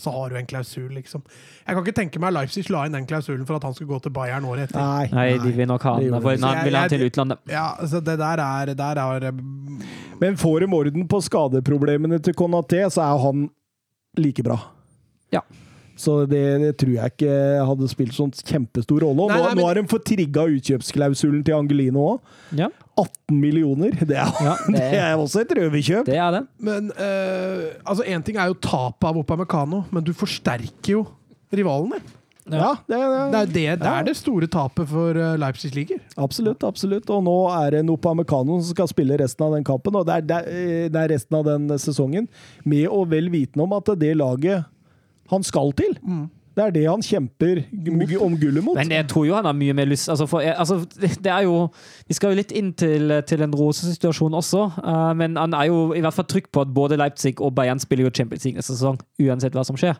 så har du en klausul, liksom. Jeg kan ikke tenke meg Leipzig la inn den klausulen for at han skulle gå til Bayern året etter. Nei, Nei, de vil nok ha den. For han vil jeg- til utlandet. Ja, så det der er, der er Men får de orden på skadeproblemene til Konaté, så er han like bra. Ja. Så det, det tror jeg ikke hadde spilt sånn kjempestor rolle. Nei, nå, nei, men- nå har de fått trigga utkjøpsklausulen til Angelino òg. Ja, 18 millioner. Det er, Ja, det det- er også et røverkjøp. det er det. Men uh, altså, én ting er jo tapet av Opamecano, men du forsterker jo rivalen din. Ja, det, Det er det, det, Ja. er det store tapet for uh, Leipzig liger. Absolutt, absolutt. Og nå er det Nopamecano som skal spille resten av den kampen, og det er, det er- er resten av den sesongen, med og vel vitende om at det laget han skal til. Det er det han kjemper om gullet mot. Men jeg tror jo han har mye mer lyst altså, for, altså, det er jo Vi skal jo litt inn til, til en rosesituasjon også, uh, men han er jo i hvert fall trygg på at både Leipzig og Bayern spiller jo Champions League neste sesong, uansett hva som skjer.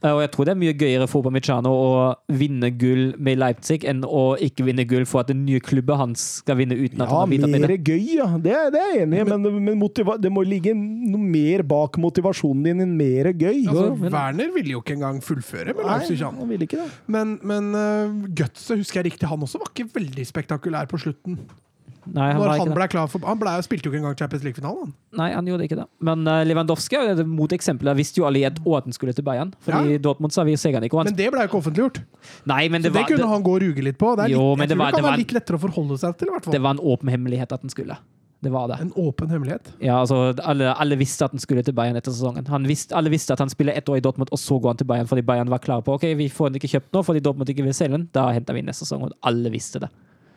Eh, og jeg tror det er mye gøyere for Upamecano å vinne gull med Leipzig enn å ikke vinne gull for at den nye klubben hans skal vinne uten at Ja, han har bidratt Ja, mer gøy, ja. Det, det er jeg enig i, men, men det må ligge noe mer bak motivasjonen din enn mer gøy. Altså, men- Werner ville jo ikke engang fullføre med Nei, Leipzig. Han. han vil ikke det. Men, men uh, Gutset, husker jeg riktig, han også var ikke veldig spektakulær på slutten. Nei, han, Når han det. ble klar for Han ble, spilte jo ikke engang Champions League-finalen. Nei, han gjorde ikke det. Men uh, Lewandowski er jo det moteksempelet. Visste jo alle et at han skulle til Bayern. Fordi Ja. Dortmund sa vi han ikke. Han, Men det ble jo ikke offentliggjort. nei, men Så det det, var, kunne det, han gå og ruge litt på. Det, litt, Jo, men jeg det tror var- det kan det var- være litt lettere å forholde seg til, i hvert det var en åpen hemmelighet at han skulle. Det var det. En åpen hemmelighet. Ja, altså, alle, alle visste at han skulle til Bayern etter sesongen. Han visste, alle visste at han spiller ett år i Dortmund, og så går han til Bayern fordi Bayern var klar på ok, vi får han ikke kjøpt nå fordi Dortmund ikke vil selge den. Da henter vi neste sesong, og alle visste det.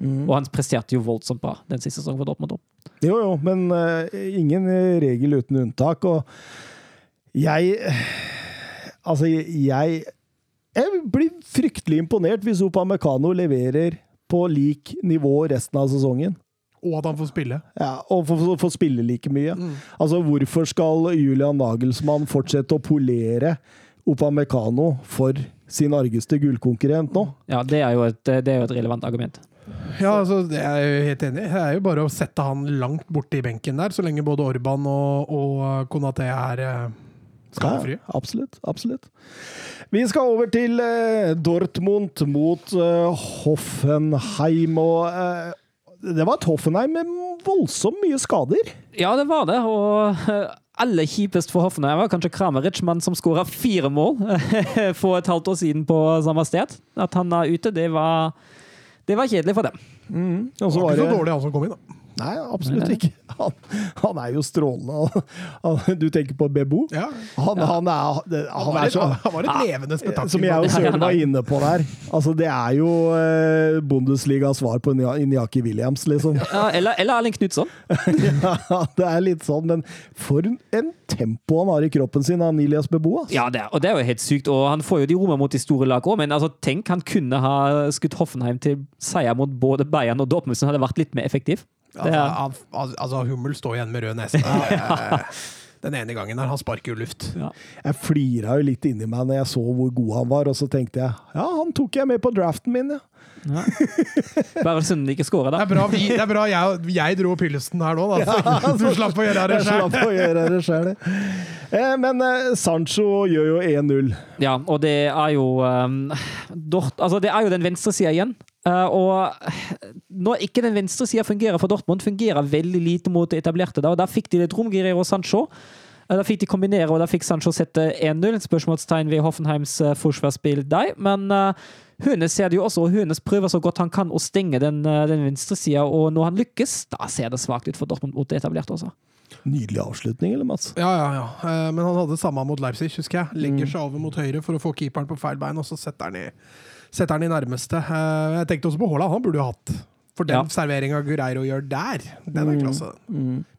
Og han presterte jo voldsomt bra den siste sesongen for Dortmund. Jo, jo, men uh, ingen regel uten unntak. Og jeg Altså, jeg Jeg blir fryktelig imponert hvis Opamecano leverer på lik nivå resten av sesongen. Og at han får spille. Ja, og får, få spille like mye. Altså, hvorfor skal Julian Nagelsmann fortsette å polere Opamecano for sin argeste gullkonkurrent nå? Ja, det er jo et, det er jo et relevant argument. Ja, altså, det er jo helt enig. Det er jo bare å sette han langt borte i benken der, så lenge både Orban og, og Konaté er eh, skadefrie. Ja, absolutt. Absolutt. Vi skal over til eh, Dortmund mot eh, Hoffenheim. Og eh, det var et Hoffenheim med voldsomt mye skader. Ja, det var det. Og eh, aller kjipest for Hoffenheim var kanskje Kramaric, mann som skåra fire mål for et halvt år siden på samme sted. At han er ute, det var, det var kjedelig for dem. Og Det så var var ikke så dårlig han som kom inn, da. Nei, absolutt ikke. Han, han er jo strålende. Han, du tenker på Bebo? Ja. Han, han er, Han, han var er så han var et levende spetakkel. Som jeg og Søren var inne på der. Altså, det er jo eh, Bundesligas svar på Inyaki Williams, liksom. Ja, eller, eller Erling Knutson. Ja, det er litt sånn, men for en tempo han har i kroppen sin, han Ilias Bebo. Altså. Ja, det, er- og det er jo helt sykt. Og han får jo de rommene mot de store lag òg, men altså, tenk han kunne ha skutt Hoffenheim til seier mot både Bayern og Dortmund, som hadde vært litt mer effektiv. Altså, er, al- altså, Hummel står igjen med rød nese. Eh, Den ene gangen der, han sparker jo luft. Jeg flira jo litt inni meg når jeg så hvor god han var, og så tenkte jeg ja, han tok jeg med på draften min, ja. Ja. Bare ikke skåra, Det er bra, vi, det er bra jeg, jeg dro pillesten her nå, da. Så du slapp å gjøre det sjøl. slapp å gjøre det sjøl. Eh, men eh, Sancho gjør jo 1-0. Ja, og det er jo um, Dort, altså Det er jo den venstre sida igjen. Uh, og når ikke den venstre sida fungerer for Dortmund, fungerer veldig lite mot det etablerte. Da, og da fikk de litt rom, Guerrero og Sancho. Uh, Da fikk de kombinere, og da fikk Sancho sette 1-0. Spørsmålstegn ved Hoffenheims uh, forsvarsspill der. Men uh, Hønes ser det jo også, og Hunes prøver så godt han kan å stenge den, uh, den venstre sida. Og når han lykkes, da ser det svakt ut for Dortmund mot det etablerte også. Nydelig avslutning, eller, Mats? Ja, ja, ja. Eh, Men han hadde samme mot Leipzig, husker jeg. Mm. Legger seg over mot høyre for å få keeperen på feil bein, og så setter han i, setter han i nærmeste. Eh, Jeg tenkte også på Haaland, han burde jo hatt. For den Ja. serveringa Gureiro gjør der, den er klasse.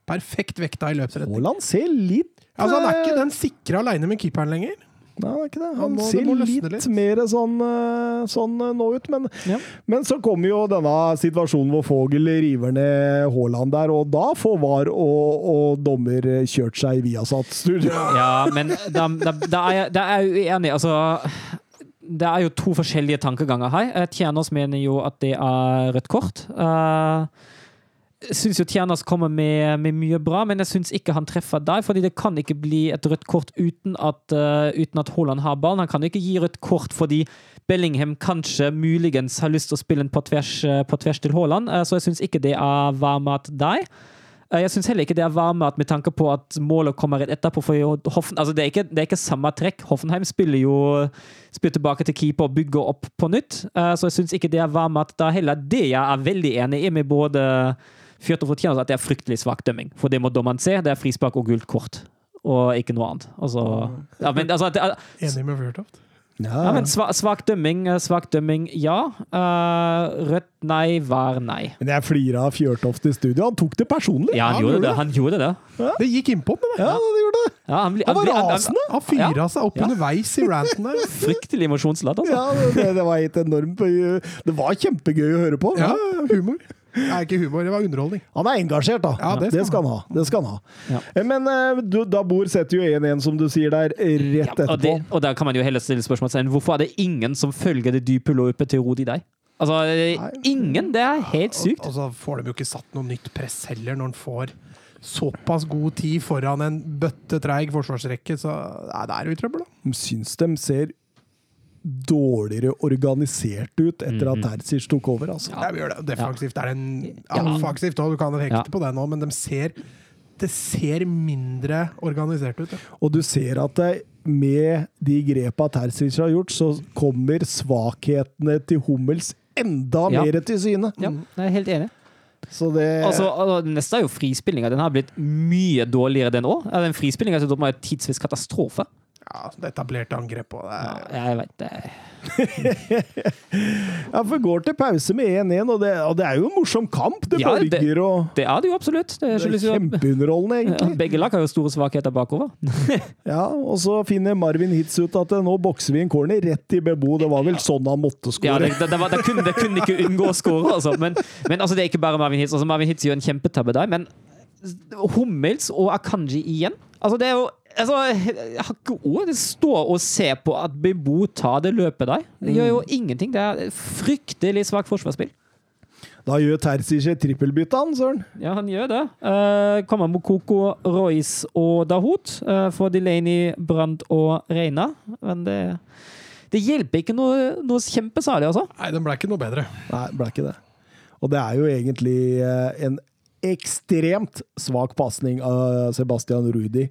Perfekt vekta i løpsretning. Haaland ser litt Altså, han er eh, ikke den sikre aleine med keeperen lenger. Nei, det er ikke det. Han Han må- ser det litt, litt. mer sånn, eh, sånn eh, nå ut, men, Ja. men så kommer jo denne situasjonen hvor Fogel river ned Haaland der, og da får VAR og, og dommer kjørt seg i Viasat-studio. Ja, men da, da, da, er jeg, da er jeg uenig. Altså, det er jo to forskjellige tankeganger her. Eh, Tjenos mener jo at det er rødt kort. Uh, syns jo Tjernas kommer med, med mye bra, men jeg syns ikke han treffer der. fordi det kan ikke bli et rødt kort uten at, uh, uten at Haaland har ballen. Han kan ikke gi rødt kort fordi Bellingham kanskje muligens har lyst til å spille den på tvers, uh, på tvers til Haaland, uh, så jeg syns ikke det er varmat. Eh, Jeg syns heller ikke det er varmat med tanke på at målet kommer rett etterpå. For Hoffen, altså det, er ikke, det er ikke samme trekk. Hoffenheim spiller jo spiller tilbake til keeper og bygger opp på nytt. Så jeg syns ikke det er varmat da heller. Det jeg er veldig enig i med både Fjørtoft fortjener at det er fryktelig svak dømming. For det må dommeren se. Det er frispark og gult kort. Og ikke noe annet. Altså, ja, men, altså, det Enig med Fjørtoft. ja, men sva- svak dømming, eh, svak dømming, ja. Uh, rødt nei, var nei. Men jeg flira av Fjørtoft i studio. Han tok det personlig. Ja, han, han gjorde gjorde det. det. Han gjorde det. Det gikk innpå med det. Ja, han gjorde det. Ja, han, bli- Han var rasende. Han fyra Ja. seg opp Ja. underveis i ranten der. Fryktelig emosjonsladd, altså. Ja, det, det var helt enormt. Det var kjempegøy å høre på. Ja, humor. Nei, ikke humor, det var underholdning. Han er engasjert, da. Ja, det det, skal skal han ha. Det skal han ha. Ja. Eh, Men eh, du, Dabur setter jo 1-1, som du sier der, rett Ja, og, det, etterpå. og der kan man jo heller stille spørsmålstegn hvorfor er det ingen som følger det dype løpet til Rodi deg? Altså, ingen! Det er helt sykt. Og, og så får de jo ikke satt noe nytt press heller, når de får såpass god tid foran en bøttetreig forsvarsrekke. Så nei, det er jo i trøbbel, da. Syns de ser dårligere organisert ut etter at Terzic tok over, altså. Ja, vi gjør det. Defensivt er det en Ja. Offensivt òg, du kan hekte Ja. på det nå, men de ser det ser mindre organisert ut. Ja. Og du ser at det, med de grepa Terzic har gjort, så kommer svakhetene til Hummels enda Ja. mer til syne. Ja, jeg er helt enig. Så det Altså, altså, neste er jo frispillinga. Den har blitt mye dårligere, den òg. Den frispillinga er tidsvis katastrofe. Ja, det etablerte angrep på deg. Ja, jeg vet det. Ja, for går til pause med 1-1, og, det- og det er jo en morsom kamp. Det Ja, det- og Det er det jo absolutt. Det er det er kjempeunderholdende, Ja, egentlig. Begge lag har jo store svakheter bakover. Ja, Og så finner Marvin Hitz ut at eh, nå bokser vi en corner rett i Bebo. Det var vel sånn han måtte Ja, skåre. det, det, det, var, det, kunne, det kunne ikke unngå å skåre, altså. Men, men altså, det er ikke bare Marvin Hitz. Altså, Marvin Hitz gjør en kjempetabbe der, men Hummels og Akanji igjen Altså, det er jo altså, Jeg har ikke ord. Står og se på at Bebo tar det løpet der. Det gjør jo ingenting. Det er fryktelig svakt forsvarsspill. Da gjør Terzic et trippelbytte, han, søren. Ja, han gjør det. Uh, kommer Mokoko, Royce og Dahoud uh, for Delaney, Brandt og Reina. Men det, det hjelper ikke noe, noe kjempesalig, altså. Nei, den ble ikke noe bedre. Nei, ble ikke det. Og det er jo egentlig uh, en ekstremt svak pasning av Sebastian Rudi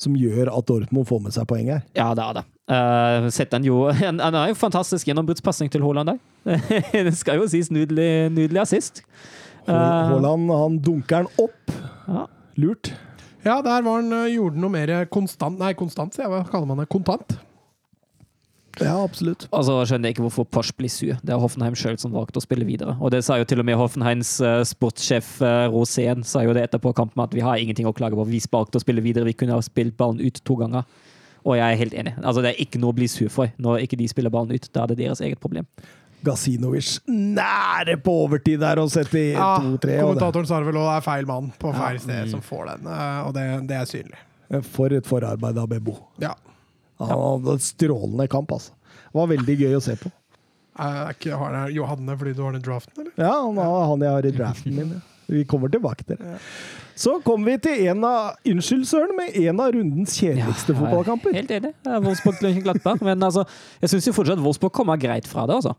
som gjør at Dortmund får med seg poeng her. Ja, det er det. Uh, setter han, jo, han, han er jo fantastisk gjennombruddspasning til Haaland der. det skal jo sies nydelig, nydelig assist. Uh, Haaland han dunker den opp. ja. Lurt. Ja, der var han, eh, gjorde han noe mer konstant Nei, konstant, sier jeg. Hva kaller man det? Kontant? Ja, absolutt. Altså, så skjønner jeg ikke hvorfor Porsche blir sur. Det er Hoffenheim sjøl som valgte å spille videre. Og det sa jo til og med Hoffenheims uh, sportssjef uh, Rosén sa jo det etterpå kampen at vi har ingenting å klage på. Vi valgte å spille videre. Vi kunne ha spilt ballen ut to ganger. Og jeg er helt enig. Altså, det er ikke noe å bli sur for når ikke de spiller ballen ut. Da er det deres eget problem. Gazinovic nære på overtid der og setter i Ja, 2-3. kommentatoren sa vel òg det er feil mann på feil sted som får den, eh, og det, det er synlig. For et forarbeid av Bebo. Ja. Han hadde en strålende kamp, altså. Det var veldig gøy å se på. Er ikke, har det Johanne fordi du har den draften, eller? Ja, han er han jeg har i draften min. ja. Vi kommer tilbake til det. Så kommer vi til en av Unnskyld, Søren, med en av rundens kjedeligste Ja, fotballkamper. Helt enig. Det Wolfsburg Glattberg. Men altså, jeg syns fortsatt Wolfsburg kommer greit fra det, altså.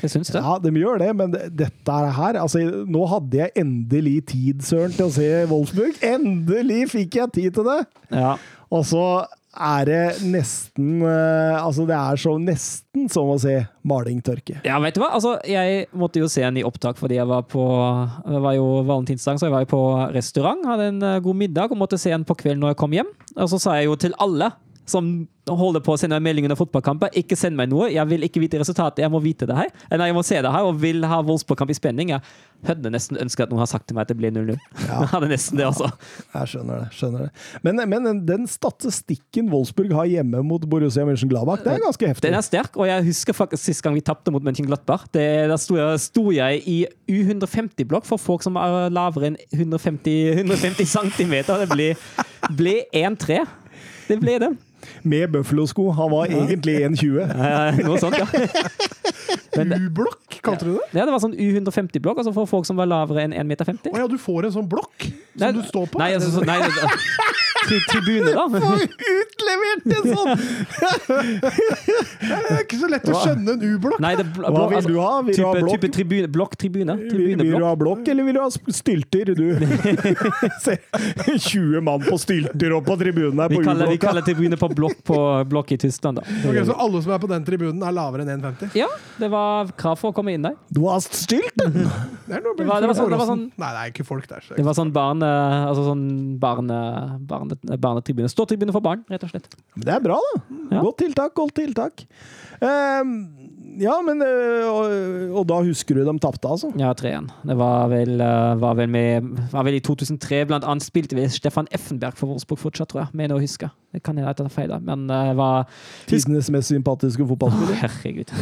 Jeg syns det. Ja, de gjør det, men dette her altså, Nå hadde jeg endelig tid, Søren, til å se Wolfsburg. Endelig fikk jeg tid til det! Ja. Og så er det nesten eh, Altså, det er så nesten som å se maling tørke. Ja, vet du hva? Altså, jeg måtte jo se en i opptak fordi jeg var på Det var jo valentinsdag, så jeg var jo på restaurant. Hadde en eh, god middag og måtte se en på kvelden når jeg kom hjem. Og så sa jeg jo til alle som holder på å sende meg melding under fotballkamper, ikke send meg noe. Jeg vil ikke vite resultatet, jeg må vite det her. Nei, jeg må se det her og vil ha Wolfsburg-kamp i spenning. Jeg hadde nesten ønsket at noen har sagt til meg at det ble 0-0. Jeg hadde nesten det, også. Jeg skjønner det. skjønner det. Men, men den statistikken Wolfsburg har hjemme mot Borussia Mönchengladbach, det er ganske heftig. Den er sterk, og jeg husker faktisk sist gang vi tapte mot Mönchengladbach. Det, da sto jeg, sto jeg i U150-blokk for folk som er lavere enn 150, 150 cm. Det ble, ble 1-3. Det ble det. Med Buffalo-sko. Han var egentlig 1,20. Ja, noe sånt, ja. U-blokk, kalte du det? Ja, det var sånn U150-blokk, altså for folk som var lavere enn 1,50 meter. Å ja, du får en sånn blokk som Nei, du står på? Nei, altså, så- nei tri tribune, da. Få utlevert en sånn! Det er ikke så lett å skjønne en U-blokk. Det, Hva vil altså, du ha? Vil du ha type, blokk? type tribune, blokktribune. Vil, vil du ha blokk, eller vil du ha stylter? Du Se, 20 mann på stylter og på tribunen her på kaller, vi U-blokka. kaller tribune på blokk på blokk i Tyskland, da. Okay, så alle som er på den tribunen, er lavere enn 1,50? Ja, det var krav for å komme inn der. Du har stylten! Det, er Det var- det var sånn- det var sånn- Nei, det er ikke folk der. Så Det var sånn barne... Altså sånn barne... barne barnetribune. Ståtribune for barn, rett og slett. Men det er bra, da. Ja. Godt tiltak, godt tiltak. Ehm, ja, men uh, og, og da husker du de tapte, altså? Ja, 3-1. Det var vel, uh, var vel med var vel i 2003, blant annet spilte vi Stefan Effenberg for Wolfsburg fortsatt, tror jeg. Mener å huske. Det kan jeg ta feil. Men eh, det var Tidenes mest sympatiske fotballspiller. Herregud.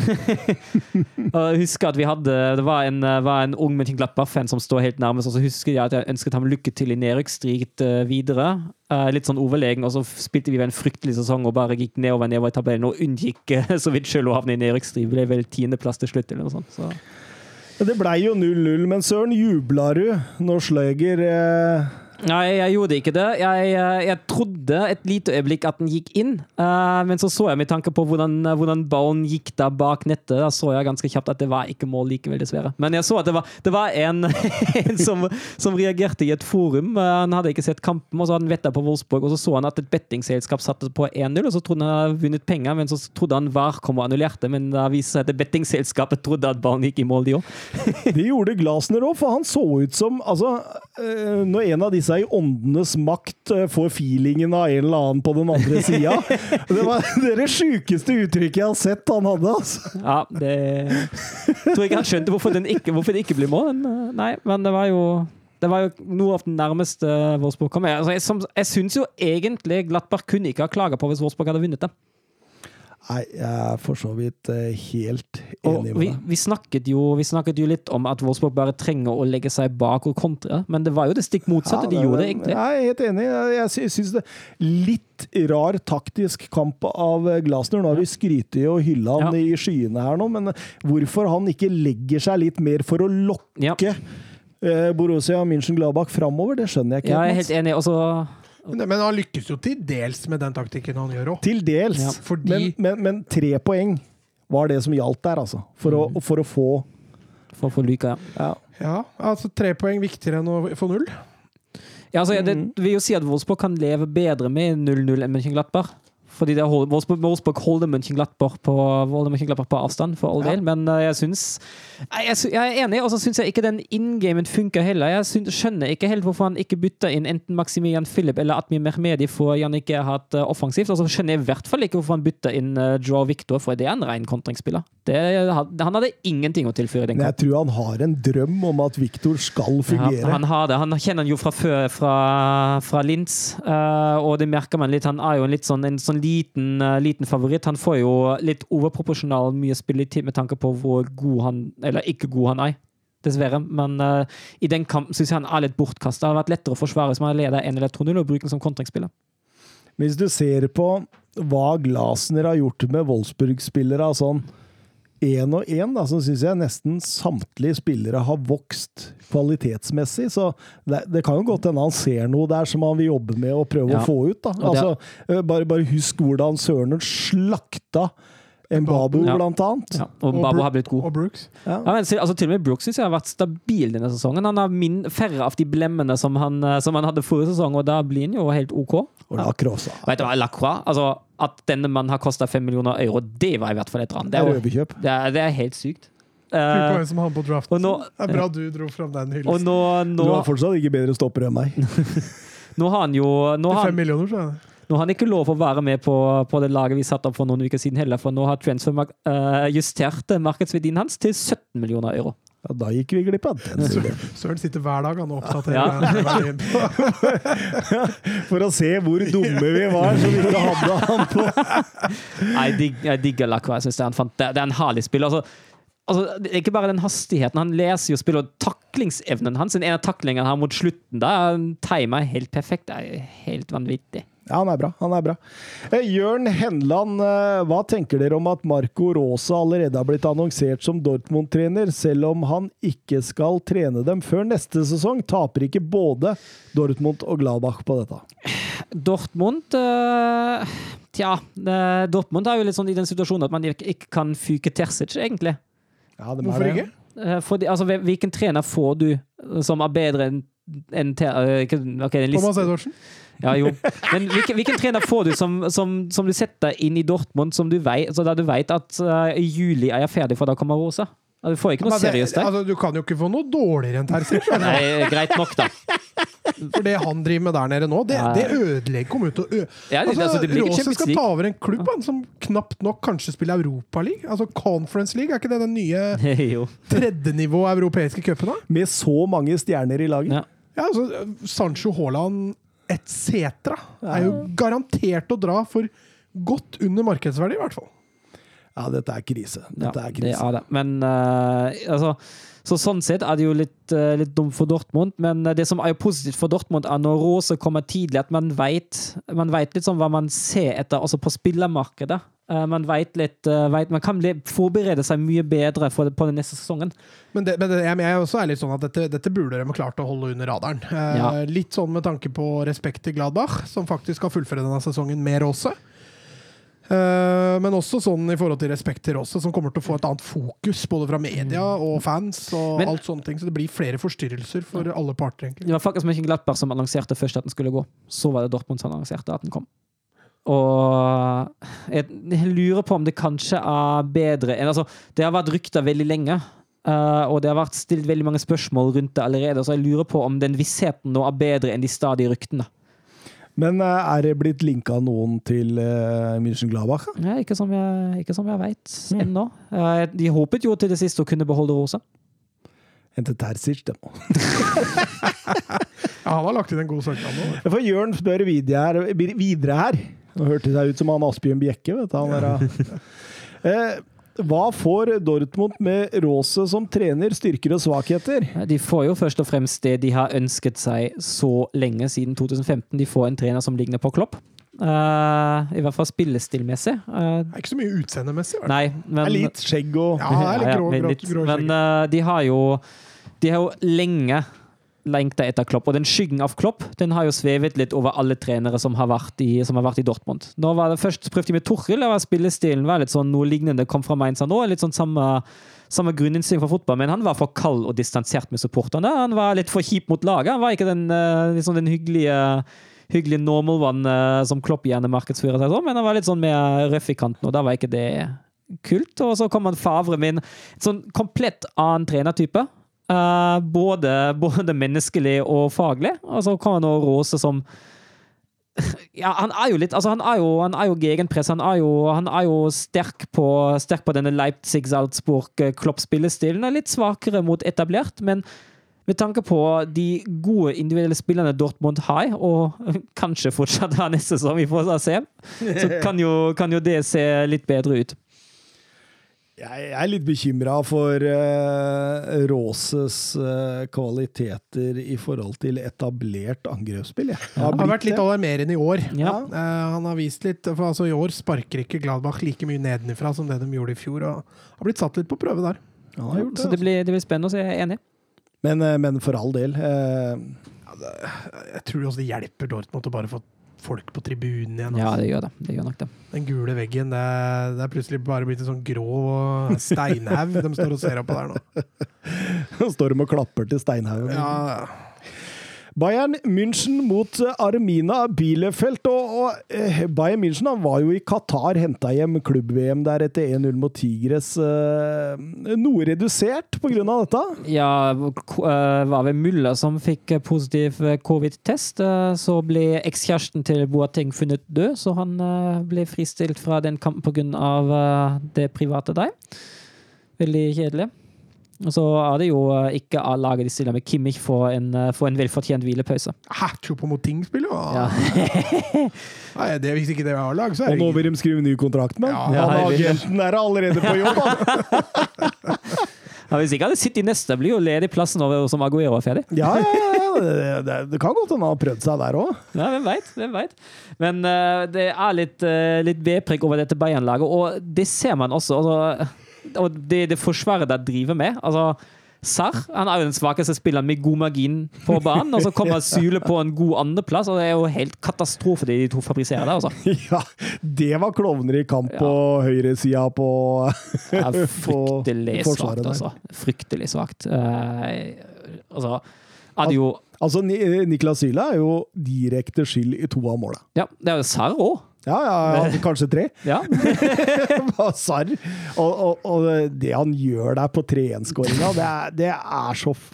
og jeg husker at vi hadde Det var en, eh, var en ung Mönchengladbach-fan som står helt nærmest, og så husker jeg at jeg ønsket ham lykke til i nedrykksstrid eh, videre. Eh, litt sånn overlegen, og så spilte vi en fryktelig sesong og bare gikk nedover nedover i tabellen og unngikk eh, så vidt selv å havne i nedrykksstrid. Ble vel tiendeplass til slutt, eller noe sånt. Så. Det blei jo 0-0, men søren, jubla du når Sløger eh, Nei, jeg gjorde ikke det. Jeg, eh, jeg trodde et lite øyeblikk at den gikk inn, uh, men så så jeg med tanke på hvordan, hvordan ballen gikk da bak nettet. Da så jeg ganske kjapt at det var ikke mål likevel, dessverre. Men jeg så at det var, det var en, en som, som reagerte i et forum. Uh, Han hadde ikke sett kampen, og så hadde han vetta på Wolfsburg, og så så han at et bettingselskap satte på 1-0, og så trodde han hadde vunnet penger, men så trodde han VAR kom og annullerte, men da viste seg at bettingselskapet trodde at ballen gikk i mål, de òg. Det gjorde Glasner òg, for han så ut som Altså, eh, når en av disse i åndenes makt eh, får feelingen av en eller annen på den andre sida Det var det det sjukeste uttrykket jeg har sett han hadde, altså. Ja, det tror jeg ikke han skjønte hvorfor, den ikke, hvorfor det ikke ble mål. Eh, nei, men det var jo det var jo noe av den nærmeste Vårsborg kom. Jeg, altså, jeg, jeg syns jo egentlig Glattberg kunne ikke ha klaga på hvis Vårsborg hadde vunnet det. Nei, jeg er for så vidt eh, helt enig med deg. vi, snakket jo, vi snakket jo litt om at Wolfsburg bare trenger å legge seg bak og kontre, men det var jo det stikk motsatte de gjorde, egentlig. Jeg er helt enig. Jeg, jeg sy- syns det litt rar taktisk kamp av Glasner. Nå har vi skrytt og hylla han Ja. i skyene her nå, men hvorfor han ikke legger seg litt mer for å lokke Ja. eh, Borussia München-Gladbach framover, det skjønner jeg ikke. Ja, jeg er helt enig. Og så Men, men han lykkes jo til dels med den taktikken han gjør òg. Til dels. Ja, fordi- men, men, men tre poeng var det som gjaldt der, altså. For, Mm. å, for å få For å få lyka, ja. ja. Ja, altså tre poeng viktigere enn å få null. ja altså, Mm. det vil jo si at Wolfsburg kan leve bedre med 0-0 enn Mönchenglattberg. Fordi det hold, Wolfsburg, holder Mönchenglattberg på, Mönchengladbach på avstand, for all Ja. del. Men eh, jeg syns Jeg, jeg er enig, og så syns jeg ikke den in-gamen funker heller. Jeg synes, skjønner ikke helt hvorfor han ikke bytter inn enten Maximilian Philip eller Atmi Mehmedi for Jannik har eh, offensivt. Og så skjønner jeg i hvert fall ikke hvorfor han bytter inn uh, Joao Victor, for det er en ren kontringsspiller. Han hadde ingenting å tilføre i den jeg tror han har en drøm om at Victor skal Ja, fungere. han har det. Han kjenner han jo fra før, fra, fra Linz, uh, og det merker man litt. Han er jo en litt sånn, en sånn liten, eh, liten favoritt. Han får jo litt overproporsjonal mye spilletid med tanke på hvor god han, eller ikke god han er. Dessverre. Men uh, i den kampen syns jeg han er litt bortkasta. Det hadde vært lettere å forsvare hvis man leder 1 eller 2-0 og bruke den som kontringsspiller. Hvis du ser på hva Glasner har gjort med Wolfsburg-spillere og sånn én og én, så syns jeg nesten samtlige spillere har vokst kvalitetsmessig. Så det, det kan jo godt hende han ser noe der som han vil jobbe med og prøve Ja. å få ut. da. Altså, eh, bare, bare husk hvordan Søren slakta Mbabu, Ja. blant annet. Ja, og Og har blitt god. Og Brooks. Ja. Ja, men, altså, til og med Brooks synes jeg har vært stabil denne sesongen. Han har min, færre av de blemmene som han, eh, som han hadde forrige sesong, og da blir han jo helt OK. Og Lacroix. Ja. Vet du hva, Lacroix altså, At denne mannen har kosta fem millioner euro, det var i hvert fall et ran. Det Det er er, det er, det er helt sykt. Uh, Eh, som han på draften. nå- det er bra du dro fram den og hyllesten. nå, Du har fortsatt ikke bedre stoppere enn meg. nå har han jo nå har, fem millioner, så er det. nå har han ikke lov å være med på, på det laget vi satte opp for noen uker siden heller, for nå har Transfer uh, justert markedsverdien hans til 17 millioner euro. Ja, da gikk vi glipp av den. Søren. Sitter hver dag han og oppdaterer Ja. For å se hvor dumme vi var som ikke hadde han på. Jeg, digg, jeg digger Lacroix. Jeg synes det, er det er en herlig spill. Altså, altså, ikke bare den hastigheten. Han leser jo spillet, og taklingsevnen hans. Den ene taklingen her mot slutten, da timer helt perfekt. Det er helt vanvittig. Ja, han er bra. han er bra. Eh, Jørn Henland, eh, hva tenker dere om at Marco Rosa allerede har blitt annonsert som Dortmund-trener, selv om han ikke skal trene dem før neste sesong? Taper ikke både Dortmund og Gladbach på dette? Dortmund øh, Tja, eh, Dortmund er jo litt sånn i den situasjonen at man ikke, kan fyke Terzic, egentlig. Ja, Hvorfor det. ikke? Eh, fordi, altså, hvilken trener får du som er bedre enn en, en, en liste- Thomas Edvardsen? Ja, jo. Men hvilken, hvilken trener får du som, som, som du setter inn i Dortmund, som du vet, så da du vet at uh, i juli er jeg ferdig, for da kommer Rosa? Du får ikke noe det- seriøst der. Altså, du kan jo ikke få noe dårligere enn Terzic. Nei, greit nok, da. For det han driver med der nede nå, det, Ja. det ødelegger kommer ut til å ø... Ja, det, altså, det Rose skal ta over en klubb han, som knapt nok kanskje spiller Europaliga. Altså Conference League, er ikke det den nye tredjenivå europeiske cupen? Med så mange stjerner i laget. Ja. Ja, altså Sancho Haaland etc. er jo garantert å dra for godt under markedsverdi, i hvert fall. Ja, dette er krise. Ja, er krise. det er det. Men uh, altså så Sånn sett er det jo litt, eh, litt dumt for Dortmund, men det som er jo positivt for Dortmund, er når Rose kommer tidlig, at man vet, man vet litt sånn hva man ser etter altså på spillermarkedet. Eh, man veit litt eh, vet, Man kan forberede seg mye bedre for, på den neste sesongen. Men, det, men det, jeg, jeg også er litt sånn at dette, dette burde de klart å holde under radaren. Eh, Ja. Litt sånn med tanke på respekt til Gladbach, som faktisk skal fullføre denne sesongen med også. Eh, men også sånn i forhold til respekt til Rose, som kommer til å få et annet fokus, både fra media og fans og Men- alt sånne ting. Så det blir flere forstyrrelser for alle parter, egentlig. Det var faktisk Mönchengladbach som annonserte først at den skulle gå. Så var det Dortmund som annonserte at den kom. Og jeg, lurer på om det kanskje er bedre enn altså, Det har vært rykter veldig lenge, Uh, og det har vært stilt veldig mange spørsmål rundt det allerede, så jeg lurer på om den vissheten nå er bedre enn de stadige ryktene. Men uh, er det blitt linka noen til uh, München-Gladbach? da? Ja, ikke som jeg, ikke som jeg veit ennå. Uh, de håpet jo til det siste å kunne beholde Rosa. En til Terzic, det må. Ja, han har lagt inn en god søknad nå. For Jørn spør videre her. Videre her. Nå hørtes det ut som han Asbjørn Bjekke. vet du. Han der, eh, hva får Dortmund med Rose som trener, styrker og svakheter? De får jo først og fremst det de har ønsket seg så lenge siden 2015. De får en trener som ligner på Klopp. Uh, I hvert fall spillestilmessig. Uh, Det er ikke så mye utseendemessig. nei, men er litt skjegg og Ja, det er litt Ja, ja, grå, grå, grå Men uh, de har jo De har jo lenge lengta etter Klopp, og den skyggen av Klopp den har jo svevet litt over alle trenere som har vært i, har vært i Dortmund. Nå var det Først prøvde de med Torhild, og spillestilen var litt sånn noe lignende kom fra Mainz nå. Litt sånn samme, samme grunninnstilling for fotball, men han var for kald og distansert med supporterne. Han var litt for kjip mot laget. Han var ikke den, eh, liksom den hyggelige hyggelig normal one eh, som Klopp gjerne markedsfører seg som, men han var litt sånn mer røff i kanten, og da var ikke det kult. Og så kom han Favre med en sånn komplett annen trenertype. Eh, både, både menneskelig og faglig. Altså og Rose som ja, han er jo litt altså Han er jo, jo gegenpress. Han er jo, han er jo sterk, på, sterk på denne Leipzig-Salzburg-Klopp-spillestilen. Er litt svakere mot etablert, men med tanke på de gode individuelle spillerne Dortmund har, og kanskje fortsatt har neste sesong, vi får se, så kan jo, kan jo det se litt bedre ut. Jeg er litt bekymra for uh, Roses uh, kvaliteter i forhold til etablert angrepsspill. Ja. Han har vært litt alarmerende i år. Ja. Uh, han har vist litt, for altså I år sparker ikke Gladbach like mye nedenifra som det de gjorde i fjor. og Har blitt satt litt på prøve der. Ja, har gjort det, Så det blir, det blir spennende å se. Jeg er enig. Men, eh, men for all del. eh, Jeg tror også det hjelper Dortmund å bare få folk på tribunen igjen. Altså. Ja, det gjør det. Det gjør nok det. Den gule veggen, det er, det er plutselig bare blitt en sånn grå steinhaug de står og ser opp på der nå. Står de og klapper til Steinhaugen. Ja, Bayern München mot eh, Armina Bielefeld. Og, og eh, Bayern München var jo i Qatar, henta hjem klubb-VM der etter 1-0 mot Tigres. Eh, noe redusert pga. dette. Ja, var det Mulla som fikk positiv covid-test. Så ble ekskjæresten til Boateng funnet død, så han ble fristilt fra den kampen pga. det private der. Veldig kjedelig. Så er det jo eh, ikke av laget de stiller med Kimmich for en, eh, for en velfortjent hvilepause. Hæ, Choupo-Moting spiller jo! Ja. Nei, det, hvis ikke det var lag, så er Og nå vil de skrive ny kontrakt med Ja, han. ja, det. agenten er allerede på jobb, han! Ja, hvis ikke hadde City neste, blir jo ledig plassen over som Aguero er ferdig. Ja, ja, ja. Det, det, det kan godt hende han har prøvd seg der òg. Ja, hvem veit? Hvem vet? Men uh, det er litt, uh, litt vedpreg over dette Bayern-laget, og det ser man også. Altså, og det, det forsvaret de driver med. Altså, Sarr han er jo den svakeste spilleren med god margin på banen, og så kommer Syle på en god andreplass, og det er jo helt katastrofe det de to fabriserer der. Altså. Ja, det var klovner i kamp på høyresida på, på fryktelig forsvaret svakt, altså. Fryktelig svakt. Eh, altså, jo Altså, Niklas Syle er jo direkte skyld i to av måla. Ja, det er jo Sarr òg. Ja, ja, ja, kanskje tre. Ja. Sarr. Og, og, og det han gjør der på 3-1-skåringa, det, det,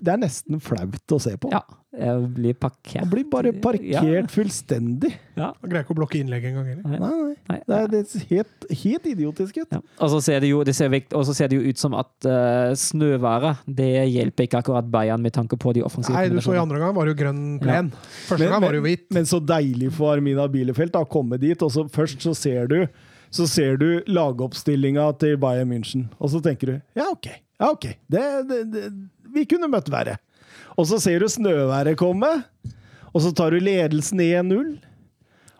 det er nesten flaut å se på. ja. Jeg blir parkert. Han blir bare parkert fullstendig. Ja. Han greier ikke å blokke innlegg engang. heller. Nei. Nei, nei. Nei. Det, er, helt, helt idiotisk ut. Ja. Og så ser det jo, det ser, det jo ut som at uh, snøværet det hjelper ikke akkurat Bayern med tanke på de offensive Nei, du så i andre gang var det jo grønn plen. Første Men- gang var det jo hvit. Men så deilig for Armina Bielefeld å komme dit, og så først så ser du så ser du lagoppstillinga til Bayern München, og så tenker du ja, OK. Ja, ok. Det, det, det, vi kunne møtt verre. Og så ser du snøværet komme, og så tar du ledelsen 1-0.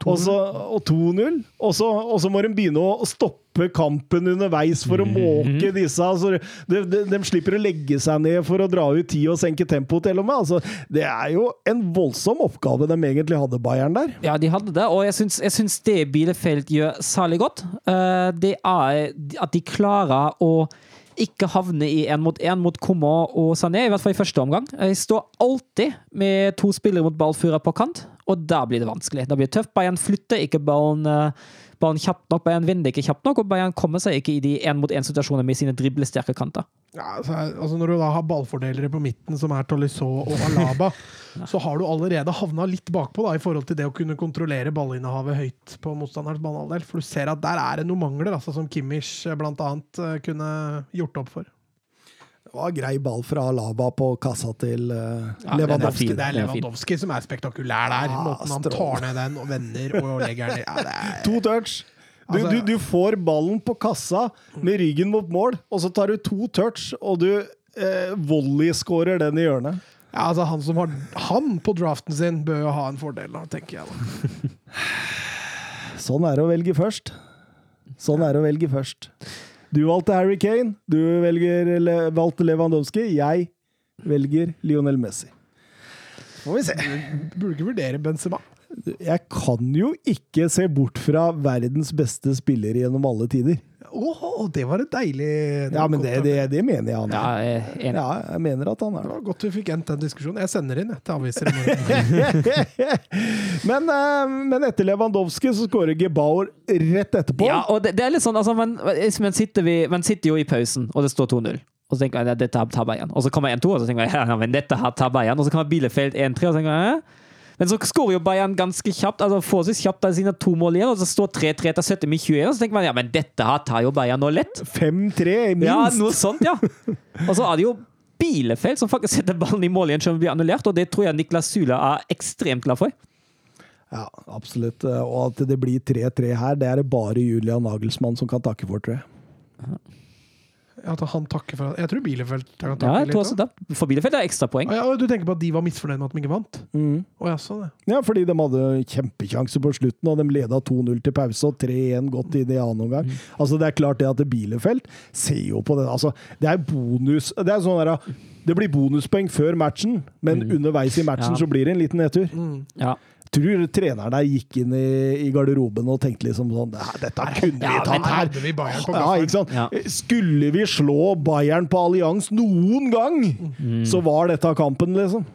Og, og 2-0. Og, så- og så må de begynne å stoppe kampen underveis for å måke disse. Altså, de, de, de slipper å legge seg ned for å dra ut tid og senke tempoet til og med. Altså, det er jo en voldsom oppgave de egentlig hadde, Bayern der. Ja, de hadde det, og jeg syns, jeg syns det Bielefeld gjør særlig godt, eh, det er at de klarer å ikke havne i én mot én mot Komma og Sané, i hvert fall i første omgang. Jeg står alltid med to spillere mot ballfører på kant, og da blir det vanskelig. Da blir det tøft. Bayern flytter ikke ballen, eh, ballen kjapt nok, Bayern vinner ikke kjapt nok, og Bayern kommer seg ikke i de én-mot-én-situasjonene med sine driblesterke kanter. Ja, altså, altså Når du da har ballfordelere på midten, som er Tolisso og Alaba, så har du allerede havna litt bakpå da, i forhold til det å kunne kontrollere ballinnehavet høyt på motstanderens banehalvdel. For du ser at der er det noen mangler, altså, som Kimmich bl.a. blant annet eh, kunne gjort opp for. Det var grei ball fra Alaba på kassa til uh, Ja, er Lewandowski. Det er. Lewandowski som er spektakulær der. Ja, Måten han tar ned den og vender og legger den. Ja, er, To touch. Du, Altså- du, du får ballen på kassa med ryggen mot mål, og så tar du to touch, og du eh, volleyskårer den i hjørnet. ja, altså, han som har han på draften sin, bør jo ha en fordel, da, tenker jeg. da. Sånn er det å velge først. Sånn er det å velge først. Du valgte Harry Kane, du velger, Le, valgte Lewandowski, jeg velger Lionel Messi. Får vi se. Du Burde ikke vurdere Benzema. Jeg kan jo ikke se bort fra verdens beste spiller gjennom alle tider. Åh, det var et deilig det Ja, men det, det, det mener jeg han Ja, er. jeg er. Ja, jeg mener at han er Det var godt vi fikk endt den diskusjonen. Jeg sender inn jeg, til aviser i morgen. men, eh, men etter Lewandowski så skårer Gebauer rett etterpå. Ja, og det, det er litt sånn, altså, man, men, sitter vi, men sitter jo i pausen, og det står 2-0. Og så tenker jeg at dette her igjen. Bayern. Og så kommer 1-2, og så tenker jeg ja, men dette her tar igjen. Og så kommer Bielefeld 1-3, og så tenker jeg «Hæ?» Men så skårer jo Bayern ganske kjapt, altså forholdsvis kjapt av sine to mål igjen, og så står 3-3 etter 70 med 21, og så tenker man ja, men dette her tar jo Bayern nå lett. 5-3, minst. Ja, noe sånt, ja. Og så er det jo Bielefeld som faktisk setter ballen i mål igjen, selv om det blir annullert, og det tror jeg Niklas Sula er ekstremt glad for. Ja, absolutt. Og at det blir 3-3 her, det er det bare Julian Nagelsmann som kan takke for, tror jeg. At han takker for Jeg tror Bielefeld kan Ja, takke jeg tror også litt. det. For Bielefeld er ekstrapoeng. Å ja, du tenker på at de var misfornøyd med at de ikke vant? Og jeg så det Ja, fordi de hadde kjempekjanse på slutten, og de leda 2-0 til pause og 3-1 godt inn i annen omgang. Altså, det er klart det at Bielefeld ser jo på det. Altså, det er bonus Det er sånn der, det blir bonuspoeng før matchen, men underveis i matchen Ja. så blir det en liten nedtur. Ja. Tror treneren der gikk inn i, i garderoben og tenkte liksom sånn Dette kunne Ja, vi tatt her! vi på Ja, ikke sant? Ja. Skulle vi slå Bayern på Allianz noen gang, så var dette kampen, liksom.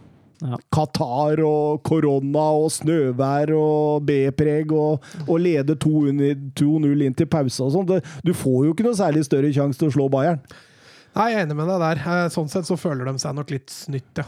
Ja. Qatar og korona og snøvær og B-preg og, og lede 2-0 2-0 inn til pause og sånn. Du får jo ikke noe særlig større sjanse til å slå Bayern. Nei, jeg er enig med deg der. Eh, Sånn sett så føler de seg nok litt snytt, ja.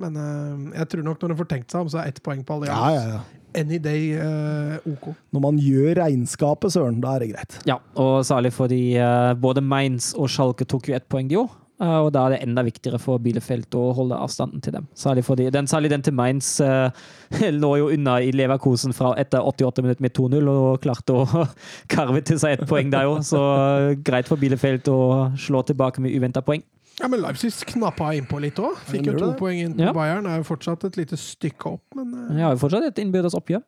Men uh, jeg tror nok når en får tenkt seg om, så er ett poeng på alle. Ja, ja, ja. any day uh, OK. Når man gjør regnskapet, søren, da er det greit. Ja, og særlig fordi uh, både Mainz og Schalke tok jo ett poeng de òg. og da er det enda viktigere for Bielefeld å holde avstanden til dem. Særlig, fordi, den, særlig den til Mainz eh, lå jo unna i Leverkosen fra etter 88 minutter med 2-0 og klarte å karve til seg ett poeng der òg. Så greit for Bielefeld å slå tilbake med uventa poeng. Ja, men Leipzig knappa innpå litt òg. Fikk jo to det. poeng inn på Ja. Bayern. Er jo fortsatt et lite stykke opp, men eh, De har jo fortsatt et innbyrdes oppgjør.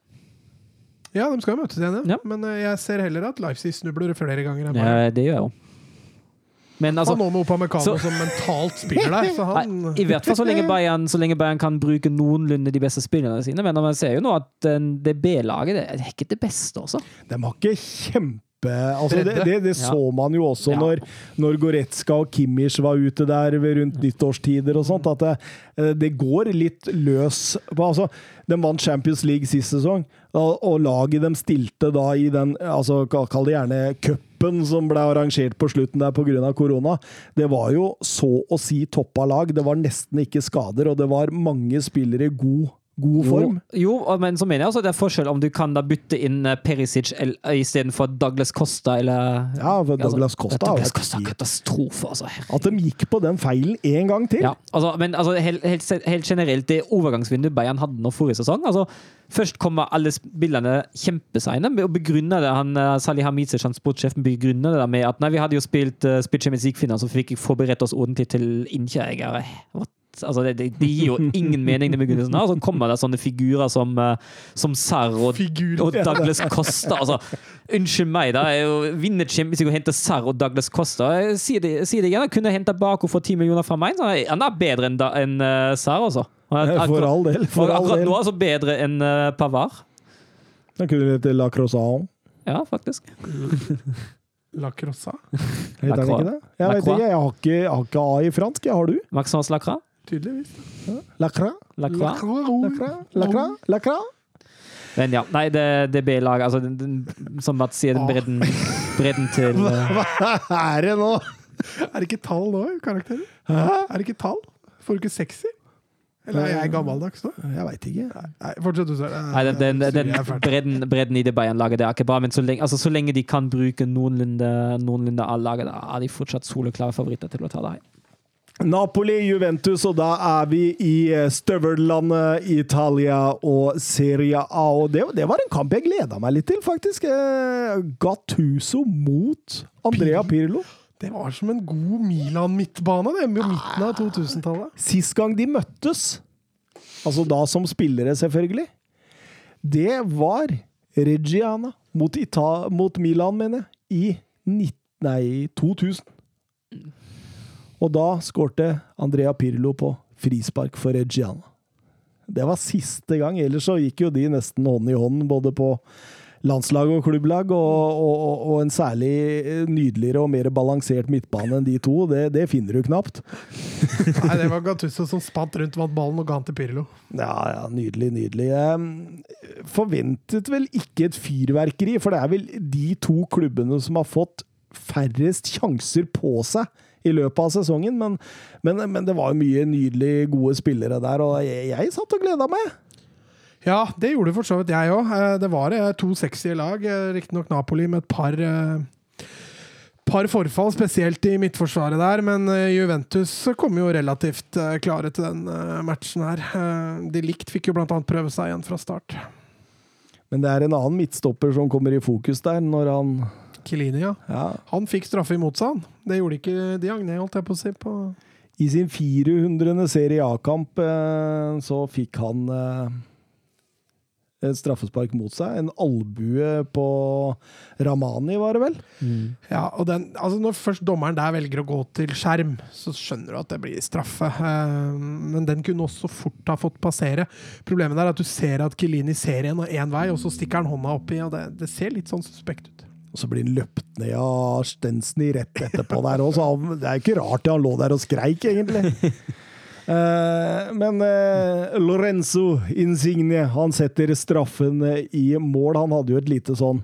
Ja, de skal jo møtes igjen, ja. Ja. Men eh, jeg ser heller at Leipzig snubler flere ganger enn Bayern. Ja, det gjør jeg òg. Men altså han nå med Opamecano som mentalt spiller der, så han Nei, I hvert fall så lenge, Bayern, så lenge Bayern kan bruke noenlunde de beste spillerne sine. Men man ser jo nå at den- det B-laget det er ikke det beste, også. De har ikke kjempe... Altså det, det, det så man jo også Ja. når, når Goretzka og Kimmich var ute der rundt nyttårstider og sånt, at det, eh, det går litt løs på altså, De vant Champions League sist sesong, og, og laget de stilte da i den altså Kall det gjerne cupen som ble arrangert på slutten der pga. korona. Det var jo så å si toppa lag. Det var nesten ikke skader, og det var mange spillere i god, god form. Jo, jo, men så mener jeg også at det er forskjell om du kan da bytte inn eh, Perisic el- istedenfor Douglas Costa, eller Ja, for Douglas Costa Douglas Costa, er katastrofe, altså. At de gikk på den feilen en gang til. Ja, altså, men altså, helt, helt, helt generelt, det overgangsvinduet Bayern hadde nå forrige sesong altså, Først kommer alle spillerne kjempeseine og begrunner det. Han, eh, Salih Hamidzic, han sportssjefen, begrunner det med at nei, vi hadde jo spilt uh, Spitcher League-finalen, så fikk vi forberedt oss ordentlig til innkjøringer. What? Altså, det, det, det gir jo ingen mening, den begrunnelsen her. Og så kommer det sånne figurer som, eh, som Serr og og Douglas Costa. Altså, unnskyld meg, da. er vinner Champions League og henter Serr og Douglas Costa. Jeg sier det, jeg sier det igjen, jeg kunne henta Baco for 10 millioner fra meg. Så han er bedre enn en, uh, Serr, altså. Han For all del. For all akkurat del. nå altså bedre enn uh, Pavard. Da kunne det hete La Croissant. Ja, faktisk. La Crossa, Heter den ikke det? Jeg vet ikke, jeg har ikke, jeg har ikke A i fransk. Jeg har du? Maxence Lacra. Tydeligvis. Lacra? Lacra. Lacra? Lacra? Lacra? Men ja, nei, det, det B-laget altså, den- den- Som Mats sier, den bredden, bredden til uh, Hva er det nå? Er det ikke tall nå karakterer? Hæ? Er det ikke tall? Får du ikke sekser? Eller er jeg gammeldags nå? Jeg veit ikke. Nei, fortsett du, Søren. Nei, den, den, den bredden, bredden i det Bayern-laget det er ikke bra, men så lenge, altså, så lenge de kan bruke noenlunde, noenlunde A-laget, da er de fortsatt soleklare favoritter til å ta det her. Napoli, Juventus, og da er vi i eh, støvellandet Italia og Serie A. Og det, det var en kamp jeg gleda meg litt til, faktisk. Eh, Gattuso mot Andrea Pirlo. Det var som en god Milan-midtbane, det, med midten av 2000-tallet. Sist gang de møttes, altså da som spillere, selvfølgelig, det var Reggiana mot, Ita mot Milan, mener jeg, i 19, nei, 2000. Og da skårte Andrea Pirlo på frispark for Reggiana. Det var siste gang, ellers så gikk jo de nesten hånd i hånd, både på landslag og klubblag, og, og, og- en særlig nydeligere og mer balansert midtbane enn de to. Det, det finner du knapt. Nei, det var Gattuso som spant rundt, vant ballen og ga den til Pirlo. Ja, ja, nydelig, nydelig. Forventet vel ikke et fyrverkeri, for det er vel de to klubbene som har fått færrest sjanser på seg i løpet av sesongen, men, men, men det var mye nydelig gode spillere der, og jeg, jeg satt og gleda meg. Ja, det gjorde for så vidt jeg òg. Det var eh, to sexy lag. eh, Riktignok Napoli med et par eh, par forfall, spesielt i midtforsvaret der, men eh, Juventus kom jo relativt eh, klare til den eh, matchen her. Eh, De likt fikk jo annet prøve seg igjen fra start. Men det er en annen midtstopper som kommer i fokus der, når han Kilini, ja. ja, Han fikk straffe imot seg, han. Det gjorde ikke Diagne, holdt jeg på å si. På I sin 400. Serie A-kamp eh, så fikk han eh, et straffespark mot seg. En albue på Ramani, var det vel? Ja, og den, altså Når først dommeren der velger å gå til skjerm, så skjønner du at det blir straffe. Eh, Men den kunne også fort ha fått passere. Problemet er at du ser at Kilini ser en og én vei, og så stikker han hånda oppi, og det, det ser litt sånn suspekt ut. Og så blir han løpt ned av Stensny rett etterpå der òg, så han, det er ikke rart han lå der og skreik, egentlig. Eh, men eh, Lorenzo Insigne han setter straffen eh, i mål. Han hadde jo et lite sånn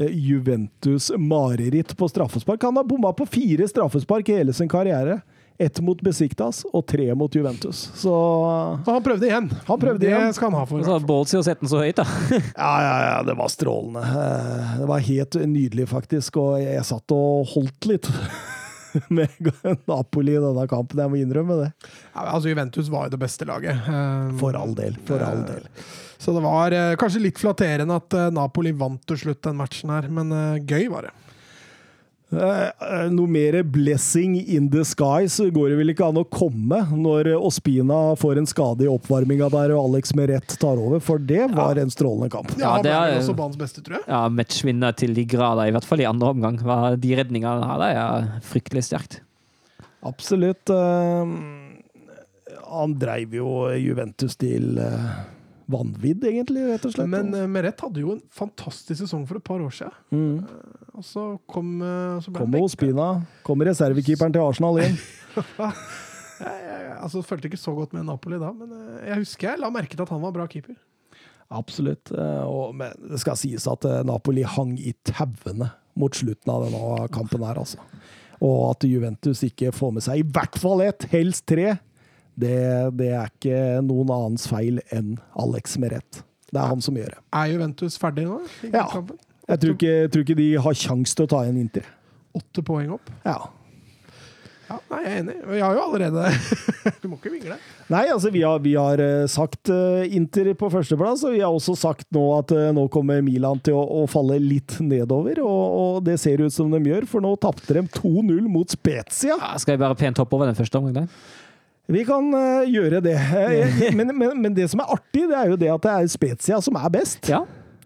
Juventus-mareritt på straffespark. Han har bomma på fire straffespark i hele sin karriere. Ett mot Besiktas og tre mot Juventus. Så Så han prøvde igjen. Han prøvde igjen. Det skal han ha for. Så Ballsy å sette den så høyt, da. Ja, ja, ja, det var strålende. Eh, Det var helt nydelig, faktisk. Og jeg satt og holdt litt med Napoli i denne kampen, jeg må innrømme det. Ja, altså Juventus var jo det beste laget. Eh, For all del. For all del. Så det var eh, kanskje litt flatterende at eh, Napoli vant til slutt den matchen her, men eh, gøy var det. Eh, eh, Noe mer blessing in the skies' går det vel ikke an å komme når Ospina får en skade i oppvarminga der og Alex Meret tar over, for det var en strålende kamp. Ja, det er- også banens beste, tror jeg. Ja, Matchvinner til de grader, i hvert fall i andre omgang. De redningene her, det er fryktelig sterkt. Absolutt. eh, Han dreiv jo Juventus til vanvidd, egentlig, rett og slett. Men Merett Meret hadde jo en fantastisk sesong for et par år siden. mm. Og så kom eh, så Kommer. Ospina. Kommer reservekeeperen til Arsenal inn. Jeg, jeg, altså, følte ikke så godt med Napoli da, men eh, jeg husker jeg la merke til at han var bra keeper. Absolutt. eh, Og, men det skal sies at Napoli hang i tauene mot slutten av denne kampen her, altså. Og at Juventus ikke får med seg i hvert fall ett, helst tre, det, det er ikke noen annens feil enn Alex Meret. Det er han som gjør det. Er Juventus ferdig nå? i Ja. kampen? Jeg tror ikke, jeg tror ikke de har kjangs til å ta igjen Inter. Åtte poeng opp. Ja. Ja, nei, jeg er enig. Vi har jo allerede Du må ikke vingle. Nei, altså vi har, vi har eh, sagt eh, Inter på førsteplass, og vi har også sagt nå at eh, nå kommer Milan til å, å falle litt nedover, og, og det ser ut som de gjør, for nå tapte de 2-0 mot Spezia. Ja, skal vi bare pent hoppe over den første omgangen? Vi kan gjøre det. Men, men, men det som er artig, det er jo det at det er Spezia som er best. Ja,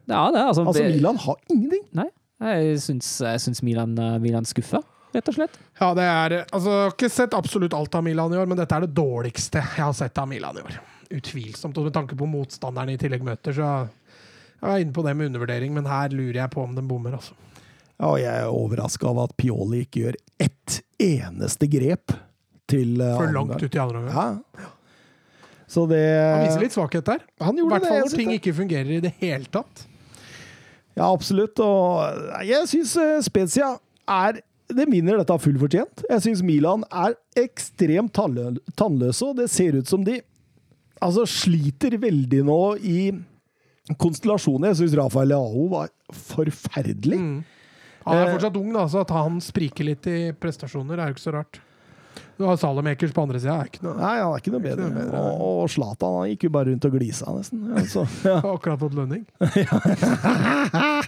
ja det er altså, Altså, Milan har ingenting. Nei, jeg syns, jeg syns Milan, eh, Milan skuffer, rett og slett. Ja, det er Altså, jeg har ikke sett absolutt alt av Milan i år, men dette er det dårligste jeg har sett av Milan i år. Utvilsomt. Og med tanke på motstanderen i tillegg møter, så jeg er inne på det med undervurdering, men her lurer jeg på om den bommer, altså. Ja, og jeg er overraska over at Pioli ikke gjør ett eneste grep til uh, For langt ut i andre omgang. Ja. Så det Han viser litt svakhet der. Han I gjorde hvert det, fall når ting ikke fungerer i det hele tatt. Ja, absolutt. Og jeg syns Spezia er det vinner dette full fortjent. Jeg syns Milan er ekstremt tannlø- tannløse, og det ser ut som de altså, sliter veldig nå i konstellasjoner. Jeg syns Rafael Leao var forferdelig. Mm. Han er Eh, fortsatt ung, da, så at han spriker litt i prestasjoner, er jo ikke så rart. Du har Salamakers på andre sida, ikke Nei, han er ikke noe Ikke bedre. noe bedre, og, Zlatan han gikk jo bare rundt og glisa, nesten. Altså, ja. Akkurat fått lønning.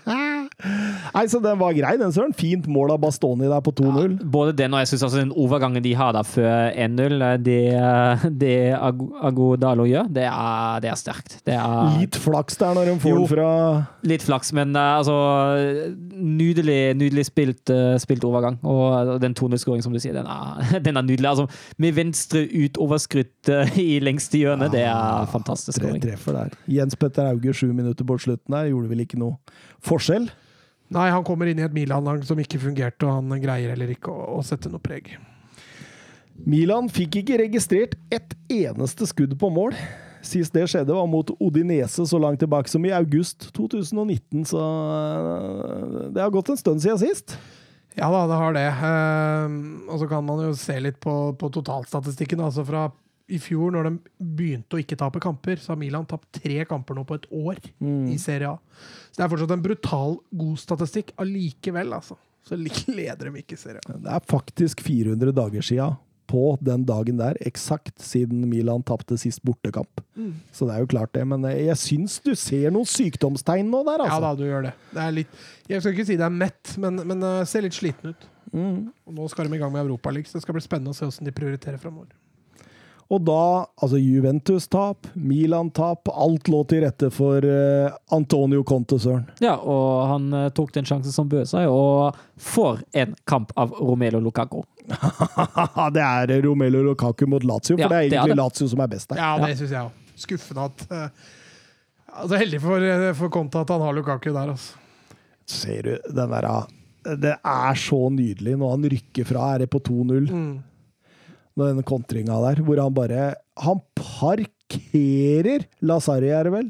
Nei, så den var grei, den søren. Fint mål av Bastoni der på 2-0. Både den og jeg synes, altså den overgangen de har der før 1-0, det, det Ag- Agodalo gjør, det er, det er sterkt. Det er Litt flaks der når de får Jo. den fra litt flaks, men eh, altså Nydelig, nydelig spilt, eh, spilt overgang. Og den 2-0-skåringen, som du sier, den er, den er nydelig. Altså, med venstre utoverskrutt eh, i lengste hjørne, det er fantastisk tre treffer der. Jens Petter Auge sju minutter på slutten der gjorde vel ikke noe forskjell. Nei, han kommer inn i et Milan-lag som ikke fungerte, og han greier heller ikke å, å sette noe preg. Milan fikk ikke registrert ett eneste skudd på mål. Sist det skjedde, var mot Odinese så langt tilbake som i august 2019, så øh, det har gått en stund siden sist. Ja da, det har det. Ehm, og så kan man jo se litt på, på totalstatistikken. Altså fra i fjor, når de begynte å ikke tape kamper, så har Milan tapt tre kamper nå på et år i Serie A. Det er fortsatt en brutal god statistikk allikevel, altså. Så leder de ikke serien. Det er faktisk 400 dager siden på den dagen der, eksakt siden Milan tapte sist bortekamp. Så det er jo klart det, men jeg syns du ser noen sykdomstegn nå der, altså. Ja da, du gjør det. det er litt, jeg skal ikke si det er mett, men, men det ser litt sliten ut. Mm. Og nå skal de i gang med Europaligaen, så det skal bli spennende å se hvordan de prioriterer framover. Og da Altså Juventus-tap, Milan-tap. Alt lå til rette for uh, Antonio Conte, søren. Ja, og han uh, tok den sjansen som bød seg, og får en kamp av Romelo Lukaku. det er Romelo Lukaku mot Lazio, for Ja, det er det er egentlig det. Lazio som er best der. Ja, det syns jeg òg. Skuffende at uh, Altså Heldig for, for Conte at han har Lukaku der, altså. Ser du den derre ah, Det er så nydelig når han rykker fra. Er det på 2-0? Mm. Den kontringa der, hvor han bare Han parkerer Lazari, er det vel?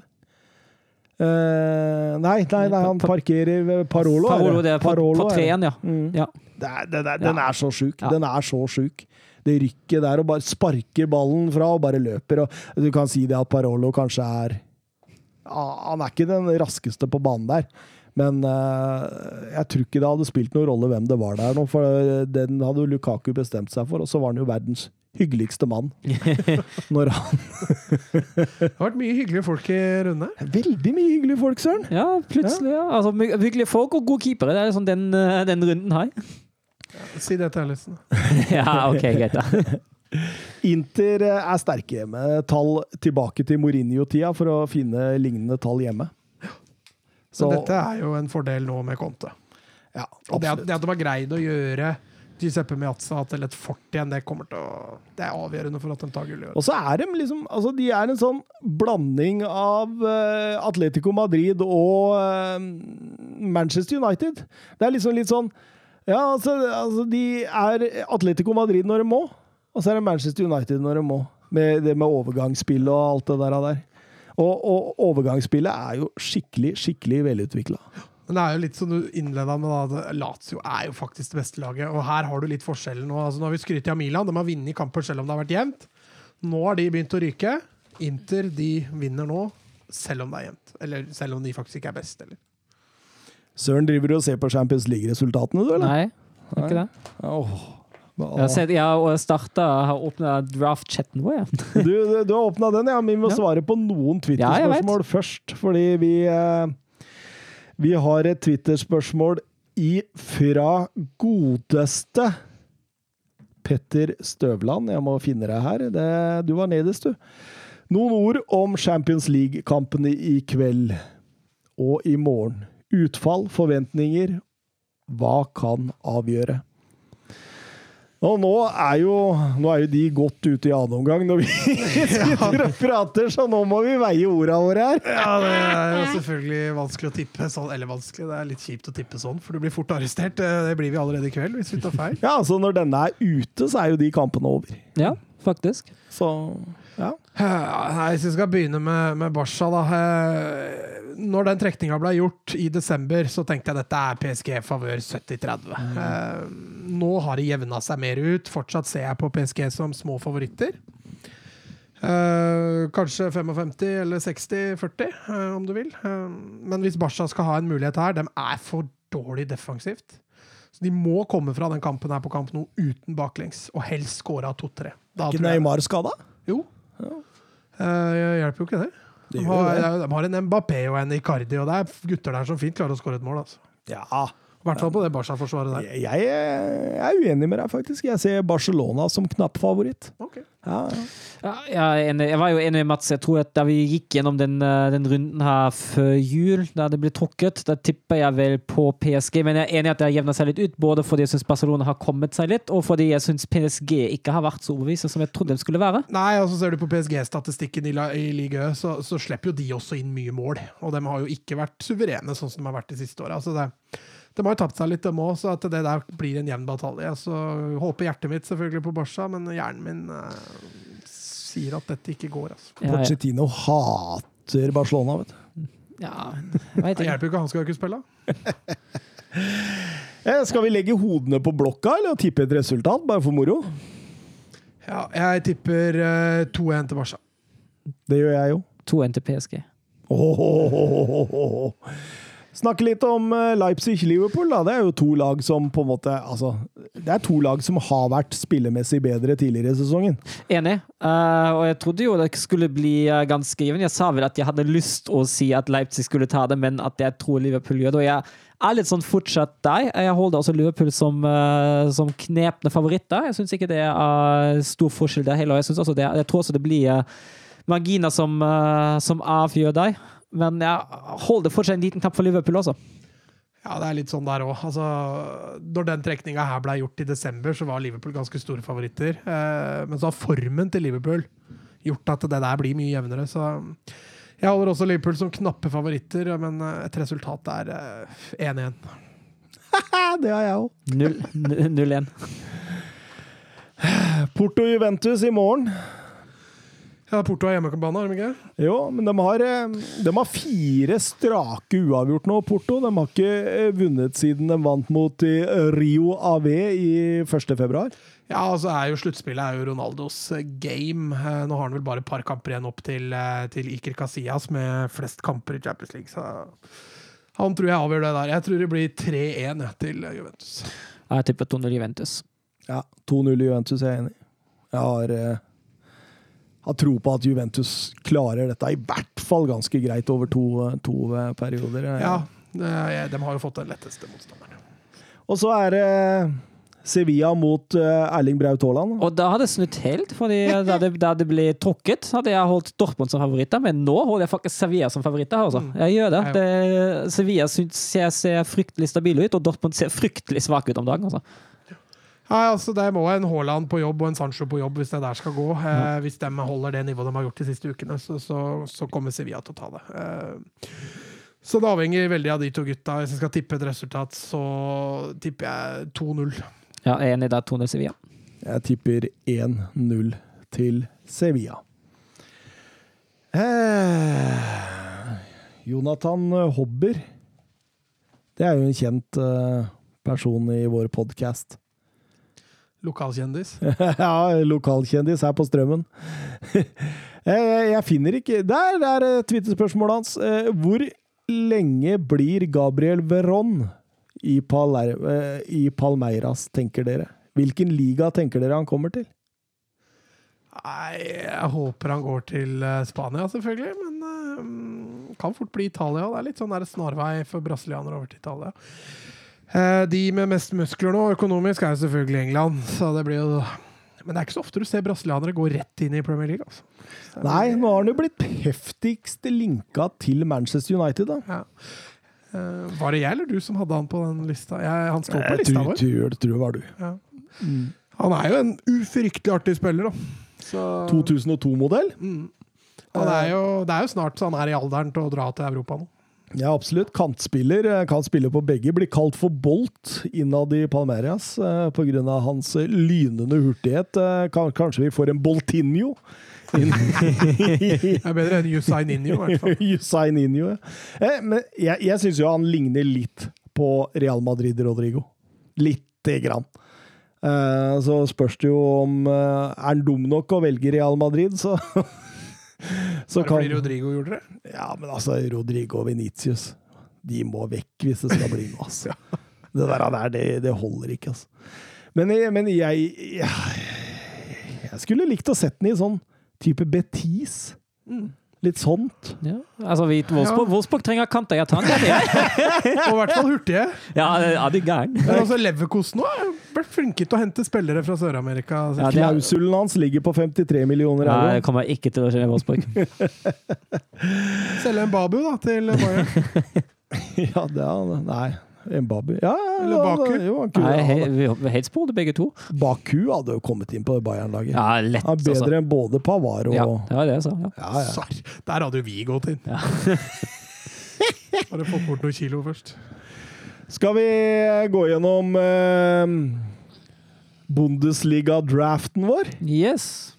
Uh, nei, nei, nei, han parkerer Parolo. Parolo, det er Parolo, på på treen, ja. Mm. ja. Det den, er, den er så sjuk. Ja. Den er så sjuk. Det rykket der, og bare sparker ballen fra og bare løper. Og du kan si det at Parolo kanskje er Han er ikke den raskeste på banen der. Men eh, jeg tror ikke det hadde spilt noen rolle hvem det var der nå, for eh, den hadde Lukaku bestemt seg for, og så var han jo verdens hyggeligste mann. Når han Det har vært mye hyggelige folk i runden her. Veldig mye hyggelige folk, søren! Ja, plutselig. ja. Altså, my- hyggelige folk og gode keepere. Det er sånn den, eh, den runden her. Si det til Ellison. ja, OK, greit. da. Inter er sterke hjemme. Tall tilbake til Mourinho-tida for å finne lignende tall hjemme. Så dette er jo en fordel nå med Conte. ja, Og det at, det at de har greid å gjøre Giuseppe Miazza til et fort igjen, det kommer til å Det er avgjørende for at de tar gull i år. Og så er de liksom altså De er en sånn blanding av uh, Atletico Madrid og uh, Manchester United. Det er liksom litt sånn Ja, altså, altså De er Atletico Madrid når de må, og så er det Manchester United når de må. Med det med overgangsspill og alt det der. der. Og, og overgangsspillet er jo skikkelig, skikkelig velutvikla. Men det er jo litt som du innleda med, da, at Lazio er jo faktisk det beste laget. Og her har du litt forskjellen nå. Altså, nå har vi skrytt av Milan, de har vunnet kamper selv om det har vært jevnt. Nå har de begynt å ryke. Inter de vinner nå, selv om det er jevnt. Eller selv om de faktisk ikke er best. Eller. Søren driver du og ser på Champions League-resultatene, du, eller? Nei, det er ikke det. Åh. Sett, jeg har starta har åpna draft-chatten vår, ja. Du, du, du har åpna den, ja. Men vi må Ja. svare på noen Ja. Twitter-spørsmål først. Fordi vi eh, Vi har et Twitter-spørsmål fra godeste Petter Støvland. Jeg må finne deg her. Det, du var nederst, du. Noen ord om Champions League-kampene i kveld og i morgen. Utfall, forventninger. Hva kan avgjøre? Og nå er, jo, nå er jo de godt ute i annen omgang når vi sitter og prater, så nå må vi veie orda våre her. Ja, det er jo selvfølgelig vanskelig å tippe sånn. Eller vanskelig, det er litt kjipt å tippe sånn, for du blir fort arrestert. Eh, Det blir vi allerede i kveld, hvis vi tar feil. Ja, altså Når denne er ute, så er jo de kampene over. Ja, faktisk. Så ja. Hvis vi skal begynne med, med Barca, da. Eh, Når den trekninga ble gjort i desember, så tenkte jeg dette er PSG favør 70-30. Mm. nå har det jevna seg mer ut. Fortsatt ser jeg på PSG som små favoritter. Eh, kanskje 55 eller 60-40, eh, om du vil. Eh, men hvis Barca skal ha en mulighet her, de er for dårlig defensivt. Så de må komme fra den kampen her på kamp nå uten baklengs, og helst skåre av 2-3. Da Ikke Neymar skada? jo. Eh, hjelper jo ikke. Det De har, de har en Mbappé og en Icardi, og det er gutter der som fint klarer å skåre et mål. Altså. Ja. I hvert fall på det Barca-forsvaret der. Jeg, jeg er uenig med deg, faktisk. Jeg ser Barcelona som knapp favoritt. Ok. Ja, ja. Ja, jeg, jeg var jo enig med Mats. Jeg tror at Da vi gikk gjennom den, eh, den runden her før jul, da det ble trukket, da tipper jeg vel på PSG. Men jeg er enig i at det har jevna seg litt ut, både fordi jeg syns Barcelona har kommet seg litt, og fordi jeg syns PSG ikke har vært så overbevisende som jeg trodde de skulle være. Nei, og så ser du på PSG-statistikken i, la- i ligaen, så, så slipper jo de også inn mye mål. Og de har jo ikke vært suverene sånn som de har vært de siste åra. Altså det- de har jo tapt seg litt, dem òg, så at det der blir en jevn batalje. Så håper hjertet mitt selvfølgelig på Barca, men hjernen min eh, sier at dette ikke går. Altså. Pochettino hater Barcelona, vet du. ja, jeg vet Det hjelper jo ikke, han skal jo ikke spille. Eh, skal vi legge hodene på blokka, eller tippe et resultat, bare for moro? Ja, jeg tipper eh, 2-1 til Barca. Det gjør jeg jo. 2-1 til PSG. Åhåhåhåhå. Snakke litt om eh, Leipzig-Liverpool. Det er jo to lag som på en måte Altså, det er to lag som har vært spillemessig bedre tidligere i sesongen. Enig. Uh, og jeg trodde jo det skulle bli eh, ganske givende. Jeg sa vel at jeg hadde lyst å si at Leipzig skulle ta det, men at jeg tror Liverpool gjør det. Og jeg er litt sånn fortsatt deg. Jeg holder også Liverpool som, uh, som knepne favoritter. Jeg syns ikke det er stor forskjell der heller. Jeg, også det, jeg tror også det blir uh, marginer som, uh, som avgjør deg. Men jeg holder fortsatt en liten knapp for Liverpool også. Ja, det er litt sånn der òg. Altså, når den trekninga her ble gjort i desember, så var Liverpool ganske store favoritter. Eh, men så har formen til Liverpool gjort at det der blir mye jevnere. Så jeg holder også Liverpool som knappe favoritter, men eh, et resultat er eh, 1-1. det har jeg òg. 0-1. Porto-Juventus i morgen. Ja, Porto har hjemmebane, har de ikke? Jo, men de har, eh, de har fire strake uavgjort nå, Porto. De har ikke eh, vunnet siden de vant mot eh, Rio AV i 1. februar. Ja, altså er jo sluttspillet er jo Ronaldos game. Nå har han vel bare et par kamper igjen opp til, til Iker Casillas med flest kamper i Champions League, så han tror jeg avgjør det der. Jeg tror det blir 3-1 til Juventus. Jeg tipper 2-0 Juventus. Ja, 2-0 Juventus er jeg enig i. Jeg har, eh, har tro på at Juventus klarer dette i hvert fall ganske greit over to, eh, to eh, perioder. Ja, eh, de har jo fått den letteste motstanderen. Og så er det Sevilla mot eh, Erling Braut Haaland. Og da hadde jeg snudd helt, fordi da det, da det ble tråkket, hadde jeg holdt Dortmund som favoritter, men nå holder jeg faktisk Sevilla som favoritter. Altså. Mm. Jeg gjør det. Det Sevilla syns jeg ser fryktelig stabile ut, og Dortmund ser fryktelig svak ut om dagen. Altså. Nei, altså Det må en Haaland på jobb og en Sancho på jobb hvis det der skal gå. Eh, hvis de holder det nivået de har gjort de siste ukene, så, så, så kommer Sevilla til å ta det. Eh, så det avhenger veldig av de to gutta. Hvis jeg skal tippe et resultat, så tipper jeg 2-0. Ja, jeg er enig i det. 2-0 Sevilla. Jeg tipper 1-0 til Sevilla. Eh, Jonathan Hobber. Det er jo en kjent eh, person i vår podkast. Lokalkjendis. ja, lokalkjendis her på Strømmen. jeg, finner ikke Der er eh, Twitter-spørsmålet hans. Eh, Hvor lenge blir Gabriel Veron i, Paler, eh, i Palmeiras, tenker dere? Hvilken liga tenker dere han kommer til? Nei, jeg håper han går til Spania, selvfølgelig. Men eh, kan fort bli Italia. Det er litt sånn der snarvei for brasilianere over til Italia. Eh, de med mest muskler nå, økonomisk, er jo selvfølgelig England. Så det blir jo Men det er ikke så ofte du ser brasilianere gå rett inn i Premier League. Altså. Nei, nå har han jo blitt heftigst linka til Manchester United, da. Ja. Uh, var det jeg eller du som hadde han på den lista? Jeg, han står på Jeg lista tror, vår. tror, tror det var du. Ja. Han er jo en ufryktelig artig spiller, da. 2002-modell? mm. han det er jo snart så han er i alderen til å dra til Europa nå. Ja, absolutt. Kantspiller. eh, Kan spille på begge. Blir kalt for Bolt innad i Palmeiras eh, pga. hans eh, lynende hurtighet. Kanskje vi får en Boltinho? Det er bedre enn Usain Inyo, i hvert fall. Usain Inyo, ja. Men jeg, jeg syns jo han ligner litt på Real Madrid Rodrigo. Lite grann. Så spørs det jo om Er han dum nok å velge Real Madrid, så Så kan, fordi Rodrigo gjorde det. Ja, men altså, Rodrigo og Venitius De må vekk hvis det skal bli noe, altså. Det der, der det, det holder ikke, altså. Men, jeg- men jeg, jeg Jeg skulle likt å sett den i sånn type Betis. Litt sånt. Ja. Altså, vi, Wolfsburg, Wolfsburg trenger kanter. Jeg tar den. Ja, Og i hvert fall hurtige. ja, ja, det er gæren. Men altså, Leverkosten har jo vært flinke til å hente spillere fra Sør-Amerika. Ja, Klausulen hans ligger på 53 millioner euro. Nei, det kommer ikke til å skje i Wolfsburg. Selge en Babu da, til Bayern. Ja, det er Nei. Mbabu Ja, Eller ja, Baku. Jo, Baku Nei, he, vi helt spor begge to. Baku hadde jo kommet inn på det Bayern-laget. Ja, lett, Han er bedre altså. enn både Pavar og Ja, det var det jeg sa. Ja. Ja, ja. Sarr. Der hadde jo vi gått inn. Ja. Bare få bort noen kilo først. Skal vi gå gjennom eh, Bundesliga-draften vår? Yes.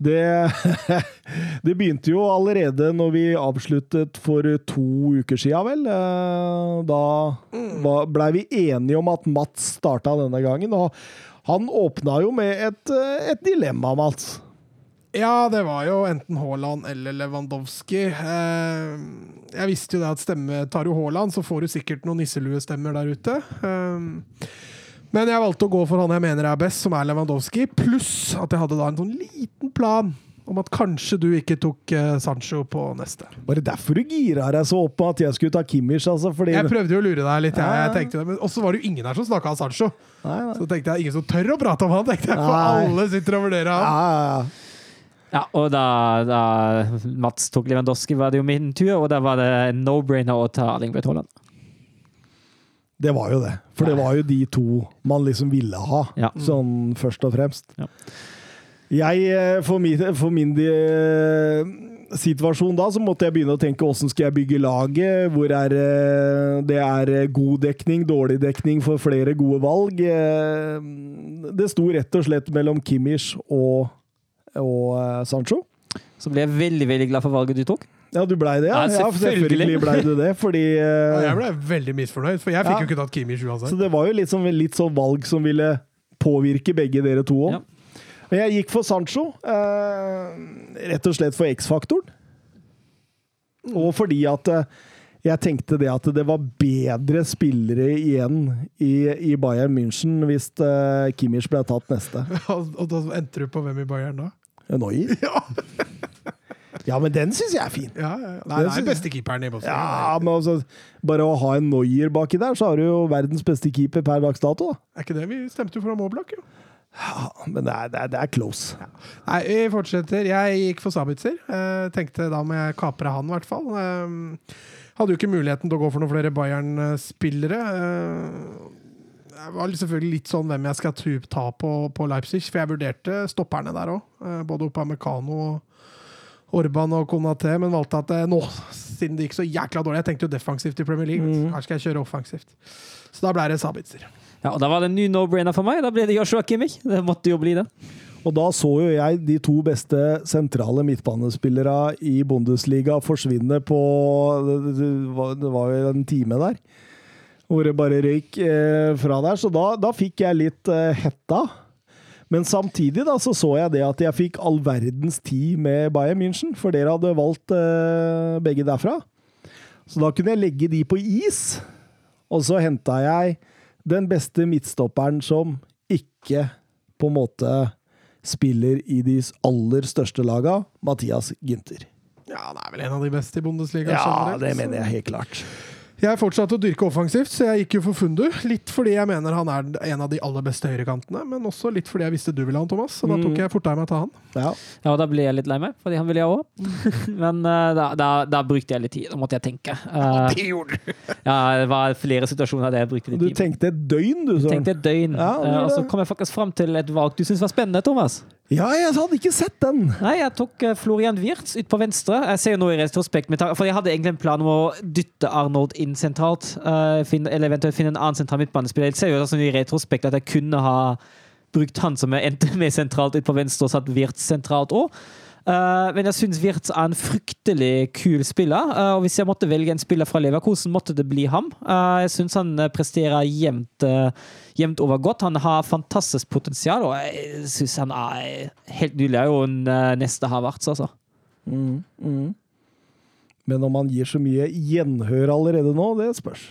Det, det begynte jo allerede når vi avsluttet for to uker siden, vel. Eh, Da blei vi enige om at Mats starta denne gangen. Og han åpna jo med et, eh, et dilemma, Mats. Ja, det var jo enten Haaland eller Lewandowski. Eh, jeg visste jo det at stemme tar jo Haaland, så får du sikkert noen nisseluestemmer der ute. Men jeg valgte å gå for han jeg mener er best, som er Lewandowski. Pluss at jeg hadde da en sånn liten plan om at kanskje du ikke tok eh, Sancho på neste. Var det derfor du gira deg så opp på at jeg skulle ta Kimmich? Altså, fordi Jeg prøvde jo å lure deg litt, jeg, Ja. jeg tenkte det, men også var det jo ingen her som snakka om Sancho. Nei, nei. Så tenkte jeg ingen som tør å prate om han, tenkte jeg, for Nei. alle sitter og vurderer han. Ja, ja, ja. Ja, og da, da Mats tok Lewandowski, var det jo min tur, og da var det no-brainer å ta Erling Braut Haaland. Det var jo det. For det var jo de to man liksom ville ha, Ja. sånn først og fremst. Ja. Jeg, eh, for min, for min de, situasjon da, så måtte jeg begynne å tenke åssen skal jeg bygge laget? Hvor er eh, det er god dekning, dårlig dekning for flere gode valg? Eh, Det sto rett og slett mellom Kimmich og, og Sancho. Så ble jeg veldig veldig glad for valget du tok. Ja, du blei det, ja? Ja, ja selvfølgelig blei du det, fordi uh, Ja, jeg ble veldig misfornøyd, for jeg fikk Ja. jo ikke tatt Kimmich Så det var jo litt sånn, litt sånn valg som ville påvirke begge dere to òg. Ja. Men jeg gikk for Sancho, uh, rett og slett for X-faktoren. Og fordi at eh, jeg tenkte det at det var bedre spillere igjen i, i Bayern München hvis uh, Kimmich ble tatt neste. Og da endte du på hvem i Bayern da? Noi. Ja, Ja, men den syns jeg er fin. ja, ja. Nei, det er beste keeperen i Boston. Ja, men altså, Bare å ha en Noyer baki der, så har du jo verdens beste keeper per dags dato. da. Er ikke det vi stemte for Oblak, jo? Ja, men det er, det er, det er close. Nei, vi fortsetter. Jeg gikk for Sabitzer. Eh, tenkte da må jeg kapre han, i hvert fall. Eh, hadde jo ikke muligheten til å gå for noen flere Bayern-spillere. Eh, jeg var selvfølgelig litt sånn hvem jeg skal ta på, på Leipzig, for jeg vurderte stopperne der òg. Eh, både Upamecano og Orban og Konaté, men valgte at eh, nå, siden det gikk så jækla dårlig Jeg tenkte jo defensivt i Premier League, Mm. her skal jeg kjøre offensivt. Så da ble det Sabitzer. Ja, og Da var det en ny no-brainer for meg. Da ble det Joshua Kimmich. Det måtte jo bli det. Og da så jo jeg de to beste sentrale midtbanespillere i Bundesliga forsvinne på Det, var, jo en time der. Hvor det bare røyk eh, fra der. Så da, da fikk jeg litt eh, hetta. Men samtidig da, så så jeg det at jeg fikk all verdens tid med Bayern München, for dere hadde valgt uh, begge derfra. Så da kunne jeg legge de på is, og så henta jeg den beste midtstopperen som ikke på en måte spiller i de aller største laga, Mathias Gynter. Ja, han er vel en av de beste i Bundesliga. Ja, det mener jeg helt klart. Jeg fortsatte å dyrke offensivt, så jeg gikk jo for Fundu. Litt fordi jeg mener han er en av de aller beste høyrekantene, men også litt fordi jeg visste du ville ha han, Thomas. Så da tok Mm. jeg fortere meg til han. Ja. Ja, og Da ble jeg litt lei meg, fordi han ville jeg òg. Men eh, da, da, da brukte jeg litt tid. Da måtte jeg tenke. Eh, Det gjorde du! ja, det var flere situasjoner der jeg brukte litt tid. Du tenkte et døgn, du, Søren. Tenkte et døgn. Ja, det Eh, og så kom jeg faktisk fram til et valg du syntes var spennende, Thomas. Ja, jeg hadde ikke sett den! Nei, jeg tok eh, Florian Wirtz ut på venstre. Jeg ser jo nå i retrospekt, for jeg hadde egentlig en plan om å dytte Arnold inn sentralt. eh, eller eventuelt finne en annen sentral midtbanespiller. Jeg ser jo sånn i retrospekt at jeg kunne ha brukt han som jeg endte med sentralt ut på venstre, og satt Wirtz sentralt òg. Men jeg syns Wirtz er en fryktelig kul spiller. eh, og hvis jeg måtte velge en spiller fra Leverkosen, måtte det bli ham. Eh, jeg syns han eh, presterer jevnt, eh, jevnt over godt. Han har fantastisk potensial, og jeg syns han er helt nydelig. Er jo en eh, neste Havertz, altså. Mm, mm. Men om han gir så mye gjenhør allerede nå, det spørs.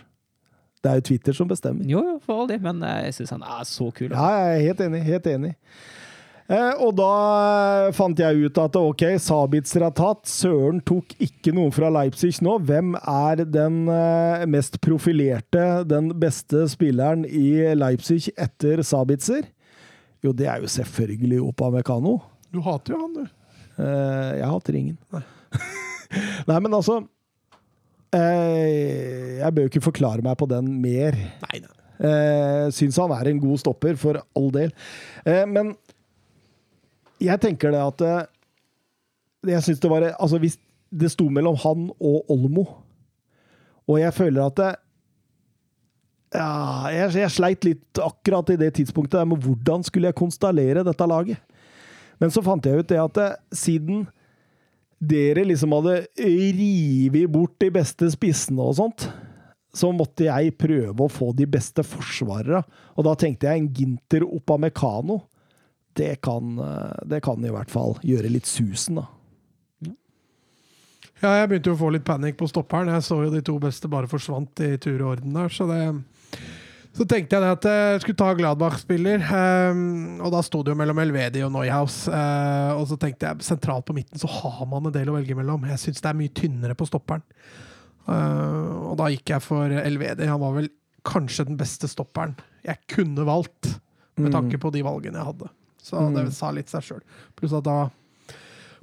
Det er jo Twitter som bestemmer. Jo, for all del, men eh, jeg syns han er så kul. Ja, jeg er helt enig. Helt enig. Eh, og da eh, fant jeg ut at ok, Sabitzer har tatt. Søren tok ikke noen fra Leipzig nå. Hvem er den eh, mest profilerte, den beste spilleren i Leipzig etter Sabitzer? Jo, det er jo selvfølgelig Opamecano. Du hater jo han, du. Jeg hater ingen. Nei. Nei, men altså Jeg bør jo ikke forklare meg på den mer. Nei, nei. Syns han er en god stopper, for all del. Men jeg tenker det at eh, Jeg syns det var Altså, hvis det sto mellom han og Olmo, og jeg føler at det, ja, jeg, jeg sleit litt akkurat i det tidspunktet med hvordan skulle jeg konstallere dette laget. Men så fant jeg ut det at det, siden dere liksom hadde revet bort de beste spissene og sånt, så måtte jeg prøve å få de beste forsvarere. Og da tenkte jeg en Ginter Opamecano. Det kan, eh, det kan i hvert fall gjøre litt susen, da. Ja, jeg begynte jo å få litt panikk på stopperen. Jeg så jo de to beste bare forsvant i tur og orden der, så det så tenkte jeg det at jeg skulle ta Gladbach-spiller, um, og da sto det jo mellom Elvedi og Neuhaus. Uh, og så tenkte jeg sentralt på midten så har man en del å velge mellom. Jeg syns det er mye tynnere på stopperen. Uh, og da gikk jeg for Elvedi. Han var vel kanskje den beste stopperen jeg kunne valgt, med tanke på de valgene jeg hadde. Så det sa litt seg sjøl. Pluss at da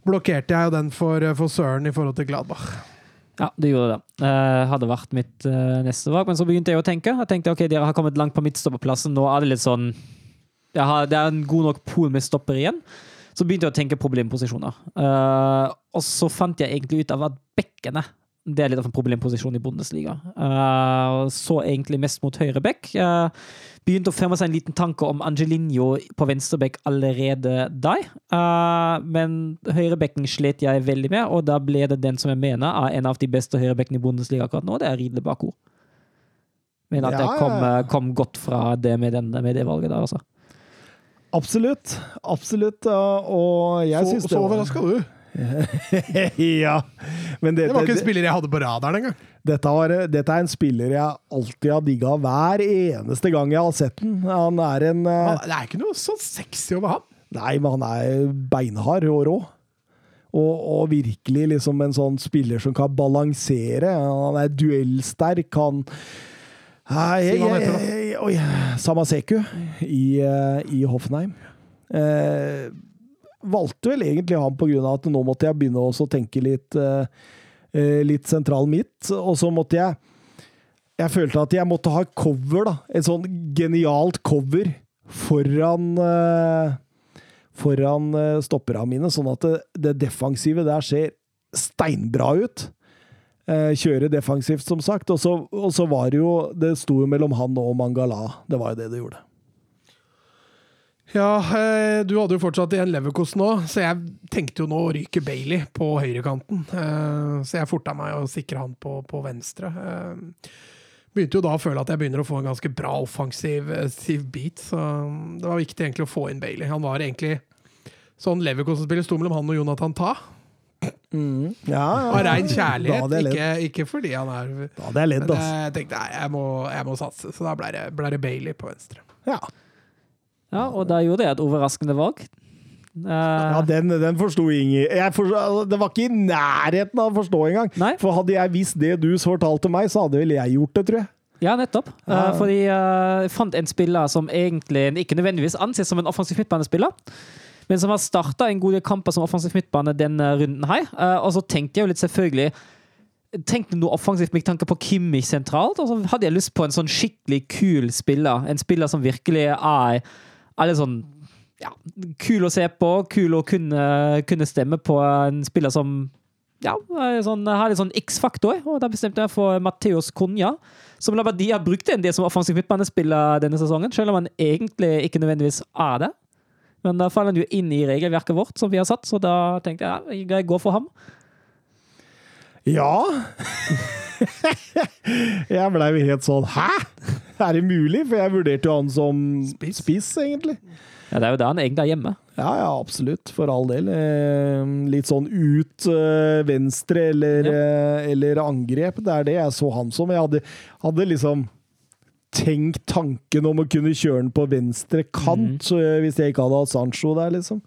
blokkerte jeg jo den for, for Søren i forhold til Gladbach. Ja, det gjorde det. Uh, hadde vært mitt uh, neste valg, men så begynte jeg å tenke. Jeg tenkte ok, dere har kommet langt på midtstopperplassen, nå er det litt sånn har, Det er en god nok pool med stopper igjen. Så begynte jeg å tenke problemposisjoner. Uh, og så fant jeg egentlig ut av at bekkene det er litt av en problemposisjon i Bundesliga. Uh, så egentlig mest mot høyre bekk. Uh, begynte å fremme seg en liten tanke om Angelinho på venstrebekk allerede da. Uh, men høyrebekken slet jeg veldig med, og da ble det den som jeg mener er en av de beste høyrebekkene i Bundesliga akkurat nå, det er Ridle Bako. Men at ja, jeg kom, kom, godt fra det med, den, med det valget der, altså. Absolutt. Absolutt. Og jeg syns det var Så overraska du? ja. Men dette, det var ikke en spiller jeg hadde på radaren engang. Dette, var, dette er en spiller jeg alltid har digga hver eneste gang jeg har sett den. Han er en uh, Det er ikke noe så sexy over ham. Nei, men han er beinhard og rå. Og, og, virkelig liksom en sånn spiller som kan balansere. Han er duellsterk. Han Hei, hei, hei, Samaseku i, uh, i Hoffenheim. Uh, valgte vel egentlig ham pga. at nå måtte jeg begynne å tenke litt, uh, litt sentral midt. Og så måtte jeg Jeg følte at jeg måtte ha et cover, da. Et sånn genialt cover foran uh, Foran stopperne mine, sånn at det, det, defensive der ser steinbra ut. Kjøre defensivt, som sagt. Og så, og så var det jo Det sto jo mellom han og Mangala. Det var jo det det gjorde. Ja, eh, du hadde jo fortsatt igjen Leverkosten nå, så jeg tenkte jo nå å ryke Bailey på høyrekanten. Eh, så jeg forta meg å sikre han på, på, venstre. Eh, begynte jo da å føle at jeg begynner å få en ganske bra offensiv beat, så det var viktig egentlig å få inn Bailey. Han var egentlig sånn Leverkosten-spiller sto mellom han og Jonathan Ta. Mm. Ja, ja, Av rein kjærlighet, ikke, ikke, fordi han er Da hadde jeg ledd, altså. jeg tenkte nei, jeg må, jeg må satse, så da ble det, ble det Bailey på venstre. Ja. Ja, og da gjorde jeg et overraskende valg. Uh, ja, den, den forsto Inger. Forstod, altså, det var ikke i nærheten av å forstå engang. Nei. For hadde jeg visst det du fortalte meg, så hadde vel jeg gjort det, tror jeg. Ja, nettopp. Uh, fordi uh, jeg fant en spiller som egentlig ikke nødvendigvis anses som en offensiv midtbanespiller, men som har starta en god del kamper som offensiv midtbane denne runden her. Uh, og så tenkte jeg jo litt selvfølgelig tenkte noe offensivt med tanke på Kimmich sentralt, og så hadde jeg lyst på en sånn skikkelig kul spiller. En spiller som virkelig er er litt sånn ja, kul å se på, kul å kunne, kunne stemme på en spiller som ja, sånn, har litt sånn X-faktor. Og da bestemte jeg for Mateos Cunha, som Labadia brukte en del som offensiv midtbanespiller denne sesongen, selv om han egentlig ikke nødvendigvis er det. Men da faller han jo inn i regelverket vårt, som vi har satt, så da tenkte jeg ja, jeg går for ham. Ja Jeg blei helt sånn Hæ?! Er det mulig? For jeg vurderte jo han som spiss, spiss egentlig. Ja, Det er jo der han egentlig er hjemme. Ja, ja, absolutt. For all del. Eh, litt sånn ut eh, venstre eller, ja. eh, eller, angrep. Det er det jeg så han som. Jeg hadde, hadde liksom tenkt tanken om å kunne kjøre den på venstre kant, mm. hvis jeg ikke hadde hatt Sancho der, liksom.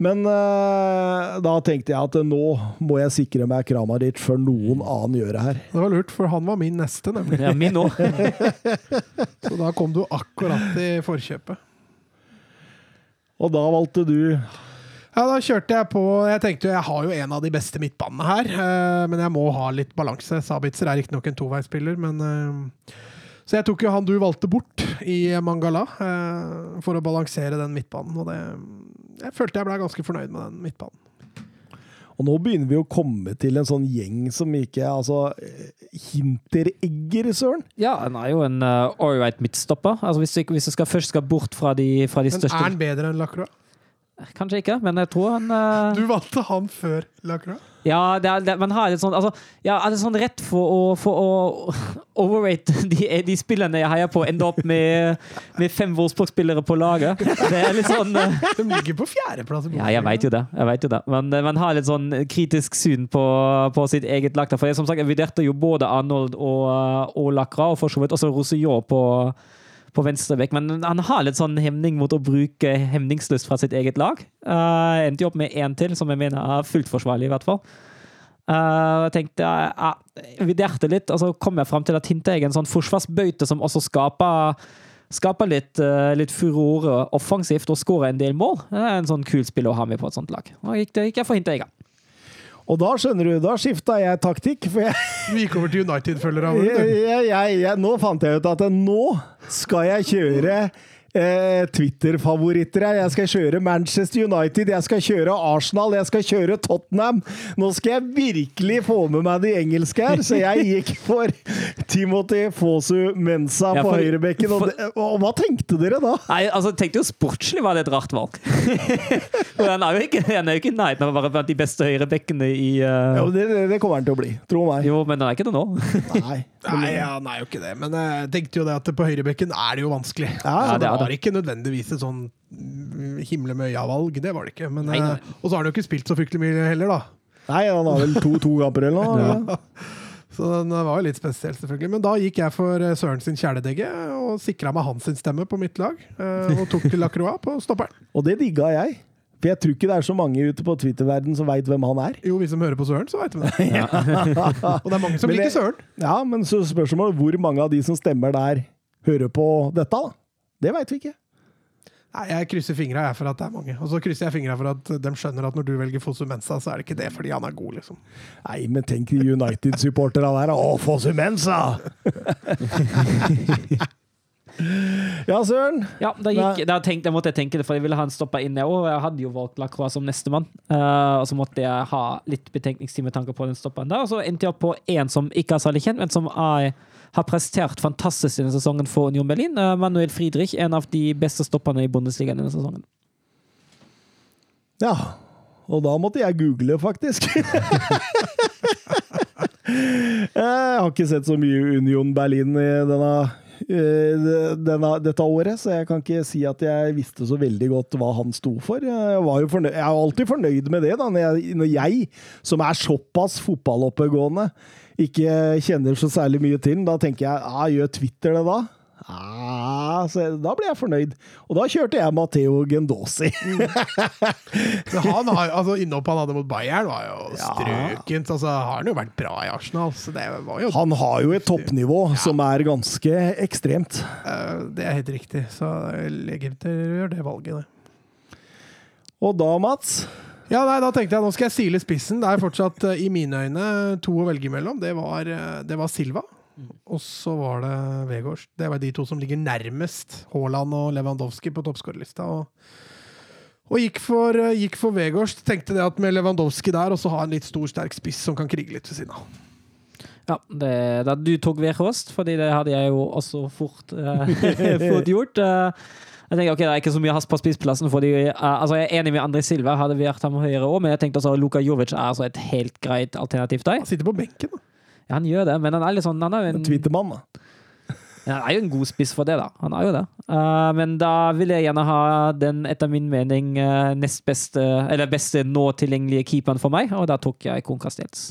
Men uh, da tenkte jeg at nå må jeg sikre meg Kramaric før noen annen gjør det her. Det var lurt, for han var min neste, nemlig. Ja, min òg. Så da kom du akkurat i forkjøpet. Og da valgte du ja, da kjørte jeg på Jeg tenkte jo jeg har jo en av de beste midtbanene her, uh, men jeg må ha litt balanse. Sabitzer er riktignok en toveispiller, men uh, Så jeg tok jo han du valgte bort i Mangala, for å balansere den midtbanen, og det jeg følte jeg ble ganske fornøyd med den midtbanen. Og nå begynner vi å komme til en sånn gjeng som ikke Altså, hinteregger, søren. Ja, han er jo en uh, all right midtstopper. Altså, hvis, du, hvis du skal, først skal bort fra de, fra de Men største er han bedre enn Lacroix? Kanskje ikke, men jeg tror han uh... Du valgte han før Lacroix? Ja, det er, det, man har litt sånn altså, ja, er det sånn rett for å, for å overrate de, de spillene jeg heier på, ende opp med, med fem Wolfsburg-spillere på laget? Det er litt sånn eh, De ligger på fjerdeplass. Ja, jeg veit jo det. jeg vet jo det. Men eh, man har litt sånn kritisk syn på, på sitt eget lag. For jeg, som sagt, jeg vurderte jo både Arnold og, eh, og Lacra, og for så vidt også Roussillon på, på venstrebekk. Men han har litt sånn hemning mot å bruke hemningslyst fra sitt eget lag. Uh, endte jo opp med én til, som jeg mener er fullt forsvarlig, i hvert fall. Uh, jeg tenkte uh, Jeg vurderte litt, og så kom jeg fram til at Hinte er en sånn forsvarsbøyte som også skaper Skaper litt, uh, litt furore offensivt og skårer en del mål. Det er en sånn kul spill å ha med på et sånt lag. Og gikk, det, gikk jeg for Hinte, jeg. Og da skjønner du, da skifta jeg taktikk. For jeg, du gikk over til United-følgere. nå fant jeg ut at nå skal jeg kjøre eh, Twitter-favoritter her. Jeg skal kjøre Manchester United, jeg skal kjøre Arsenal, jeg skal kjøre Tottenham. Nå skal jeg virkelig få med meg de engelske her, så jeg gikk for Timothy Fosu Mensa Ja, på høyrebekken. Og, det- og hva tenkte dere da? Nei, altså, tenkte jo sportslig var det et rart valg. Han er jo ikke, han er jo ikke nei, han å blant de beste høyrebekkene i uh... Ja, det, det, det kommer han til å bli, tro meg. Jo, men han er ikke det nå. Nei. Nei, han er jo ikke det. Men jeg tenkte jo det at på høyrebekken er det jo vanskelig. Ja, så det det er var det. ikke nødvendigvis et sånn mm, himle med øya-valg. Det var det ikke. Men, Nei, nei. eh, Og så har han jo ikke spilt så fryktelig mye heller, da. Nei, han har vel to-to kamper eller noe? Så den var jo litt spesiell, selvfølgelig. Men da gikk jeg for eh, Søren sin kjæledegge og sikra meg hans stemme på mitt lag. eh, Og tok til Lacroix på stopperen. Og det digga jeg. For jeg tror ikke det er så mange ute på Twitter-verden som veit hvem han er. Jo, vi som hører på Søren, så veit vi det. Og det er mange som Men liker det- Søren. Ja, men så spørsmålet hvor mange av de som stemmer der, hører på dette, da? Det veit vi ikke. Nei, Jeg krysser fingra for at det er mange. Og så krysser jeg fingra for at de skjønner at når du velger Fosu Mensa, så er det ikke det fordi han er god, liksom. Nei, men tenk United-supporterne der. Å, Fosu Mensa! ja, Søren. Ja, da, gikk, da, tenkte, da måtte jeg tenke det, for jeg ville ha en stopper inn. jeg òg. jeg hadde jo valgt Lacroix som nestemann. Uh, og så måtte jeg ha litt betenkningstid med tanke på den stopperen der. Og så endte jeg opp på en som ikke er særlig kjent, men som er, har prestert fantastisk denne sesongen for Union Berlin. Uh, Manuel Friedrich, en av de beste stopperne i Bundesligaen denne sesongen. Ja. Og da måtte jeg google, faktisk. jeg har ikke sett så mye Union Berlin i denne, eh, denne, dette året, så jeg kan ikke si at jeg visste så veldig godt hva han sto for. Jeg, var jo fornøyd, jeg er alltid fornøyd med det, da, når jeg, når jeg som er såpass fotballoppegående, ikke kjenner så særlig mye til den. Da tenker jeg ja, gjør Twitter det da? Ah, så da ble jeg fornøyd. Og da kjørte jeg Matteo Gendosi. Han har, altså Innhoppet han hadde mot Bayern, var jo Ja. strøkent. Altså, har han jo vært bra i Arsenal, så det var jo Han har jo et toppnivå som er ganske ekstremt. eh, Det er helt riktig. Så legitimerer det valget, det. Og da, Mats Ja, nei, da tenkte jeg nå skal jeg sile spissen. Det er fortsatt eh, i mine øyne to å velge mellom. Det var, eh, det var Silva, og så var det Vegårs. Det var de to som ligger nærmest Haaland og Lewandowski på toppskårerlista. Og, og gikk for, eh, gikk for Vegårs. Tenkte det at med Lewandowski der, og så ha en litt stor, sterk spiss som kan krige litt ved siden av. Ja, det, da du tok Weghorst, fordi det hadde jeg jo også fort, eh, fort gjort. Eh, jeg tenker, ok, Det er ikke så mye hast på spissplassen. fordi uh, altså Jeg er enig med André Silva, hadde vi hatt ham høyere òg, men jeg tenkte altså, Luka Jovic er altså et helt greit alternativ der. Han sitter på benken, da. Ja, han gjør det, men han er litt sånn Han er jo en, Twittermann, da. han er jo en god spiss for det, da. Han er jo det. Uh, men da vil jeg gjerne ha den, etter min mening, uh, nest beste, eller beste nå tilgjengelige keeperen for meg, og da tok jeg Kon Castells.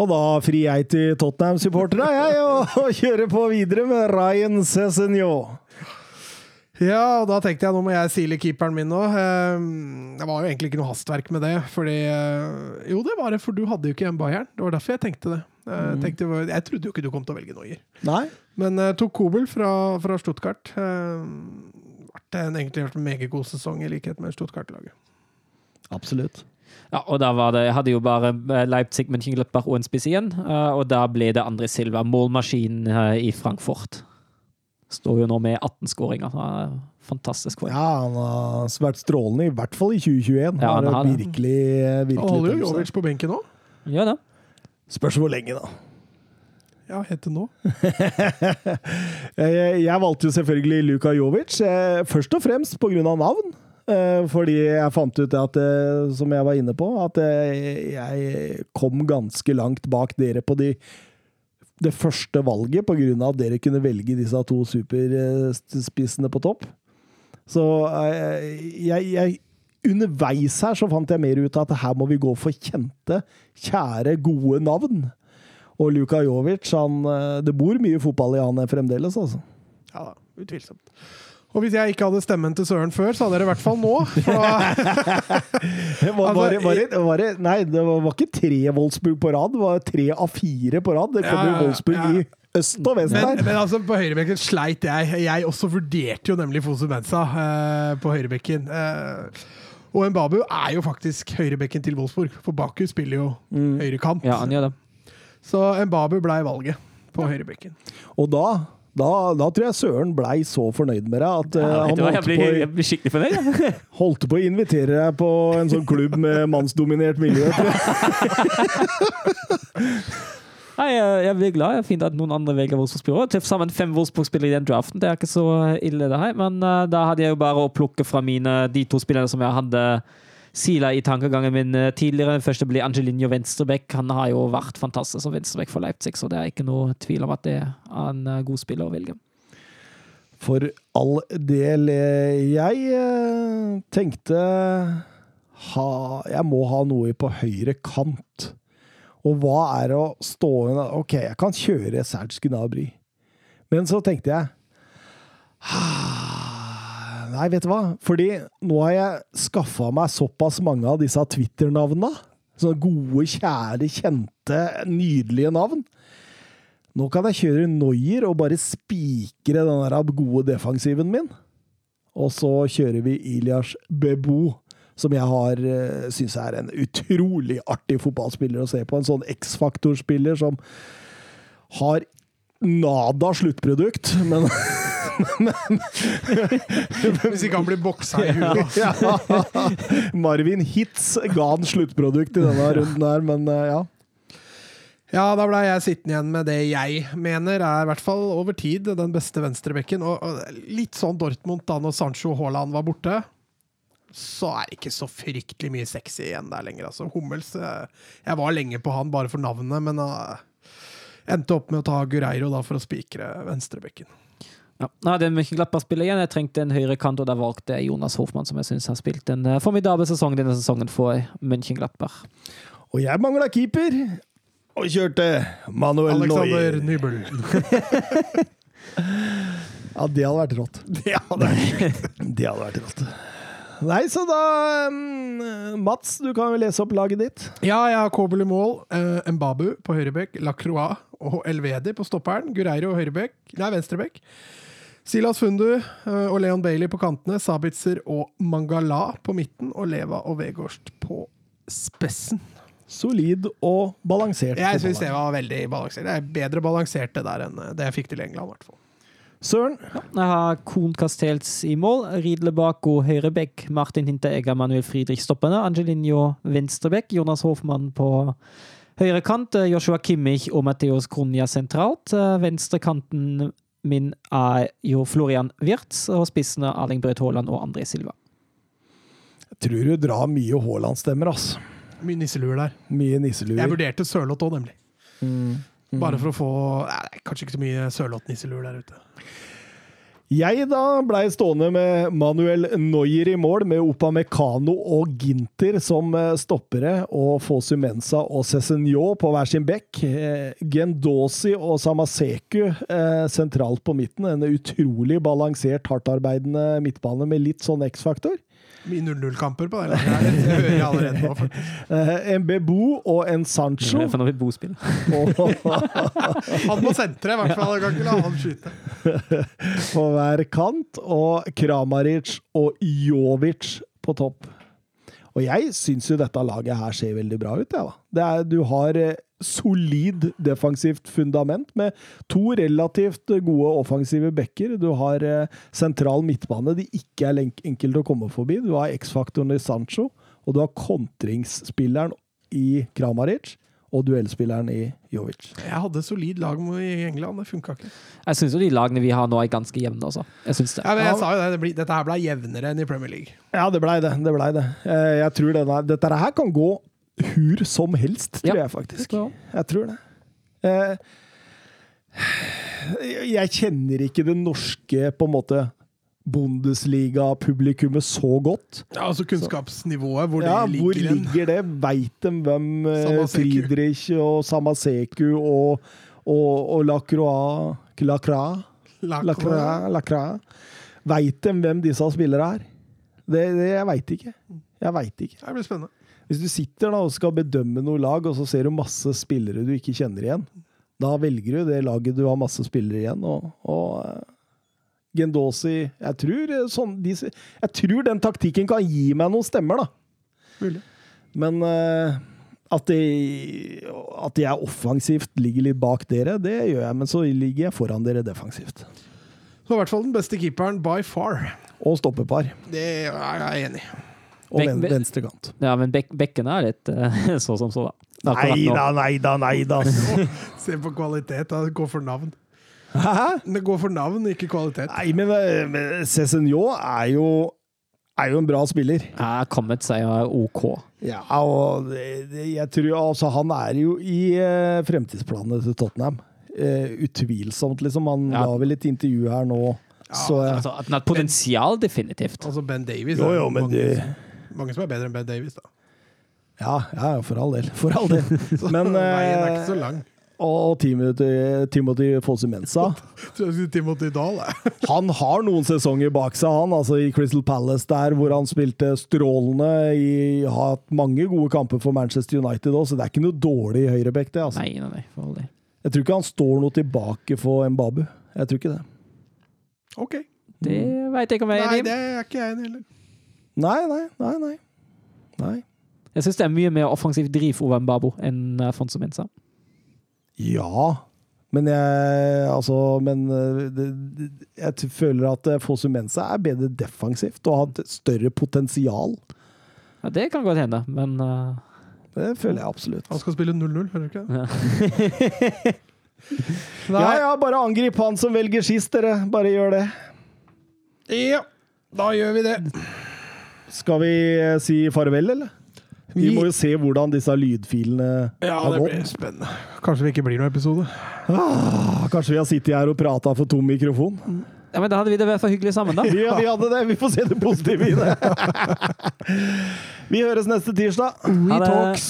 Og da frir jeg til Tottenham-supporterne, jeg, og, og kjører på videre med Ryan Cezinho. Ja, og da tenkte jeg nå må jeg sile keeperen min nå. Eh, Det var jo egentlig ikke noe hastverk med det. Fordi eh, Jo, det var det, for du hadde jo ikke en Bayern. Det var derfor jeg tenkte det. Jeg, tenkte, jeg trodde jo ikke du kom til å velge Noyer. Nei? Men uh, tok Kobel fra, fra Stuttgart. Uh, ble en, egentlig vært en meget god sesong, i likhet med Stuttgart-laget. Absolutt. Ja, og da var det, Jeg hadde jo bare eh, Leipzig, Mönchengladbach og en spiss igjen, eh, og da ble det André Silva, målmaskin eh, i Frankfurt. Står jo nå med 18 skåringer. Fantastisk. poeng. Ja, han har vært strålende, i hvert fall i 2021. Ja, han har virkelig, virkelig holder jo. Jovic på benken òg. Gjør det. Spørs hvor lenge, da. Ja, helt til nå. Jeg, valgte jo selvfølgelig Luka Jovic, eh, først og fremst pga. navn. eh, fordi jeg fant ut at, eh, som jeg var inne på, at jeg kom ganske langt bak dere på de, det første valget, av at dere kunne velge disse to superspissene på topp. Så eh, jeg, jeg Underveis her så fant jeg mer ut av at her må vi gå for kjente, kjære, gode navn. Og Luka Jovic, han eh, Det bor mye fotball i han fremdeles, altså. Ja utvilsomt. Og hvis jeg ikke hadde stemmen til Søren før, så hadde dere i hvert fall nå. Var, var, det, var, det, var det, nei, det var, var ikke tre Wolfsburg på rad, det var tre av fire på rad. Det kommer Ja, jo ja, Wolfsburg ja. i øst og vest men, her. men altså, på høyrebekken sleit jeg. Jeg også vurderte jo nemlig Fosu Mensa eh, på høyrebekken. Eh, og Mbabu er jo faktisk høyrebekken til Wolfsburg, for Baku spiller jo Mm. høyrekant. Ja, han gjør det. Så Mbabu blei valget på høyrebekken. Og da, da, da tror jeg Søren blei så fornøyd med deg at eh, Ja, han holdt blir, på, skikkelig fornøyd. holdt på å invitere deg på en sånn klubb med mannsdominert miljø. Nei, jeg, jeg blir glad. Jeg finner at noen andre velger Wolfsburg-spillere. Til sammen fem Wolfsburg-spillere i den draften. Det er ikke så ille, det her. Men uh, da hadde jeg jo bare å plukke fra mine de to spillerne som jeg hadde sila i tankegangen min eh, tidligere. Først blir Angelinho Venstrebekk. Han har jo vært fantastisk som venstrebekk for Leipzig, så det er ikke noe tvil om at det er en eh, god spiller å velge. For all del. eh, Jeg tenkte ha, Jeg må ha noe på høyre kant. Og hva er å stå Ok, jeg kan kjøre Serge Gnabry. Men så tenkte jeg «Ah, Nei, vet du hva? Fordi nå har jeg skaffa meg såpass mange av disse Twitter-navnene. Sånne gode, kjære, kjente, nydelige navn. Nå kan jeg kjøre Noyer og bare spikre den der gode defensiven min. Og så kjører vi Ilias Bebo, som jeg har uh, syns er en utrolig artig fotballspiller å se på. En sånn X-faktor-spiller som har nada sluttprodukt, men Hvis ikke han blir boksa i huet. ja, Marvin Hitz ga han sluttprodukt i denne runden her, men uh, ja. Ja, da ble jeg sittende igjen med det jeg mener er i hvert fall over tid den beste venstrebekken. Og, og litt sånn Dortmund da når Sancho Haaland var borte. Så er det ikke så fryktelig mye sexy igjen der lenger. Altså, Hummels eh, Jeg var lenge på han bare for navnet, men uh, endte opp med å ta Gureiro da for å spikre venstrebekken. Ja. Nei, det er mye Glappar-spiller igjen. Jeg trengte en høyre kant, og da valgte jeg Jonas Hofmann, som jeg syns har spilt en eh, formidabel sesong denne sesongen for München Glappar. Og jeg mangla keeper, og kjørte Manuel Alexander Neuer. Nybel. Ja, det hadde vært rått. Ja, det er Det hadde vært rått. Nei, så da mm, Mats, du kan jo lese opp laget ditt. Ja, jeg har Kobel i mål, eh, Mbabu på høyrebekk, Lacroix og Elvedi på stopperen, Gureiro høyrebekk, nei, venstrebekk. Silas Fundu eh, og Leon Bailey på kantene, Sabitzer og Mangala på midten, og Leva og Vegårst på spessen. Solid og balansert. Jeg syns det var veldig balansert. Det er bedre balansert det der enn eh, det jeg fikk til England, i hvert fall. Søren, Jeg har Kohn Castells i mål, Ridle Bako høyrebekk, Martin Hinteregger, Manuel Friedrich stoppende, Angelinho venstrebekk, Jonas Hofmann på høyre kant, eh, Joshua Kimmich og Mateos Grunja sentralt. Venstrekanten min er jo Florian Wirtz, og spissene Erling Braut Haaland og André Silva. jeg tror du drar mye Haaland-stemmer, ass. Mye nisseluer der. Mye Jeg vurderte Sørloth òg, nemlig. Mm. Bare for å få nei, Kanskje ikke så mye Sørloth-nisseluer der ute. Jeg da blei stående med Manuel Neuer i mål, med Opamecano og Ginter som eh, stoppere, og Fosu Mensa og Cézinho på hver sin bekk. Eh, Gendosi og Samaseku eh, sentralt på midten. En utrolig balansert, hardtarbeidende midtbane med litt sånn X-faktor. Mye 0-0-kamper på det laget. Det hører jeg allerede nå. faktisk. Eh, en Bebo og en Sancho. For noe vil bospill. Han må sentre, i hvert fall. Kan ikke la han skyte. på hver kant, og Kramaric og Jovic på topp. Og jeg syns jo dette laget her ser veldig bra ut, jeg, da. Det er, du har eh, solid defensivt fundament med to relativt gode offensive backer. Du har eh, sentral midtbane de ikke er lenk- enkelt å komme forbi. Du har X-faktoren i Sancho, og du har kontringsspilleren i Kramaric. og duellspilleren i Jovic. Jeg hadde solid lag i England, det funka ikke. Jeg syns jo de lagene vi har nå, er ganske jevne, altså. Jeg syns det. Ja, men jeg sa jo det, det ble, dette her ble jevnere enn i Premier League. Ja, det blei det. det, ble det. Eh, Jeg tror denne, dette her kan gå hur som helst, tror Ja. jeg faktisk. Ja. Jeg tror det. Eh, Jeg kjenner ikke det norske på en måte Bundesliga-publikummet så godt. Ja, altså kunnskapsnivået, hvor ja, det ligger Hvor ligger det? Veit de hvem eh, Samaseku. Friedrich og Samaseku og, og, og Lacroix Lacroix? Lacroix? Lacroix? Veit de hvem disse spillere er? Det, det jeg veit ikke. Jeg veit ikke. Det blir spennende. Hvis du sitter da og skal bedømme noe lag, og så ser du masse spillere du ikke kjenner igjen, da velger du det laget du har masse spillere igjen. Og, og eh, Gendosi jeg tror, eh, sånn, de, jeg tror den taktikken kan gi meg noen stemmer, da. Mulig. Men uh, at, de, at jeg offensivt ligger litt bak dere, det gjør jeg. Men så ligger jeg foran dere defensivt. Så i hvert fall den beste keeperen by far. Og stoppepar. Det er jeg enig i. Og Bek- ven, be- venstrekant. Ja, men bek bekkene er litt uh, så som så, da. Nei da, nei da, nei da. Se på kvalitet. da. Går for navn. Hæ? Det går for navn, ikke kvalitet. Nei, men, eh, men Cézinho er jo er jo en bra spiller. Ja, kommet seg er OK. Ja, og det, det, jeg tror altså Han er jo i eh, fremtidsplanene til Tottenham. Eh, utvilsomt, liksom. Han Ja. la vel et intervju her nå. så eh, Altså, at den har potensial, definitivt. Altså Ben Davies Jo, er jo, men mange, det mange som er bedre enn Ben Davies, da. Ja, ja, for all del. For all del. Men veien er ikke så eh, lang. Og Timothy, Timothy Fosse Mensa. Tror jeg skulle Timothy Dahl, jeg. Han har noen sesonger bak seg, han. altså I Crystal Palace, der hvor han spilte strålende. I, har hatt mange gode kamper for Manchester United òg, så det er ikke noe dårlig høyrebekk, det. altså. Nei, nei, nei. For all del. Jeg tror ikke han står noe tilbake for Mbabu. Jeg tror ikke det. Ok. Det veit jeg ikke om jeg er Nei, enig i. det er ikke jeg enig i heller. Nei, nei, nei. nei. nei. Jeg syns det er mye mer offensiv driv over Mbabo enn uh, Fonso Mensa. Ja, men jeg Altså, men eh, det, det, jeg føler at Fonso Fosu Mensa er bedre defensivt og har et større potensial. Ja, det kan godt hende, men uh, Det føler jeg absolutt. Han skal spille 0-0, hører du ikke ja. Nei. Ja, ja, bare angrip han som velger sist, dere. Bare gjør det. Ja, da gjør vi det. Skal vi eh, si farvel, eller? Vi må jo se hvordan disse lydfilene Ja, har det blir gått. spennende. Kanskje det ikke blir noen episode. Ah, kanskje vi har sittet her og prata for tom mikrofon? ja, men da hadde vi det i hvert fall hyggelig sammen, da. Ja, vi hadde det. Vi får se det positive i det. Vi høres neste tirsdag. We Ha det. talks.